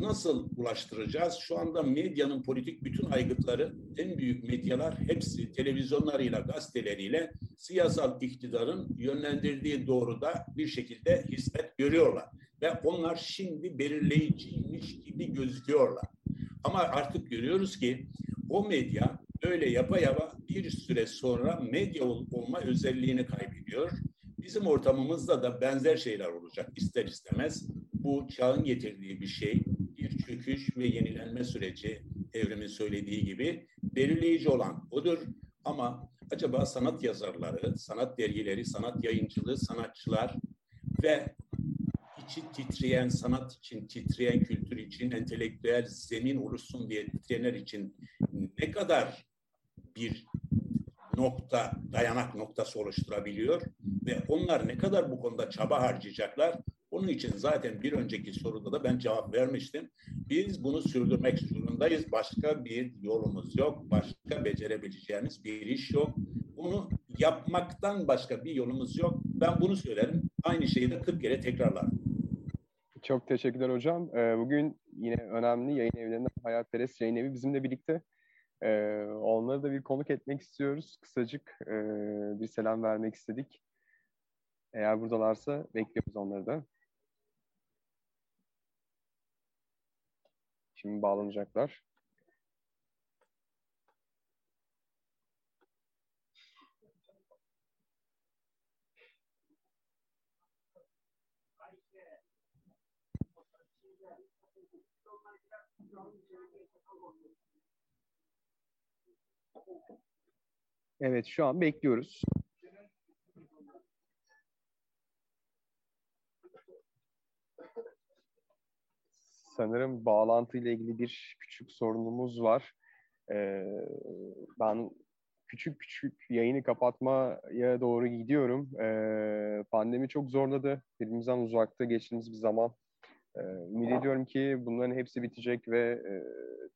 nasıl ulaştıracağız? Şu anda medyanın politik bütün aygıtları, en büyük medyalar hepsi televizyonlarıyla, gazeteleriyle siyasal iktidarın yönlendirdiği doğruda bir şekilde hizmet görüyorlar. Ve onlar şimdi belirleyiciymiş gibi gözüküyorlar. Ama artık görüyoruz ki o medya öyle yapa yapa bir süre sonra medya ol, olma özelliğini kaybediyor. Bizim ortamımızda da benzer şeyler olacak ister istemez. Bu çağın getirdiği bir şey, bir çöküş ve yenilenme süreci evrimin söylediği gibi belirleyici olan odur. Ama acaba sanat yazarları, sanat dergileri, sanat yayıncılığı, sanatçılar ve içi titreyen, sanat için titreyen, kültür için, entelektüel zemin oluşsun diye titreyenler için ne kadar bir nokta, dayanak noktası oluşturabiliyor ve onlar ne kadar bu konuda çaba harcayacaklar? Onun için zaten bir önceki soruda da ben cevap vermiştim. Biz bunu sürdürmek zorundayız. Başka bir yolumuz yok. Başka becerebileceğimiz bir iş yok. Bunu yapmaktan başka bir yolumuz yok. Ben bunu söylerim. Aynı şeyi de 40 kere tekrarlarım. Çok teşekkürler hocam. Ee, bugün yine önemli yayın evlerinden Hayat Perest Yayın Evi bizimle birlikte. Ee, onları da bir konuk etmek istiyoruz. Kısacık e, bir selam vermek istedik. Eğer buradalarsa bekliyoruz onları da. Şimdi bağlanacaklar. Evet, şu an bekliyoruz. Sanırım bağlantı ile ilgili bir küçük sorunumuz var. Ee, ben küçük küçük yayını kapatmaya doğru gidiyorum. Ee, pandemi çok zorladı. Birbirimizden uzakta geçtiğimiz bir zaman. Ee, ümit ediyorum ki bunların hepsi bitecek ve e,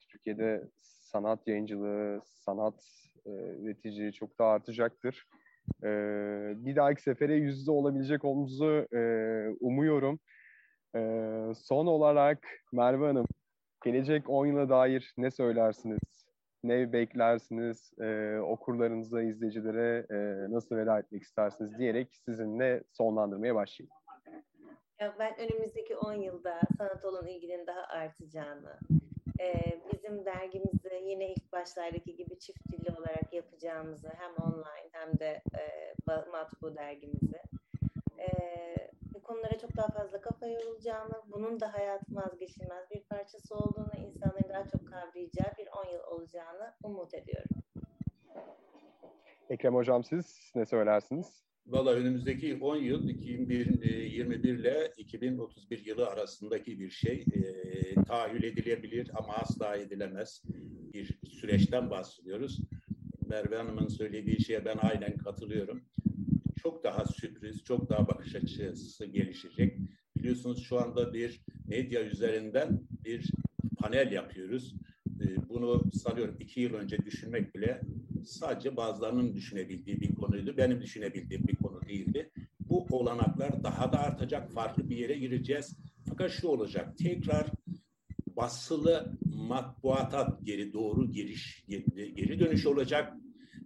Türkiye'de sanat yayıncılığı, sanat e, üreticiliği çok daha artacaktır. E, bir dahaki sefere yüzde olabilecek olumuzu e, umuyorum. E, son olarak Merve Hanım, gelecek 10 yıla dair ne söylersiniz? Ne beklersiniz? E, okurlarınıza, izleyicilere e, nasıl veda etmek istersiniz diyerek sizinle sonlandırmaya başlayayım. Ben önümüzdeki 10 yılda sanat olan ilginin daha artacağını, bizim dergimizi yine ilk başlardaki gibi çift dilli olarak yapacağımızı hem online hem de e, matbu dergimizi bu konulara çok daha fazla kafa yorulacağını, bunun da hayatın vazgeçilmez bir parçası olduğunu, insanların daha çok kavrayacağı bir 10 yıl olacağını umut ediyorum. Ekrem Hocam siz ne söylersiniz? Valla önümüzdeki 10 yıl 2021 ile 2031 yılı arasındaki bir şey e, tahayyül edilebilir ama asla edilemez bir süreçten bahsediyoruz. Merve Hanım'ın söylediği şeye ben aynen katılıyorum. Çok daha sürpriz, çok daha bakış açısı gelişecek. Biliyorsunuz şu anda bir medya üzerinden bir panel yapıyoruz. E, bunu sanıyorum iki yıl önce düşünmek bile sadece bazılarının düşünebildiği bir konuydu. Benim düşünebildiğim bir konu değildi. Bu olanaklar daha da artacak. Farklı bir yere gireceğiz. Fakat şu olacak. Tekrar basılı matbuata geri doğru giriş, geri, dönüş olacak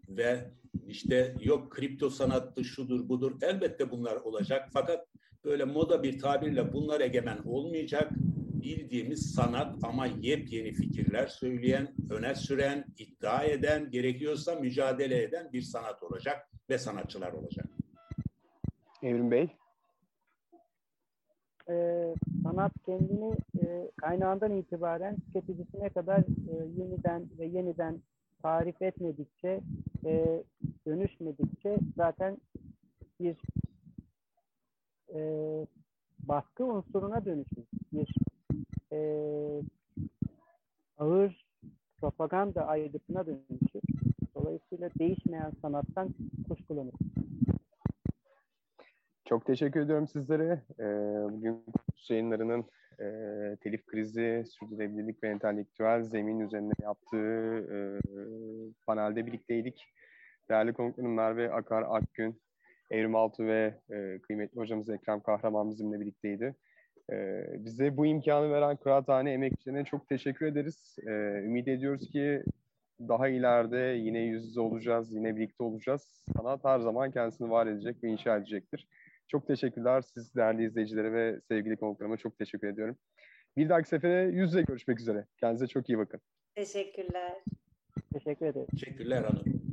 ve işte yok kripto sanattı şudur budur elbette bunlar olacak fakat böyle moda bir tabirle bunlar egemen olmayacak bildiğimiz sanat ama yepyeni fikirler söyleyen, öne süren, iddia eden, gerekiyorsa mücadele eden bir sanat olacak ve sanatçılar olacak. Evrim Bey? Ee, sanat kendini e, kaynağından itibaren tüketicisine kadar e, yeniden ve yeniden tarif etmedikçe, e, dönüşmedikçe zaten bir e, baskı unsuruna dönüşür. Bir e, ağır propaganda aygıtına dönüşür. Dolayısıyla değişmeyen sanattan kuşkulanır. Çok teşekkür ediyorum sizlere. Ee, bugün yayınlarının e, telif krizi, sürdürülebilirlik ve entelektüel zemin üzerine yaptığı e, panelde birlikteydik. Değerli konuklarım Merve Akar Akgün, Evrim Altı ve e, kıymetli hocamız Ekrem Kahraman bizimle birlikteydi. E, bize bu imkanı veren kıraathane emekçilerine çok teşekkür ederiz. E, ümit ediyoruz ki daha ileride yine yüz yüze olacağız, yine birlikte olacağız. Sanat her zaman kendisini var edecek ve inşa edecektir. Çok teşekkürler. Siz değerli izleyicilere ve sevgili konuklarıma çok teşekkür ediyorum. Bir dahaki sefere yüz yüze görüşmek üzere. Kendinize çok iyi bakın. Teşekkürler. Teşekkür ederim. Teşekkürler hanım.